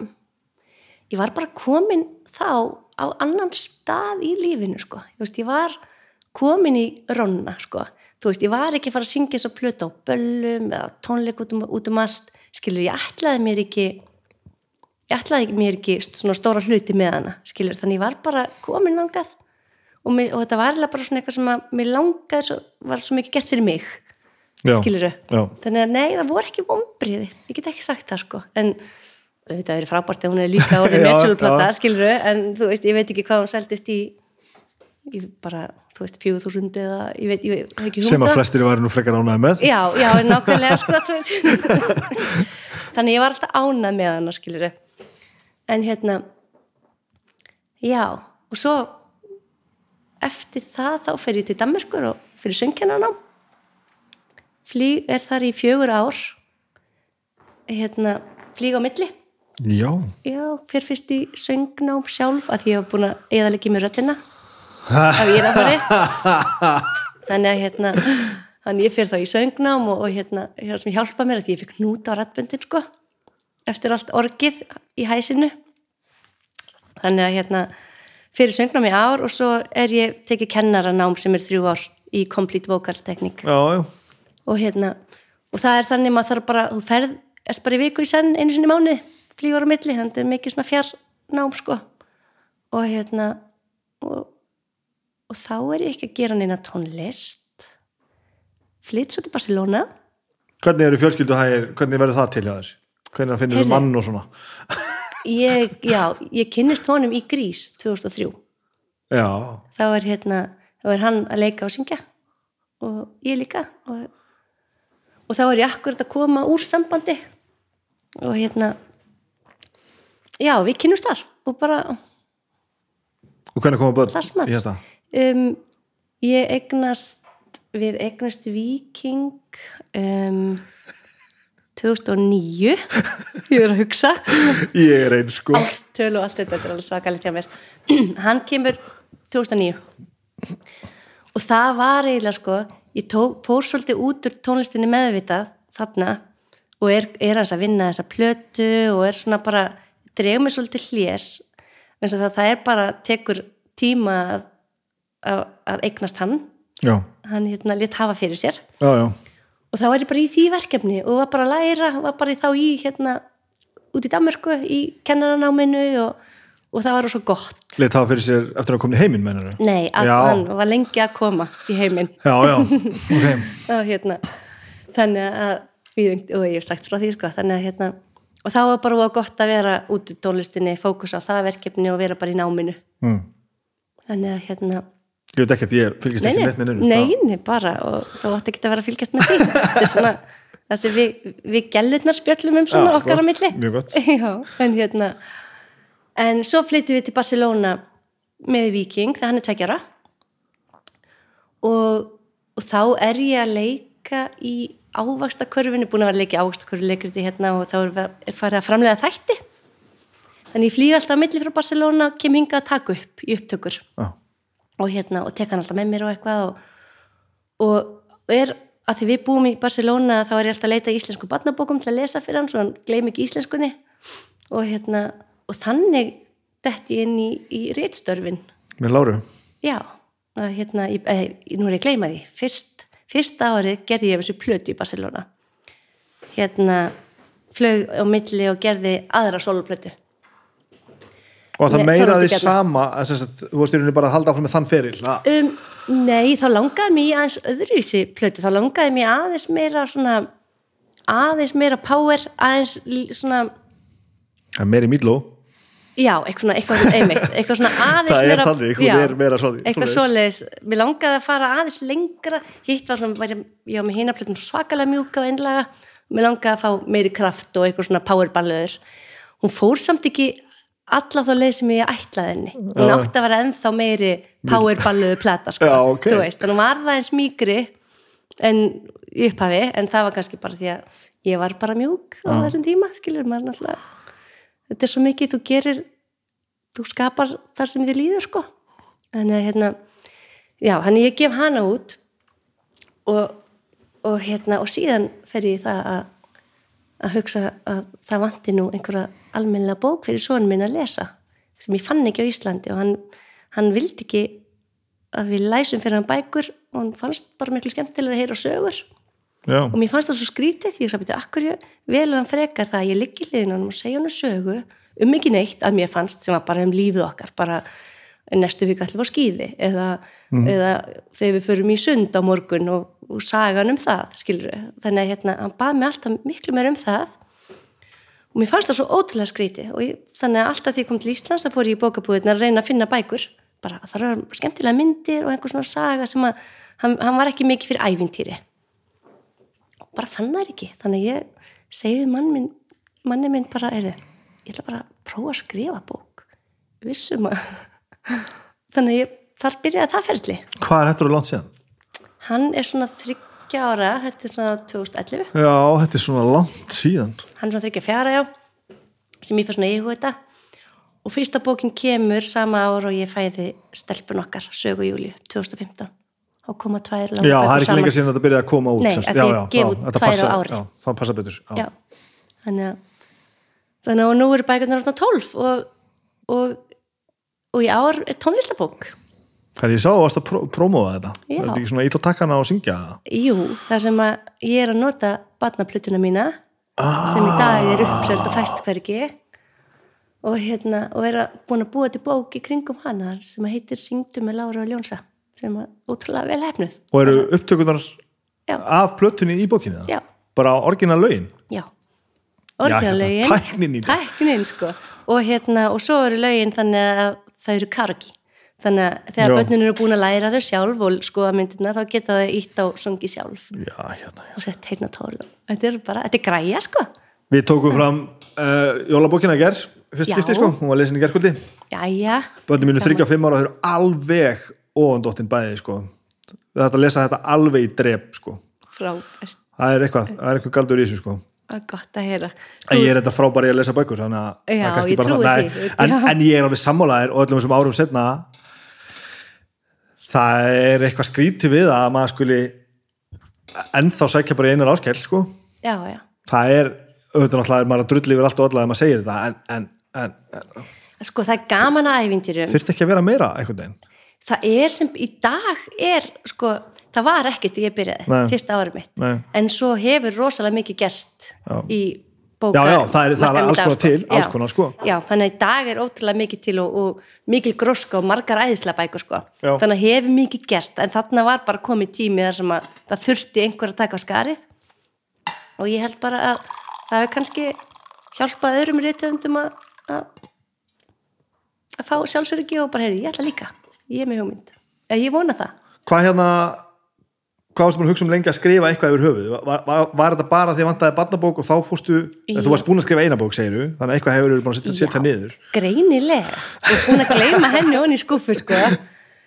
ég var bara komin þá á annan stað í lífinu, sko ég, veist, ég var komin í ronna, sko þú veist, ég var ekki fara að syngja þess að plöta á böllum eða tónleik út um, út um allt skilur, ég ætlaði mér ekki ég ætlaði mér ekki svona stóra hluti með hana, skilur, þannig ég var bara komin langað og, mér, og þetta var alveg bara svona eitthvað sem að mér langaði svo, var svo mikið gert fyrir mig skiluru, þannig að nei það voru ekki vonbriði, ég get ekki sagt það sko. En þetta er frábært að hún er líka orðið *laughs* meðsöluplata, skiluru en þú veist, ég veit ekki hvað hún seldist í í bara, þú veist, fjögur þúsund eða ég veit, ég veit ekki hún sem að flestir var nú frekar ánað með. Já, já, nákvæmlega sko *laughs* þannig ég var alltaf ánað með hana, skiluru en hérna já, og svo eftir það þá fer ég til Danmarkur og fyrir söngjarnanám flýg er þar í fjögur ár hérna flýg á milli. Já, já fyrir fyrst í söngnám sjálf að ég hef búin að eða ekki með röttina af írafari. Þannig að hérna þannig ég fyrir þá í söngnám og, og hérna, hérna sem hjálpa mér að ég fikk núta á rættböndin sko eftir allt orgið í hæsinu. Þannig að hérna fyrir söngnám í ár og svo er ég tekið kennaranám sem er þrjú ár í Complete Vocal Technique. Já, já. Og hérna og það er þannig maður þarf bara, þú ferð erst bara í viku í senn einu sinni mánu flýgur á milli, þannig að þetta er mikið svona fjarnám sko. Og hérna og, og þá er ég ekki að gera neina tónlist. Flytt svo til Barcelona. Hvernig eru fjölskylduhægir, hvernig verður það til hjá þér? Hvernig finnir þú mann og svona? ég, já, ég kynnist honum í Grís 2003 Já. Þá er hérna, þá er hann að leika og syngja. Og ég líka. Og og þá er ég akkurat að koma úr sambandi. Og hérna já, við kynumst þar. Og bara og hvernig koma börn? Í þetta? um, ég egnast við egnast viking um, 2009 *laughs* ég er að hugsa. Ég er einn sko. Allt töl og allt þetta, þetta er alveg svakalegt hjá mér. *clears throat* Hann kemur 2009 og það var eiginlega sko ég fór svolítið út úr tónlistinni meðvitað þarna og er, er að vinna þessa plötu og er svona bara, dreg mér svolítið hljés það, það er bara tekur tíma að, að, að eignast hann. Já, hann hérna létt hafa fyrir sér. Já, já, og þá var ég bara í því verkefni og var bara að læra, var bara í þá í hérna út í Danmarku í kennaranáminu og, og það var svo gott. Leitt hafa fyrir sér eftir að koma í heiminn mennur Nei, að, Já. hann var lengi að koma í heiminn. Já, já, *laughs* ok. Og hérna þannig að, og ég hef sagt frá því sko, þannig að hérna og þá var bara gott að vera út í tónlistinni fókus á það verkefni og vera bara í náminu. Mm. þannig að hérna ég veit ekki að ég fylgist nei, ekki nei, neitt með neinu nei, nei, bara og þú átti ekki að vera að fylgjast með því. Þetta er svona það sem við, við gælutnar spjöllum um svona Já, okkar á gott, milli. Mjög gott. *laughs* Já, en hérna en svo flyttum við til Barcelona með Viking þegar hann er tveikjara og, og þá er ég að leika í ávakstakörfinu, búin að vera að leika í ávakstakörfu leikriti hérna og þá er, er farið að framlega þætti. Þannig ég flýg alltaf að milli frá Barcelona kem hinga að taka upp í upptökur. Já. Og hérna og tek hann alltaf með mér og eitthvað og, og er að því við búum í Barcelona þá er ég alltaf að leita íslensku barnabókum til að lesa fyrir hann svo hann gleym ekki íslenskunni. Og hérna og þannig detti ég inn í, í réttstörfin með Láru? Já, hérna ég, eh, nú er ég að gleyma því. Fyrst, fyrsta árið gerði ég þessu plötu í Barcelona. Hérna flög á milli og gerði aðra soloplötu og það meira því sama þú varst í rauninni bara að halda áfram með þann feril Um, nei, þá langaði mér í aðeins öðruvísi plötu, þá langaði mér aðeins meira svona aðeins meira power, aðeins svona, að meiri Míló já, eitthvað eitthvað einmitt, eitthvað svona *laughs* aðeins Það meira þannig, já, er meira svoleiðis. eitthvað svoleiðis, mér langaði að fara aðeins lengra, hitt var svona væri, ég var með hina plötum svakalega mjúka og einlaga, mér langaði að fá meiri kraft og eitthvað svona powerballöður hún fór samt ekki alla þá leið sem ég ætlaði henni. Hún átti að vera ennþá meiri powerballöðu plata sko, *laughs* Já, ok. þú veist, þannig hún var það eins mýgri en upphafi en það var kannski bara því að ég var bara mjúk á þessum tíma, skilur maður náttúrulega þetta er svo mikið, þú gerir þú skapar þar sem þið líður sko. En hérna já, hann ég gef hana út og, og hérna og síðan fer ég það að að hugsa að það vanti nú einhverja almennilega bók fyrir son minn að lesa sem ég fann ekki á Íslandi og hann, hann vildi ekki að við læsum fyrir hann bækur og hann fannst bara miklu skemmtilega að heyra sögur. Já, og mér fannst það svo skrítið ég sagði, akkur velur hann frekar það að ég liggi hliðin á hann og segja hann sögu um ekki neitt að mér fannst sem var bara um lífið okkar bara næstu vika allir var skýði eða, eða þegar við förum í sund á morgun og, og sagan um það skilur þannig að hérna, hann bað mig alltaf miklu meir um það. Og mér fannst það svo ótrúlega skrítið og ég, þannig að alltaf því ég kom til Íslands þá fór ég í bókabúðin að reyna að finna bækur. Bara það var skemmtilega myndir og einhver svona saga sem að hann, hann var ekki mikið fyrir ævintýri. Bara fann það ekki þannig að ég segi við mann minn, manni minn bara er ég ætla bara að prófa að skrifa bók. Vissum að þannig að ég, þar byrjaði það ferli hvað er þetta langt síðan? hann er svona þryggja ára þetta er svona 2011 já, þetta er svona langt síðan hann er svona þryggja fjara já sem ég fyrir svona íhuga þetta og fyrsta bókin kemur sama ár og ég fæði stelpun okkar sögu júli 2015 og koma tvær já, það er ekki lengur síðan að þetta byrjaði að koma út Nei, sem sagt. af því já, ég já, gef út tvær á ári. já, það passa betur já. já, þannig að þannig að og nú eru bækurnar orðnar 12 og, og, og í ár er tónlistabók. Hvað ég sá að varst að pró prómóða þetta. Já. er þetta ekki svona ít á takkana og syngja? Jú, þar sem að ég er að nota barnaplutuna mína ah, sem í dag er uppsöld og fæst hvergi. Og hérna og er að búin að búa til bók í kringum hana sem að heitir Syngdu með Lára og Ljónsa sem að ótrúlega vel hefnuð og eru upptökunar Já. af plötunni í bókinni Já. bara orginal lögin? Já, Já, orginalögin hérna, tæknin í þetta. tæknin sko. Og hérna og svo eru lögin þannig að það eru karaoke. Þannig að þegar börnin eru búin að læra þau sjálf og skoða myndina þá geta þau ítt á sungi sjálf. Já, hérna, já. og sett heitna tól þetta er bara, þetta er græja sko. Við tókum fram uh, jólabókina í ger fyrst skipti sko, hún var lesin í gerkvöldi jæja, börnum mínu 35 ára þau eru alveg ofandóttin bæði sko. Við þarfum að lesa þetta alveg í drep sko. Frábært. Það er eitthvað, það er eitthvað galdur í þessu sko gott að heyra. En ég er þetta frábæri að lesa bækur Já, ég trúi það- því, en, en ég er alveg sammálaðir og öllum þessum árum setna það er eitthvað skrítið við að maður skuli ennþá sækja bara einar áskell sko. Já, já, það er, auðvitað náttúrulega er maður að drulli yfir allt og alla þegar maður segir þetta en, en, en, sko það er gaman að ævintýrum. Þurfti ekki að vera meira veginn? Það er sem í dag er sko, það var ekkert þegar ég byrjaði Nei. fyrsta árið mitt Nei. en svo hefur rosalega mikið gerst Já. í bóka Já, já, það er- það er alls konar til, alls konar, sko. já, þannig að í dag er ótrúlega mikið til og, og mikil gróska og margar æðislega bækur sko. Já. þannig að hefur mikið gerst en þarna var bara komið tími þar sem að það þurfti einhver að taka skarið og ég held bara að það hefur kannski hjálpað öðrum reytöfundum að að að fá sjálfsöryggi og bara, heyrði, ég ætla líka ég er með hugmynd ég vona það hvað hérna hvað búin að hugsa um lengi að skrifa eitthvað yfir höfuð var, var, var þetta bara því að vantaði barnabók og þá fórstu, þú varst búin að skrifa eina bók segiru, þannig að eitthvað hefur verið búin að setja, setja Já. niður. Greinilega. Og búin að gleyma henni onni í skuffu sko.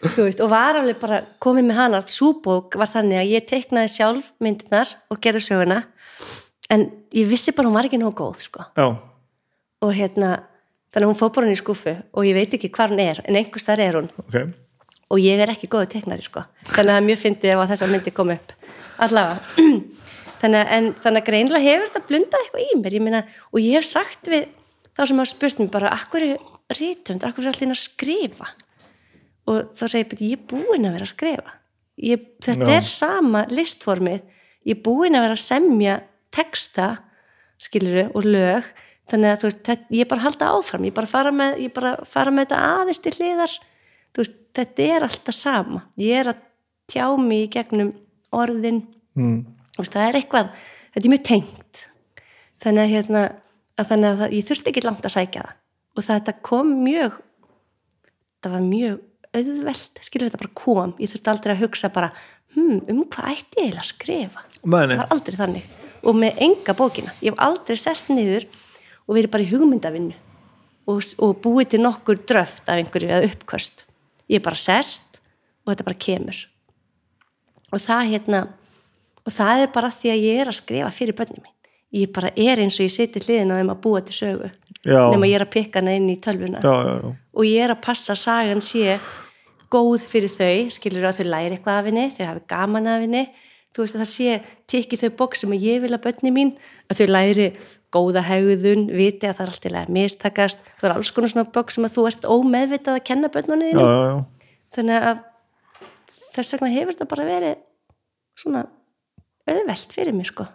Veist, og var alveg bara komið með hana, súbók var þannig að ég teiknaði sjálf myndirnar og gerði söguna. En ég vissi bara hún var ekki nóg góð sko. já, og hérna þannig að hún fór bara hún í skuffu og ég veit ekki hvar hún er en einhvers þar er hún. Ok og ég er ekki góðu teiknari sko. Þannig að er mjög fyndið ef að þessar myndi kom upp. Allavega. *clears throat* Þannig, en, þannig að greinlega hefur þetta blundað eitthvað í mér. Ég meina, og ég hef sagt við þá sem hafa spurt mér bara akkur er rítumd, akkur er allir að skrifa? Og þá segir ég bara ég er búin að vera að skrifa. Ég, þetta Já. er sama listformið. Ég er búin að vera að semja texta skiluru og lög. Þannig að þú þetta, ég er bara að halda áfram. Ég er bara að fara með, bara að fara með þetta aðeins til hliðar veist, þetta er alltaf sama. Ég er að tjá mig í gegnum orðin. Mm. Veist, það er eitthvað, þetta er mjög tengt. Þannig að, hérna, að, þannig að það, ég þurfti ekki langt að sækja það. Og þetta kom mjög það var mjög auðvelt skilur þetta bara kom, ég þurfti aldrei að hugsa bara, hm, um hvað ætti ég að skrifa? Meni, það var aldrei þannig. Og með enga bókina, ég hef aldrei sest niður og verið bara í hugmyndavinnu og, og búið til nokkur dröft af einhverju eða uppkvöst ég er bara sest og þetta bara kemur. Og það hérna og það er bara því að ég er að skrifa fyrir börnum mín. Ég bara er eins og ég siti hliðin og þeim að búa til sögu. Já. nema ég er að pikka hana inn í tölvuna. Já, já, já. Og ég er að passa að sagan sé góð fyrir þau, skilur að þau læri eitthvað af henni, þau hafi gaman af henni. Þú veist að það sé, tekki þau bók sem ég vil að börni mín, að þau læri góða hegðun, viti að það er alltaf að mistakast, þú er alls konar svona bók sem að þú ert ómeðvitað að kenna börnunni já. þannig að þess vegna hefur þetta bara verið svona auðvelt fyrir mér sko.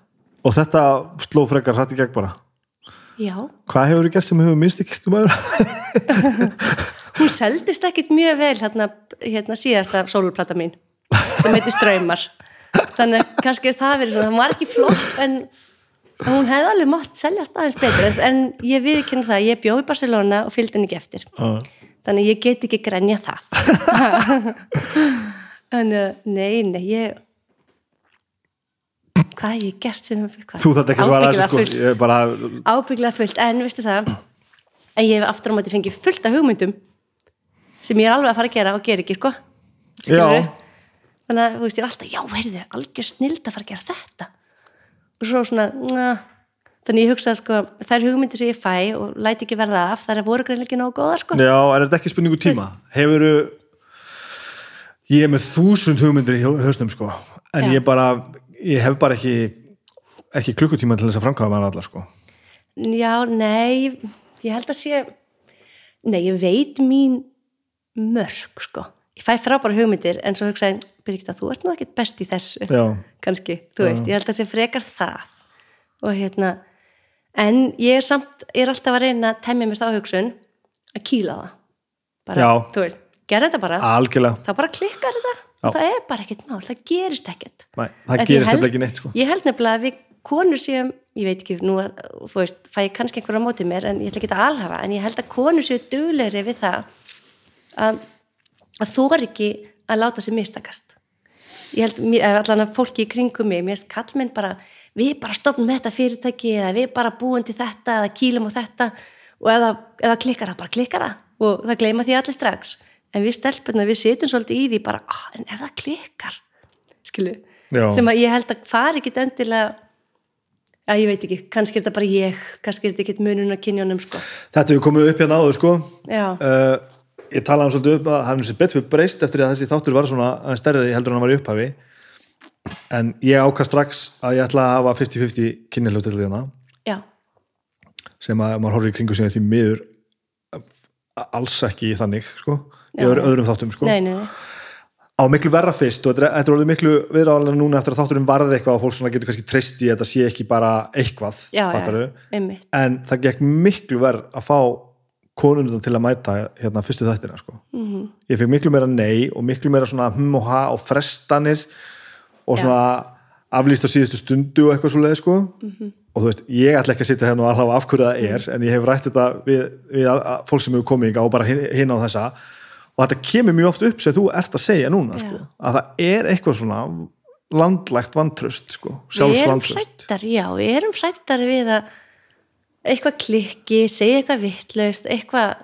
Og þetta sló frekar hrætt í gegn bara? Já, hvað hefur þið gert sem hefur minnst ekki stum aður *laughs* hún seldist ekkit mjög vel hérna, hérna síðasta sólplata mín sem heitir Ströymar þannig að kannski það verið svona það var ekki flott en hún hefði alveg mátt seljast aðeins betur en ég viðkynna það, ég bjó í Barcelona og fylgdi henni ekki eftir. Þannig að ég get ekki grenja það. *laughs* Þannig að nei, nei, ég hvað hef ég gert sem hvað? þú þetta ekki að svara þessu sko. Bara, ábygglega fullt, en veistu það en ég hef aftur á móti fengið fullt af hugmyndum sem ég er alveg að fara að gera og gera ekki, sko. Skilurðu? Já. þannig að, þú veist, ég er alltaf, já, heyrðu algjör snild að fara að gera þetta og svo svona, na, þannig ég hugsa sko, þær hugmyndir sem ég fæ og læti ekki verða af, þær voru greinlega ekki nógu góðar, sko. Já, er þetta ekki spurningu tíma? Hefur ég er með þúsund hugmyndir í hausnum sko en Já. ég bara, ég hef bara ekki ekki klukkutíma til þess að framkvæða maður alla sko. Já, nei, ég held að sé nei, ég veit mín mörg, sko ég fæ frábæra hugmyndir, en svo hugsaði Birgitta, þú ert nú ekkert best í þessu já, kannski, þú veist, ég held að það sé frekar það. Og hérna en ég er samt, ég er alltaf að reyna að temja mér þá hugsun að kýla það. Bara, Já. þú veist, gera þetta bara. Algjörlega. Þá bara klikkar þetta. Já. það er bara ekkert mál, það gerist ekkert. Nei, það ég gerist nefnilega ekki neitt sko. ég held nefnilega að við konur séum ég veit ekki, nú að, þú veist, fæ ég kannski einhverja á móti mér, en ég ætla ekki að alhafa en ég held að konur séu duglegri við það að, að þú er ekki að láta sér mistakast. Ég held, allan að fólki í kringum mig, mér erst kallmenn bara við bara stopnum þetta fyrirtæki eða við bara búum til þetta eða kýlum á þetta og eða, eða klikkar það, bara klikkar það og það gleyma því allir strax. En við stelpurna, við sitjum svolítið í því bara, ah, en ef það klikkar? Skilu, Já. sem að ég held að fari ekki endilega Já, ég veit ekki, kannski er þetta bara ég, kannski er þetta ekkert munun að kynjónum, sko. þetta hefur komið upp hérna áður sko. Já, uh, ég talaði um svolítið upp að það hefði sér betur breyst eftir að þessi þáttur var svona aðeins stærri heldur en hann var í upphafi. En ég ákast strax að ég ætla að hafa 50-50 kynnihljóð til já, sem að maður horfir í kringu sinni því miður alls ekki þannig sko, í öðrum þáttum sko. nei, nei, nei, á miklu verra fyrst og þetta er- er orðið miklu viðráðanlega núna eftir að þátturinn varði eitthvað og fólk svona getur kannski treyst í að þetta sé ekki bara eitthvað, já, já, en það gekk miklu verð að fá konunum til að mæta hérna fyrstu þættina sko. Mhm. ég fekk miklu meira nei og miklu meira svona hm og ha og frestanir og svona aflýst á síðustu stundu og eitthvað svo leið sko. Mhm. og þú veist, ég ætla ekki að sitja hérna og alhafa af hverju það er en ég hef rætt þetta við, við fólk sem hefur komið og bara hin, hin á þessa og þetta kemur mjög oft upp sem þú ert að segja núna sko, að það er eitthvað svona landlægt vantröst sko, við erum sjálfsvantröst hrættar, já, við erum hrættar við að eitthvað klikki, segja eitthvað vittlaust, eitthvað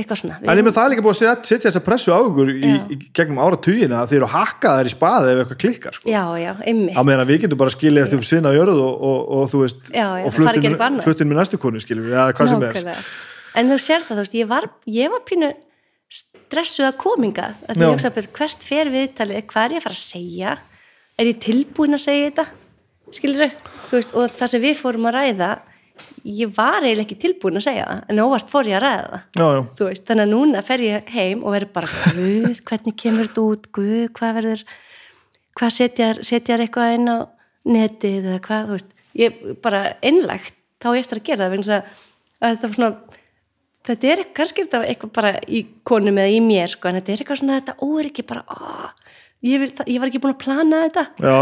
eitthvað svona. En ég með það er líka búið að setja, setja þessa pressu á ykkur í, í gegnum áratugina að þeir eru hakkaðar í spaði ef eitthvað klikkar sko. já, já, einmitt. Á meðan að við getum bara skilið eftir sinna jörð og, og, og þú veist Já, já, og fluttin, fluttin með næstu konu sem er Nákvæmlega. en þú sér það, þú veist, ég var, ég var pínu stressuð að kominga að hvert fer viðtalið? Hvað er ég að fara að segja? Er ég tilbúin að segja þetta? Skilur þau, og það sem við fórum að ræða ég var eiginlega ekki tilbúin að segja það en óvart fór ég að ræða það. Já, já. veist, þannig að núna fer ég heim og verður bara, guð, hvernig kemur þetta út? Guð, hvað verður hvað setjar, setjar eitthvað inn á netið eða hvað, þú veist ég bara einlægt, þá ég eftir að gera það að, að þetta var svona þetta er kannski eitthvað bara í konum eða í mér, sko, en þetta er eitthvað svona þetta óeriki bara, ó, ég, ég var ekki búin að plana þetta, já.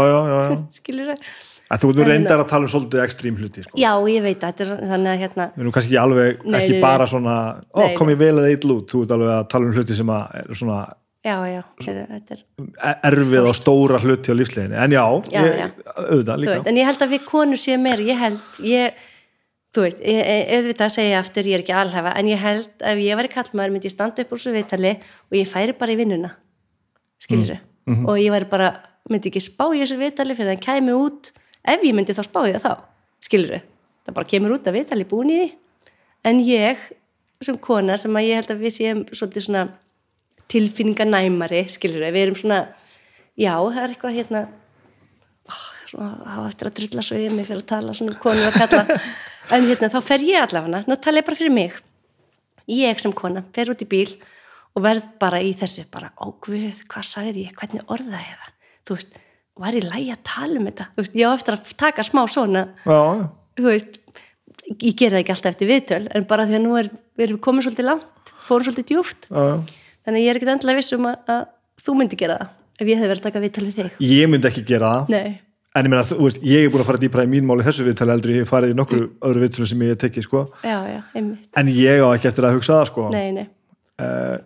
*laughs* skilur það En þú En reyndar að tala um svolítið ekstrím hluti sko. já, ég veit að þetta er þannig að hérna við erum kannski ekki alveg, Nei, ekki nei, bara nei. svona ó, kom ég vel eða eitt lút, þú ert alveg að tala um hluti sem að er svona já, já, er, erfið og stóra hluti á lífsleginni en já, Já, ég, já. auðvitað líka veist, en ég held að við konur séum meira ég held, ég þú veit, auðvitað að segja aftur, ég er ekki alhefa en ég held að ef ég var í kallmaður myndi ég standa upp úr svo viðtali og ég færi bara í vinnuna skilur Mm, mhm. og ég væri bara, myndi ekki spá í þessu viðtali fyrir að það kæmi út ef ég myndi þá spá í það þá, skilur það bara kemur út að viðtali búin í því. En ég, sem kona sem að ég held að við séum svolítið svona tilfinninganæmari, skilur við erum svona, já, það er eitthvað hérna svona, þá eftir að drulla svo yfir mig fyrir að tala svona um konur að kalla. *laughs* En hérna, þá fer ég allavega. Nú tala ég bara fyrir mig. Ég sem kona, fer út í bíl og verð bara í þessu, bara, ó guð hvað sagði ég, hvernig orðaði ég það? Þú veist, var ég lægi að tala um þetta? Veist, ég á eftir að taka smá svona já, þú veist ég gera það ekki alltaf eftir viðtöl en bara því að nú er, við erum komið svolítið langt fórum svolítið djúft Já, þannig ég er ekkert endilega viss um að, að þú myndi gera það ef ég hefði verið að taka viðtöl við þig. Ég myndi ekki gera það. En ég meina, þú veist, ég er búin að fara dýpra í mín máli þessu viðtali eldri, ég hef farið í nokkru öðru viðtölu sem ég hef tekið, sko. Já, en ég á ekki eftir að hugsa það, sko. Nei, nei, uh,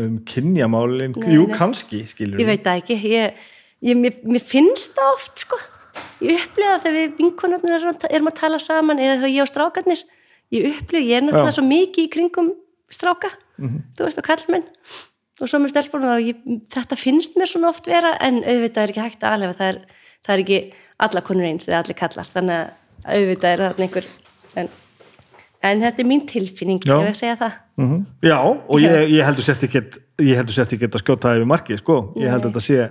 um kynjamálin, Nei, jú, nei. kannski skilur ég veit það ekki ég, ég, mér, mér finnst það oft sko. ég upplifa þegar við vinkonarnir erum, að- tala saman eða þegar ég og strákarnir ég upplifa, ég er náttúrulega Já. svo mikið í kringum stráka, Mhm. þú veist og kallmenn og svo með stelpunum ég, þetta finnst mér svona oft vera en auðvitað er ekki hægt að alhefa, það er, það er ekki alla konur eins eða allir kallar þannig að auðvitað er það einhver en, en þetta er mín tilfinning Já. ég vil segja það? Mhm. Já, og ég, ég heldur sett ekki ég heldur sett ekki að skjóta yfir markið sko. ég held að þetta sé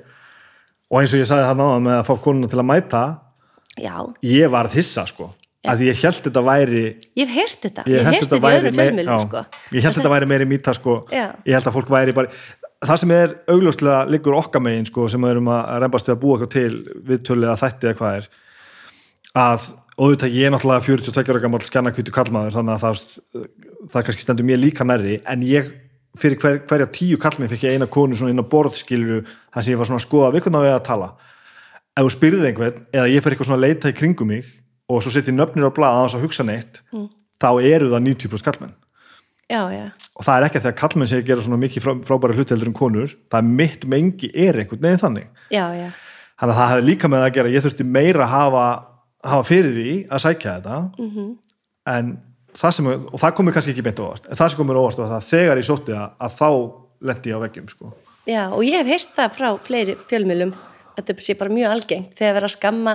og eins og ég sagði það náðan með að fá konuna til að mæta já, ég var hissa sko. Að ég held þetta væri ég hef heyrt þetta. Ég ég hef heyrt þetta í öðrum fjölmjölum sko. ég held þetta væri meiri mýta sko. Ég held að fólk væri bara það sem er augljóslega liggur okkar megin sko sem við erum að reymbast við að búa eitthvað til viðtölu eða þætti eða hvað er að auðvitað ég er náttúrulega 42 ára gammal skannakvítu kallmaður þannig að það, það kannski stendur mér líka nærri. En ég fyrir hver, hverja tíu kallmið fikk ég eina konu svona inn á borð skiluru þar sem ég var svona að skoða við hvernig ég að tala. Ef þú spyrðið einhvern eða ég fyrir eitthvað svona að leita í kringum mig og svo setjið nöfnir á blað að þess að hugsa neitt þá eru það 90% kallmenn já, já, og það er ekki að því að kallmenn sé að gera svona mikið frá, frábæra hluti heldur en konur það er mitt mengi er einhvern veginn þannig. Já, þannig að það hefði líka með að gera ég þurfti meira að hafa, hafa fyrir því að sækja þetta Mhm. en það sem, og það komið kannski ekki beint óvart. En það sem komið á óvart var það að þegar ég sótti það að þá lendi ég á veggjum sko. Já, og ég hef heyrt það frá fleiri fjölmjölum þetta sé bara mjög algengt þegar vera að skamma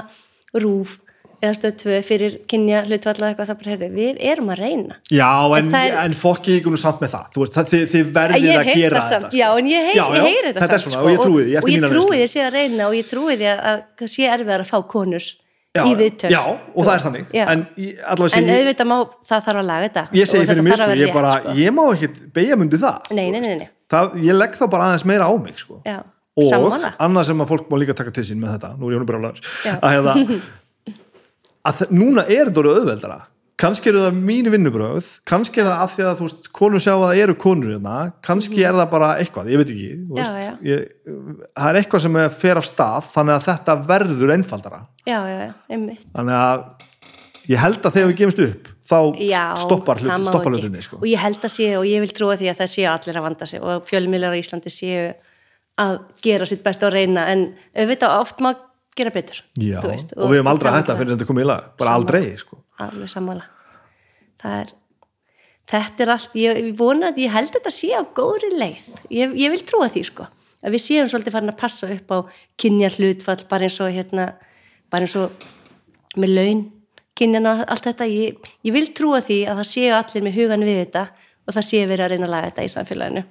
rúf eða stöð tvö fyrir kynja hlutvalla eitthvað það bara heyrðu, við erum að reyna. Já, en, er- en fokki ykkur nú samt með það. Þú veist, það, þið, þið verðið ég að heyrt gera þetta sko. já, en ég, ég heyri þetta, samt svona, og ég trúi því, ég því sé að reyna og ég trúi því að, að það sé erfiðar að fá konur já, í viðtöl já, og það er þannig Já. en en auðvitað má, það þarf að laga þetta ég segi fyrir mig, sko, ég bara sko. ég má ekkit beigja mundi það Nei, nei, nei, það, ég legg þá bara aðeins meira á mig sko. Og sammála annað sem að fólk má líka taka til sín með þetta, nú er bara Já. að, hefða, að núna er þetta orðið auðveldara kannski eru það mínu vinnubröð kannski er það að því að þú veist konur sjá að það eru konur hérna, kannski er það bara eitthvað, ég veit ekki Já, já. Ég, það er eitthvað sem er fer af stað þannig að þetta verður einfaldara já, já, já, einmitt þannig að ég held að þegar við gefumst upp þá stoppar, hlutinni sko. og ég held að sé og ég vil trúa því að það séu allir að vanda sig og fjölmiðlar á Íslandi séu að gera sitt best og reyna en auðvitað oft má gera betur veist, og við höfum aldrei hætta það. fyrir þetta komið í lag, bara aldrei sko. Alveg sammála. Það er þetta er allt, ég, ég vona að ég held að þetta sé á góðri leið. Ég, ég vil trúa því sko. Að við séum svolítið farin að passa upp á kynja hlutfall bara eins og hérna bara eins og með laun kynjan og allt þetta. Ég, ég vil trúa því að það séu allir með hugan við þetta og það séu verið að reyna að laga þetta í samfélaginu.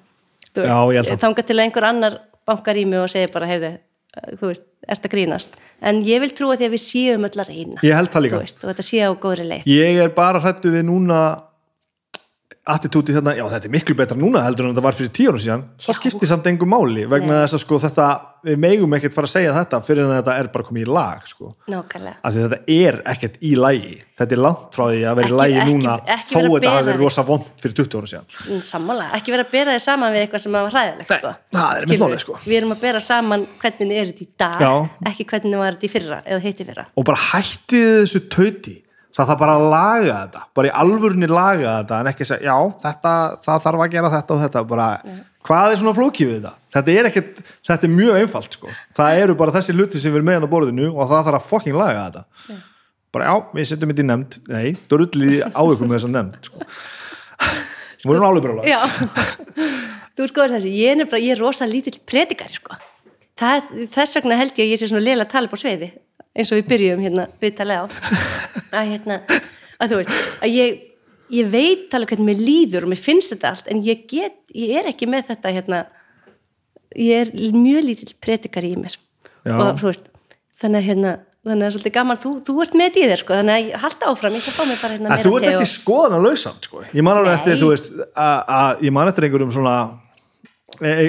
Þú Já, ég held að- þanga til einhver annar bankar í mig og segir bara heyrðu, þú veist, ert að grínast en ég vil trúa því að við séum öll að reyna Ég held það líka. Veist, og þetta sé á góðri leið Ég er bara hrættu við núna attitúti þarna, já þetta er miklu betra núna heldur en þetta var fyrir tíu árum síðan það skiptir samt engum máli vegna þess að sko þetta, við megum ekkert fara að segja þetta fyrir en þetta er bara komið í lag sko. nákvæmlega af því þetta er ekkert í lagi þetta er langt frá því að vera í Ekki- lagi ekki- núna ekki þó vera að þetta hafi verið rosa vond fyrir 20 árum síðan Mm, Sammála, ekki vera að bera þið saman við eitthvað sem var hræðilegt Nei, sko. það er Skilurðu? málið, sko. Við erum að bera saman hvernig er þetta í dag Já. ekki hvernig var þetta í fyrra eða hitti fyrra og bara hættið þessu tauti það þarf bara að laga þetta. Bara í alvörni laga þetta en ekki segja, já, þetta, það þarf að gera þetta og þetta. Bara, hvað er svona flókið við þetta? Þetta er ekkert, þetta er mjög einfalt sko. það eru bara þessi hluti sem við erum með á borðinu og það þarf að fucking laga þetta. Bara já, við setjum þetta í nefnd. Nei, drullið á ykkur með þessa nefnd sko. sem *laughs* voru bara Já, þú góður þessi ég er, nefnilega, ég er rosa lítill predikari sko. það, þess vegna held ég að ég sé svona tala upp á sveiði eins og við byrjum hérna viðtalið á að hérna, að þú veist að ég, ég veit alveg hvernig mér líður og mér finnst þetta allt en ég get, ég er ekki með þetta hérna ég er mjög lítill predikari í mér Já. og þú veist þannig að hérna þannig að það er svolítið gaman, þú, þú ert með þér sko, þannig að ég halda áfram, ég að fá mig bara hérna að þú ert ekki skoðan að lausa sko. ég man alveg eftir þú veist, að ég man eftir einhverjum svona e, e,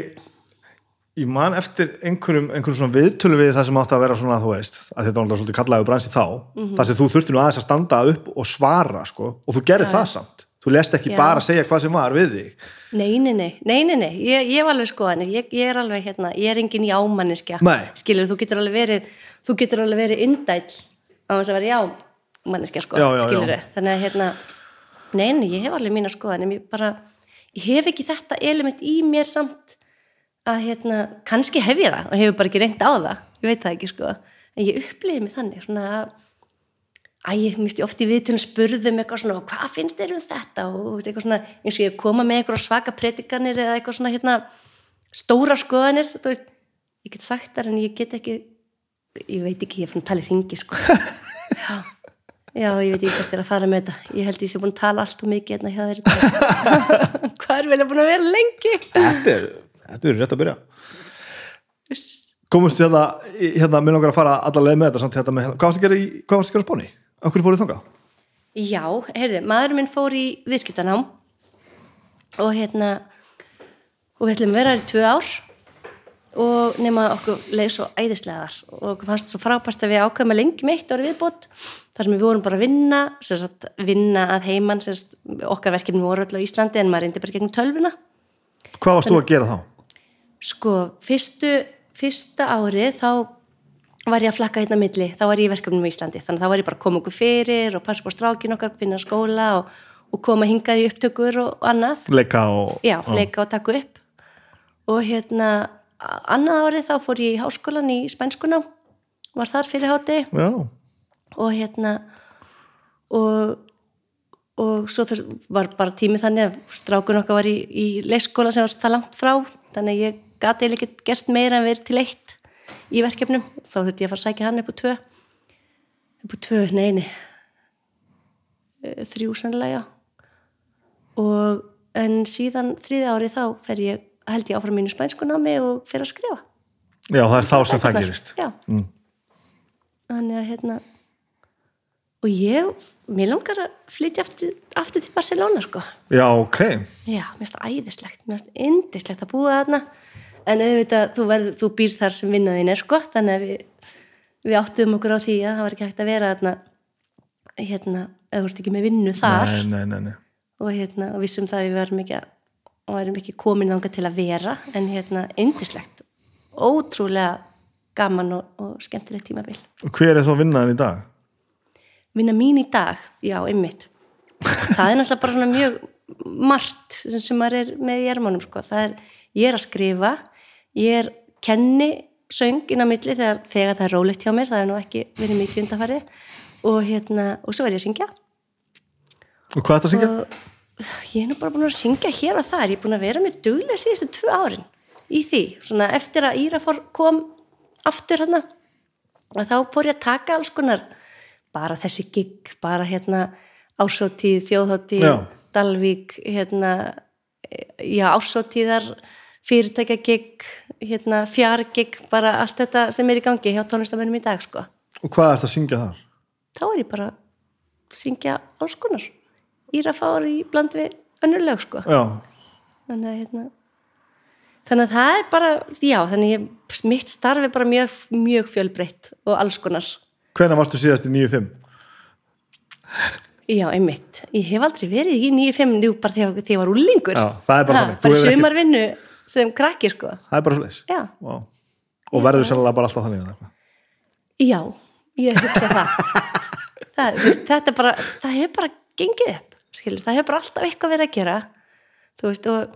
ég man eftir einhverjum, einhverjum svona viðtölu við það sem átti að vera svona þú veist, að þetta var alltaf svolítið kallaðu bransi þá Mhm. þar sem þú þurfti nú aðeins að standa upp og svara sko, og þú gerir það samt þú lest ekki Já. bara segja hvað sem var við þig Nei, nei, nei, nei, nei, nei. Ég, ég hef alveg skoðanir, ég, ég er alveg hérna, ég er engin jámanniskja, Nei. skilur, þú getur alveg verið, þú getur alveg verið indæll á þess að vera jámanniskja, sko, Já, já, skilur þannig að hérna, nei, nei, ég hef alveg mína skoðanir, ég bara, ég hef ekki þetta element í mér samt að hérna, kannski hef ég það og hefur bara ekki reynt á það, ég veit það ekki, sko, en ég upplýði mig þannig, svona að ég misti oft í viðtunum spurðum eitthvað svona, hvað finnst þér um þetta? Og eitthvað svona, eins og ég koma með eitthvað svaka predikanir eða eitthvað svona hérna, stóra skoðanir, veist. Ég get sagt þar en ég get ekki ég veit ekki, ég er fann að tala í ringi sko. *laughs* já, já, ég veit ekki hvert er að fara með þetta, ég held ég sé búin að tala allt og mikið hérna hjá í dag. *laughs* hvað er vel að búin að vera lengi? Þetta er, þetta er rétt að byrja komumst hérna, í- hérna mér langar að fara alla leið með þetta samt hérna með, hvað varst að gera í, hvað varst að gera á spáni? Akkur fóruð þangað? Já, heyrðu, maður minn fór í viðskiptanám og hérna og við ætlum að vera þar í tvö ár og nema okkur leið svo æðislegar og okkur fannst svo frábært að við ákveðum að lengjum eitt ári viðbót þar sem við vorum bara að vinna sagt, vinna að heiman sem sagt, okkar verkefni voru öll á Íslandi en maður reyndi bara gegnum tölvuna Hvað varst þú að gera þá? Sko, fyrstu, fyrsta árið þá var ég að flakka hérna á milli, þá var ég í verkefnum í Íslandi. Þannig að þá var ég bara að koma okkur fyrir og passa på strákin okkar, finna skóla og, og koma hingað í upptökur og annað. Leika og já, leika og taka upp. Og hérna annað árið þá fór ég í háskólan í spænskuna var þar fyrir hátti Já, og hérna og og svo var bara tími þannig að strákun okkar var í, í leikskóla sem var það langt frá. Þannig að ég gati eiginlega ekki gert meira en verið til eitt í verkefnum. Þá þurfti ég að fara að sækja hann upp á tvö. Upp á tvö, neini þrjú sannlega og en síðan þriði ári þá fer ég held ég áfram mínu spænskunámi og fer að skrifa. Já það er þá sem það gerist. Já. Mm. þannig að hérna og ég, mér langar að flytja aftur, aftur til Barcelona sko. Já, ok. Já, mér finnst það æðislegt, mér finnst indislegt að búa þarna en auðvitað, þú, verð, þú býr þar sem vinnaðin er sko. Þannig að við, við áttum okkur á því að það var ekki hægt að vera þarna hérna, eða ert ekki með vinnu þar. Nei, nei, nei, nei. og hérna, og vissum það að við verðum ekki að og værum ekki komin þangað til að vera. En hérna, indislegt ótrúlega gaman og, og skemmtilegt tímabil. Og hver er þá vinnaðin í dag? vinna mín í dag, já, einmitt. Það er náttúrulega bara svona mjög margt sem, maður er með í ermánum sko. það er, ég er að skrifa ég er kenni söng inn á milli þegar, þegar það er rólegt hjá mér það er nú ekki verið mikið undanfari og hérna, og svo er ég að syngja Og hvað er þetta að syngja? og ég er nú bara búin að syngja hér og þar ég er búin að vera með duglega síðustu tvö árin í því, svona eftir að Írafór kom aftur hérna og þá fór ég að taka alls konar bara þessi gig, bara hérna ásóttíð, þjóðhóttíð. Dalvík, hérna já, ásóttíðar fyrirtækja gig, hérna fjargig, bara allt þetta sem er í gangi hjá tónlistamennum í dag, sko. Og hvað er þetta að syngja þar? þá er ég bara að syngja alls konar. Írafár í bland við önnur lög sko. Já, þannig að hérna þannig að það er bara, já, þannig ég mitt starf er bara mjög, mjög fjölbreytt og alls konar. Hvenær varstu síðast í 9-5? já, einmitt, ég hef aldrei verið í 9-5 nú bara þegar, ég var úlingur Já, það er bara þannig. Þú bara hefur ekki- sem krakki sko. Það er bara leis já, Og verður sannlega bara alltaf þannig eitthvað. já, ég hugsa það. *laughs* Það, veist, þetta er bara það hefur bara gengið upp skilur, það hefur bara alltaf eitthvað verið að gera veist, og,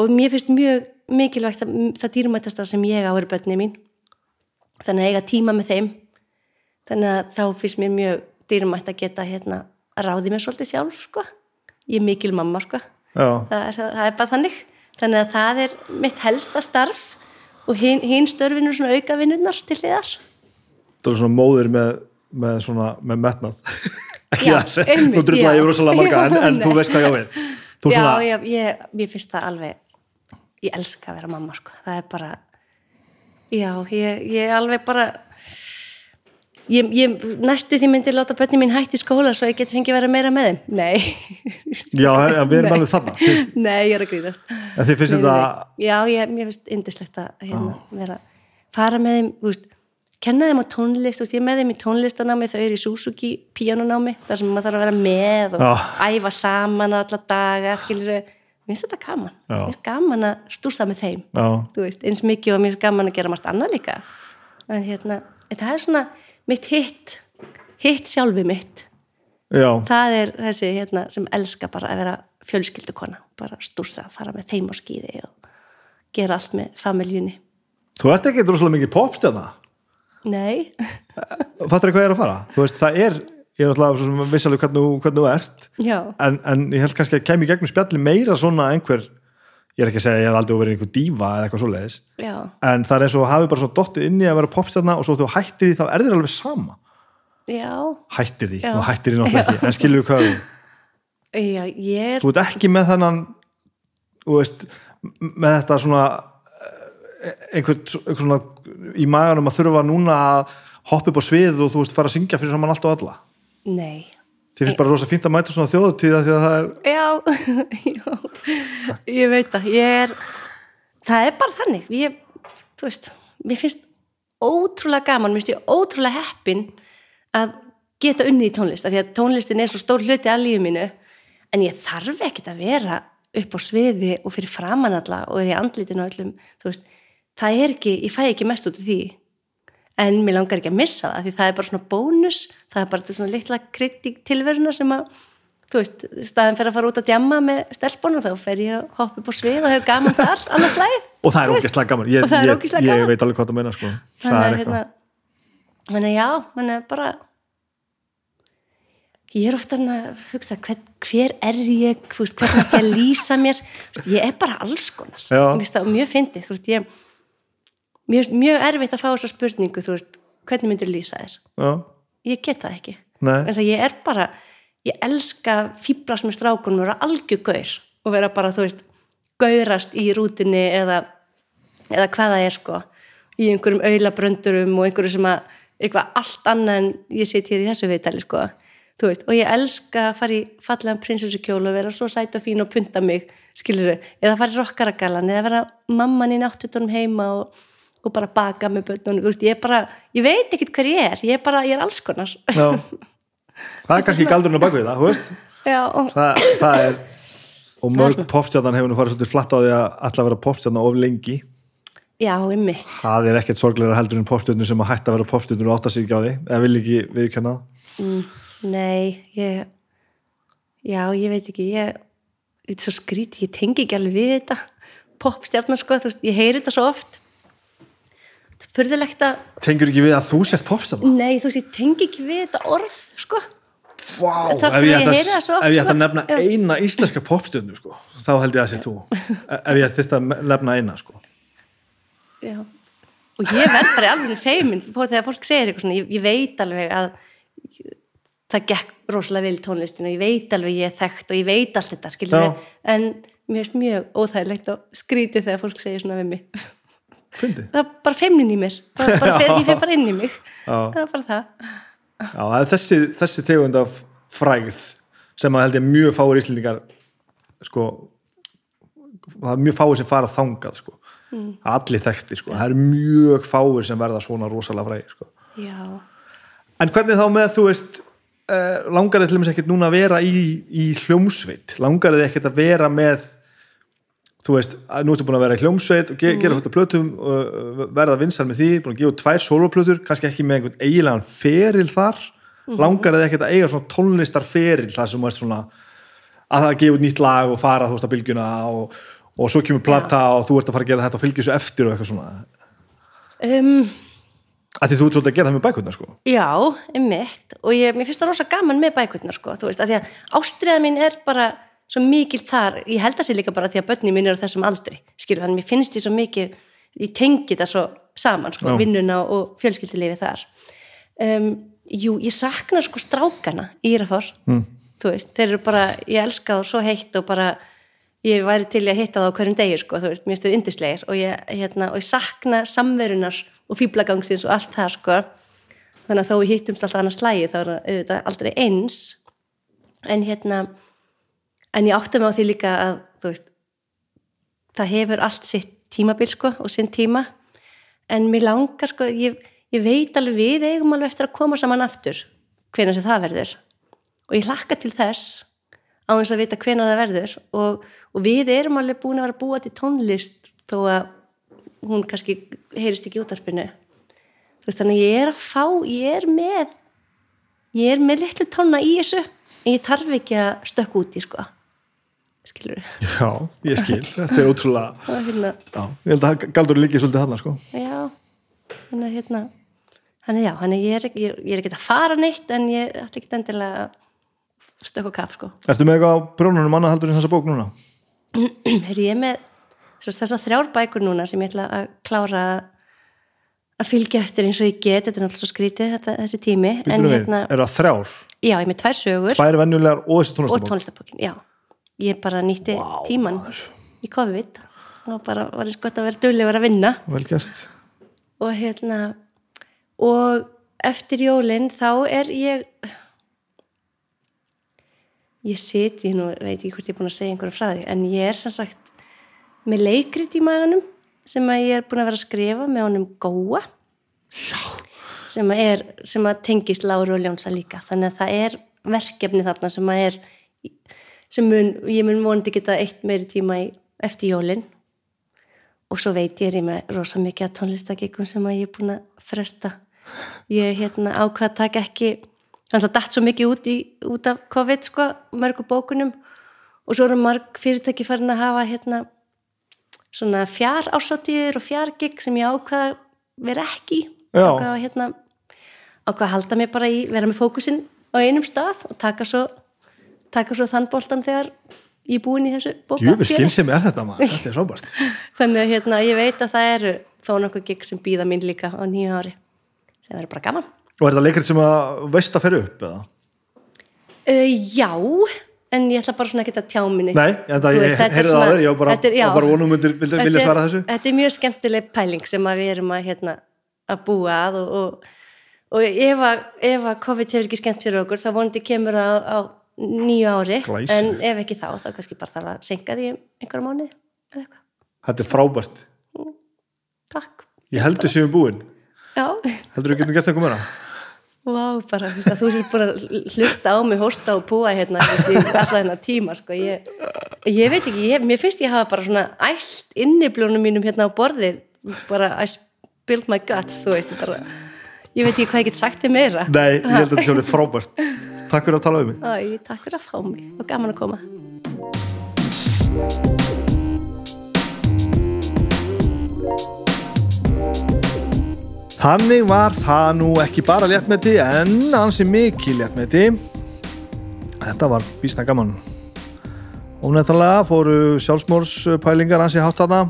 og mér finnst mjög mikilvægt að það dýrmætasta sem ég á er börni mín. Þannig að eiga tíma með þeim. Þannig að þá finnst mér mjög dýrmætt að geta hérna að ráði mér svolítið sjálf sko. Ég er mikil mamma sko. Það er, það er bara þannig þannig að það er mitt helsta starf og hinn hin störfinu svona auka vinnurnar til hliðar það er svona móðir með, með svona, með metnað. *laughs* Ekki Já, það einmitt, nú drullar ég rosalega marga, en, en *laughs* þú veist hvað ég á við. Já, svona, já, ég, ég finnst það alveg ég elska að vera mamma sko. það er bara já, ég, ég alveg bara ég, ég næstu því myndi láta bönni mín hætti í skóla svo ég get fengið að vera meira með þeim nei, já, við erum alveg þarna. *laughs* Nei, ég er að grínast En þið finnst þetta. Já, ég, mér finnst indislegt að hérna, vera, fara með þeim, þú veist, kenna þeim á tónlist, þú veist, ég með þeim í tónlistanámi, þau eru í Suzuki píanonámi, þar sem maður þarf að vera með og Já. æfa saman alla daga, skilur mér finnst þetta gaman, Já. mér finnst gaman að stúrsta með þeim, já, þú veist, eins mikið og mér finnst gaman að gera margt annað líka, en hérna, en það er svona mitt hitt, hitt sjálfi mitt, já, það er þessi hérna sem elska bara að vera fjölskyldukona, bara stúrsa, fara með þeim á skýði og gera allt með familjunni. þú ert ekki rosalega mikið popstjarna. Nei, *laughs* Fattar hvað ég er að fara? Þú veist, það er, ég er náttúrulega svo sem viss alveg hvernig, þú- ert, en, en ég held kannski að kemur í gegnum spjalli meira svona einhver, ég er ekki að segja að ég hef aldrei verið einhver dífa eða eitthvað svoleiðis, já, en það er eins og hafi bara svo dottið inni að vera popstjarna og svo þú hættir í þá er þér alveg sama. já, Hættir í, Já. og hættir í náttúrulega ekki, en skilur hvað já, ég er, þú ert ekki með þennan, þú veist, með þetta svona, eh, einhvern svona í maganum að þurfa núna að hoppa upp á svið og þú veist fara að syngja fyrir saman allt og alla. nei, Þið finnst bara rosa fínt að mæta svona þjóðutíða því að það er, já, *laughs* já, ég veit það, ég er, það er bara þannig, ég, þú veist, mér finnst ótrúlega gaman, mér finnst ég ótrúlega heppin að geta unnið í tónlist, af því að tónlistin er svo stór hluti af lífið mínu, en ég þarf ekkert að vera upp á sviði og fyrir framan alla og því andlitinu og öllum, þú veist, það er ekki, ég fæ ekki mest út af því, en mér langar ekki að missa það, því það er bara svona bónus, það er bara svona litla kritik tilveruna sem að, þú veist, staðin fyrir að fara út að djamma með stelpunum, þá fer ég að hoppa upp á svið og hef gaman þar, *laughs* annars lagið. og það er ógeðslega gaman ég, ég, ég veit alveg hvað það meina sko. þannig að hérna já, þannig að bara ég er ofta að hugsa hver, hver er ég, hvernig ætti ég að lýsa mér ég er bara alls konar Já. Mjög fyndið, þú veist, ég finnst mjög erfitt að fá þessa spurningu þú veist, hvernig myndir lýsa þér? Já, ég get það ekki. En þess að ég er bara, ég elska fýbrast með strákunum og vera algjör gaur og vera bara, þú veist, gaurast í rútunni eða, eða hvað það er sko, í einhverjum auðlabröndurum og einhverju sem að eitthvað allt annað en ég sit hér í þessu viðtali sko, þú veist, og ég elska að fara í fallegan prinsessukjól og vera svo sæt og fín og punta mig, skilur eða fara í rockaragalan, eða vera mamman í náttutunum heima og, og bara baka með bönnunum, þú veist, ég er bara ég veit ekkert hver ég er, ég er bara, ég er alls konar. Já. *laughs* Það er kannski galdurinn á bakvið það, þú veist. Það, það er og mörg popstjarnan hefur nú farið svolítið flatt á því að alltaf vera popstjarnan of lengi. Já, einmitt. það er ekkert sorgleira heldur en popstjarnir sem að hætta að vera popstjarnir og átta sig ekki á því. Eða vil ekki viðkenna það. Nei, ég, já, ég veit ekki ég, ég er svo skríti, ég tengi ekki alveg við þetta. Popstjarnar sko, þú veist, ég heyri þetta svo oft furðulegt að Tengur ekki við að þú sért popstjarna? nei, þú veist, ég tengi ekki við þetta orð sko, Þrátt ef ég ætti það að, ætti að sko. nefna Já. eina íslenska popstjörnu sko, þá held ég að sé þú E- ef ég þurfti að nefna eina sko. já og ég verð bara alveg feimin fór þegar fólk segir eitthvað svona, ég, ég veit alveg að það gekk rosalega vel í tónlistin og ég veit alveg ég er þekkt og ég veit allt þetta, skilur Já. en mér finnst mjög óþægilegt og skrítið þegar fólk segir svona við mig Fyndi? það er bara feimnin í mér það er bara *laughs* fer, ég fer bara inn í mig Já. það er bara það Já, það er þessi, þessi tegund af frægð sem að held ég mjög fáir íslendingar sko það er mjög fáir sem fara þangað sko. mm. allir þekkti sko. það eru mjög fáir sem verða svona rosalega frægir sko. já, en hvernig þá með þú veist uh, langar þið til dæmis ekkert núna að vera í, í hljómsveit langar þið ekkert að vera með þú veist, að nú ertu búin að vera í hljómsveit og ge gera þetta plötum og verða vinsar með því, búin að gefa tvær soloplötur kannski ekki með einhvern eiginlegan feril þar. Langar þið ekkert að eiga svona tónlistarferil þar sem ert svona að það gefa nýtt lag og fara þú veist að bylgjuna og, og svo kemur plata og þú ert að fara að gera þetta og fylgja þessu eftir og eitthvað svona. Um, að því þú ert svolítið að gera það með bækurna sko. Já, einmitt. Og ég, mér finnst það rosa gaman með bækurnar sko, þú veist, svo mikil þar, ég held að sé líka bara því að börni mín eru þessum aldri, skilur hann mér finnst ég svo mikið, ég tengi það svo saman, sko, vinnuna og fjölskyldulifi þar. Um, jú, ég sakna sko strákana í Írafár, mm. þú veist þeir eru bara, ég elska þá svo heitt og bara ég væri til að hitta þá á hverjum degi sko, þú veist, mér finnst þeir yndislegir. Og ég, hérna, og ég sakna samverunar og fýblagangsins og allt það sko. Þannig að þó við hittumst alltaf annað slægi þá er auðvitað aldrei eins. En hérna en ég átti mig á því líka að veist það hefur allt sitt tímabil sko og sinn tíma. En mér langar sko ég, ég veit alveg við eigum alveg eftir að koma saman aftur hvenær sem það verður. Og ég hlakka til þess á þess að vita hvenær það verður. Og, og við erum alveg búin að vera búa til tónlist þó að hún kannski heyrist ekki útarpinu veist þannig að ég er að fá ég er með ég er með litlu tónna í þessu. En ég þarf ekki að stökka út í sko skilur Já, ég skil, þetta er ótrúlega *laughs* það er hérna Já, ég held að galdur líkið svolítið þarna sko. Já, hann er hérna hann er já, hann er, ég er, ég, ég er ekki að fara neitt en ég ætla ekki endilega að stökka á kaff sko. Ertu með eitthvað á brjónunum annað heldur en þessa bók núna? *clears throat* Heyrðu, ég er með þessar þrjár bækur núna sem ég ætla að klára að fylgja eftir eins og ég get. Þetta er náttúrulega svo skrítið þetta, þessi tími en Býtum við, hérna, eru það þrjár? já, ég er með tvær sögur. Tvær venjulegar og þessi tónlistabókin, já ég bara nýtti tíman í COVID og bara var eins gott að vera duglegur að vinna. Vel gert. Og hérna og eftir jólin þá er ég ég sit, ég nú veit ekki hvort ég er búin að segja einhverjum frá því, en ég er sem sagt með leikrit í maganum sem að ég er búin að vera að skrifa með honum Góa. Sem að, er, sem að tengist Láru og Ljónsa líka, þannig að það er verkefni þarna sem að er sem mun, ég mun vonandi geta eitt meiri tíma í, eftir jólin og svo veit ég er ég með rosa mikið að tónlistakikum sem að ég er búin að fresta ég hérna ákvað að taka ekki þannig að datt svo mikið út, í, út af COVID sko, mörgu bókunum og svo eru marg fyrirtæki farin að hafa hérna svona fjár ásáttíður og fjárgig sem ég ákvað að vera ekki í. Já. ákvað að hérna ákvað að halda mig bara í, vera með fókusinn á einum stað og taka svo taka svo þann boltan þegar ég er búin í þessu bóka Jöfur skynsemi er þetta maður, þetta er frábært. *laughs* Þannig að hérna, ég veit að það eru þó nokkuð gig sem býða mín líka á nýju ári sem verður bara gaman. Og er þetta leikrið sem að veist að ferja upp eða? uh, Já, en ég ætla bara svona ekki að tjá minni. Nei, en það ég heyrði það aður, ég var bara, er, bara vonum undir vilja, vilja er- svara þessu. Þetta er mjög skemmtileg pæling sem að við erum að, hérna, að búa að og, og, og ef að COVID hefur ekki skemmt fyrir okkur þá vonandi kemur það á, á nýju ári Glæsilegt. en ef ekki þá, þá kannski bara þarf að senka því einhverja eitthvað. Þetta er frábært Takk. Ég heldur séum búin Já. Heldur þú getum gert eitthvað meira? Vá, bara, að þú sér að hlusta á mig, hósta og púa hérna í alltaf hérna tíma, sko ég, ég veit ekki, ég, mér finnst ég hafa bara svona ælt inniblónum mínum hérna á borðið bara I spilled my guts, þú veist bara, ég veit ekki hvað ég get sagt þér meira Nei, ég held að þetta sé alveg frábært takk fyrir að tala um mig. Æ, takk fyrir að fá mig. Og gaman að koma Þannig var það nú ekki bara léttmeti en ansi mikið léttmeti. Þetta var býsna gaman. Ónættalega fóru sjálfsmórspælingar ansi hátt þarna.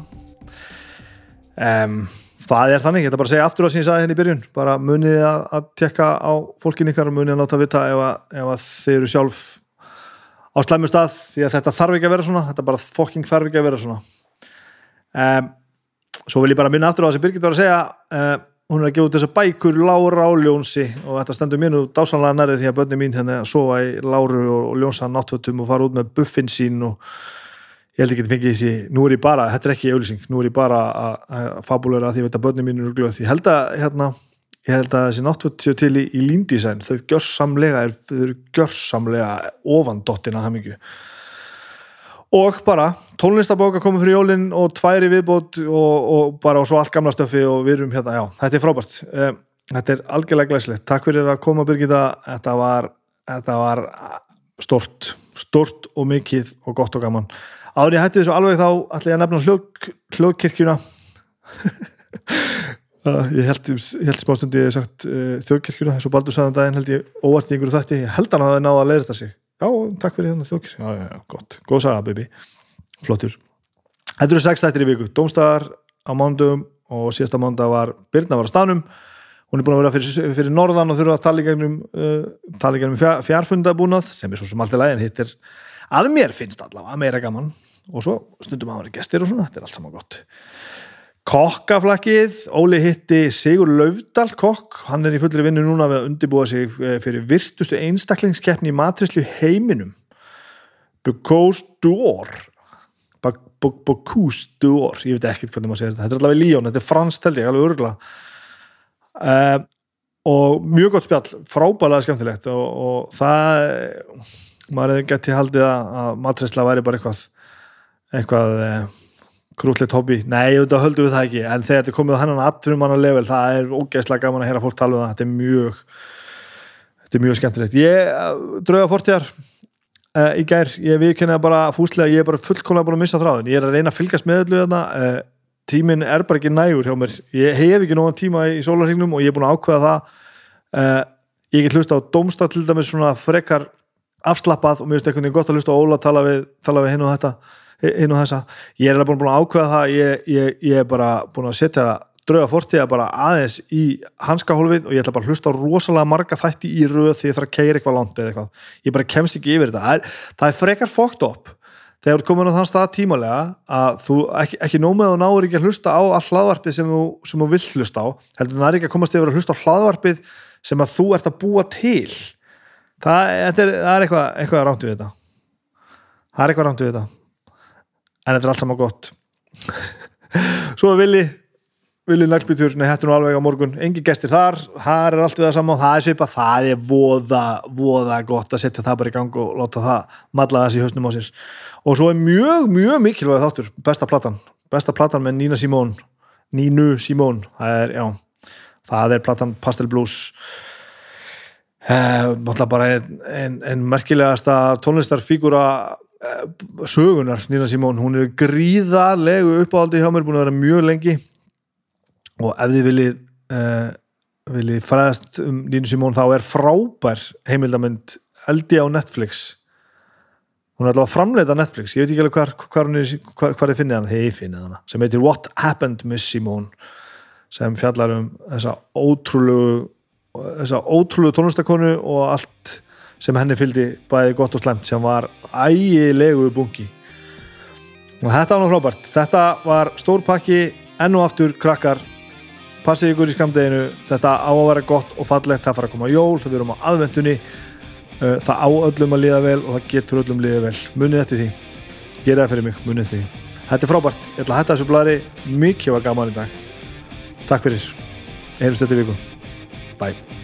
Um, Það er þannig, ég ætla bara að segja aftur að sagði henni hérna í byrjun. Bara munið að, að tekka á fólkin ykkar og munið að láta vita ef að, ef að þeir eru sjálf á slæmu stað því að þetta þarf ekki að vera svona þetta bara fokking þarf ekki að vera svona. Um, Svo vil ég bara minna aftur á það sem Birgit var að segja um, hún er að gefa út þessa bækur Lára og Ljónsi og þetta stendur nú dásanlega næri því að börni mín hérna sofa í Láru og Ljónsa náttfötum og fara út með buffin sín og ég held ekki að fengi þessi, nú er ég bara þetta er ekki auðlýsing, nú er ég bara að, að fabulera að því að þetta börni mín eru glöð ég held að, hérna, ég held að þessi náttföt séu til í, í líndísæn, þau gjörsamlega er, þau eru gjörsamlega ofan dottina mikið og bara tónlistabóka komið fyrir jólinn og tværi viðbót og, og bara og svo allt gamla stöfi og við erum hérna, já, þetta er frábært. Um, þetta er algjörlega glæslegt, takk fyrir að koma Birgitta, þetta var þetta var stort stort og mikið og gott og gaman ég hætti þessu alveg þá ætla ég að nefna hljók, hljókkirkjuna *laughs* ég held, held smástundi ég hef sagt uh, þjókkirkjuna, eins og Baldur sagði um daginn held ég óvart í einhverju þætti, ég held hann að það náða að leira þetta sig. Já, takk fyrir hérna þjókkirkjuna já, já, gott, góð saga baby. Flottur. Þetta eru sex þættir í viku, domstæðar á mándum og síðasta mánda var Birna var á stanum hún er búin að vera fyrir, fyrir norðan og þurfa að tala í gegnum, uh, tala í gegnum fjár, fjárfundabúnað sem er svo sem allt er lægin hittir að mér finnst allavega meira gaman og svo stundum að vera gestir og svona þetta er allt saman gott. Kokkaflakkið, Óli hitti Sigur Laufdal kokk, hann er í fullri vinnu núna við að undibúa sig fyrir virtustu einstaklingskeppni í matrislu heiminum. Bocuse d'Or. Bocuse d'Or. Ég veit ekkert hvernig maður segir þetta. Þetta er allavega Líón, þetta er fransk held ég, alveg örgla uh, og mjög gott spjall, frábælega skemmtilegt og, og það maður hefði gett í haldið að matrisla væri bara eitthvað eitthvað eh, krútlegt hobby, nei, auðvitað höldum við það ekki. En þegar þetta er komið á hennan atvinnum manna level það er ógeðslega gaman að heyra fólk tala um það. Þetta er mjög þetta er mjög skemmtilegt. Ég drauga fortjar uh, í gær, ég viðkynna bara fúslega, ég er bara fullkomlega búin að missa þráðin ég er að reyna að fylgast með öllu þarna uh, tíminn er bara ekki nægur hjá mér. Ég hef ekki nógan tíma í sólarhingnum og ég er búin að ákveða það uh, ég get hlusta á domstað til dæmis svona frekar afslappað og mér finnst veginn gott að hlusta á Óla tala við, við hinn og þetta hinn og þessa, ég er alveg búin að ákveða það ég, ég, ég er bara búin að setja drauga fortíða bara aðeins í hanskahólfið og ég ætla bara að hlusta á rosalega marga þætti í röð því ég þarf að keira eitthvað langt eða eitthvað, ég bara kemst ekki yfir þetta. Það er, það er frekar fókt upp þegar þú komin á þann stað tímalega að þú ekki, ekki nómið og náður ekki að hlusta á all hlaðvarpið sem þú, sem þú vill hlusta á heldur það er ekki að komast yfir að hlusta á hlaðvarpið sem að þú ert að búa til. Það það er eitthvað, eitthvað er eitthvað þetta en þetta er allt saman gott. Svo er Vili. Vili Naglbytjur, hættu nú alveg á morgun. Engi gestir þar, það er allt við það saman það er svipa, það er voða voða gott að setja það bara í gang og láta það matla þessi höstnum á sér. Og svo er mjög, mjög mikilvæg þáttur. Besta platan, besta platan með Nína Simón Nínu Simón það er, já, það er platan Pastel Blues. Náttúrulega bara einn ein, ein merkilegasta tónlistarfígura sögunar Nína Simón, hún er gríðarlegu uppáhaldi hjá mér, búin að vera mjög lengi. Og ef þið viljið uh, viljið fræðast um Nínu Simón þá er frábær heimildamind eldi á Netflix. Hún er að framleita Netflix. Ég veit ekki alveg hvar, hvar, hvar, hvar ég finni hann þegar ég finni hann, sem heitir What Happened Miss Simón sem fjallar um þessa ótrúlegu þessa ótrúlegu tónlistakonu og allt sem henni fylgdi bæði gott og slemt sem var ægilegu bungi og þetta var frábært. Þetta var stór pakki enn og aftur krakkar. Passið ykkur í skamdeginu þetta á að vera gott og fallegt. Það fara að koma jól, það verðum á aðvendunni það á öllum að líða vel og það getur öllum líða vel, munið eftir því. Gera það fyrir mig, munið eftir því. Þetta er frábært, ég ætla að hætta þessu blæri mikið var gaman í dag. Takk fyrir, heyrjumst í viku. Bye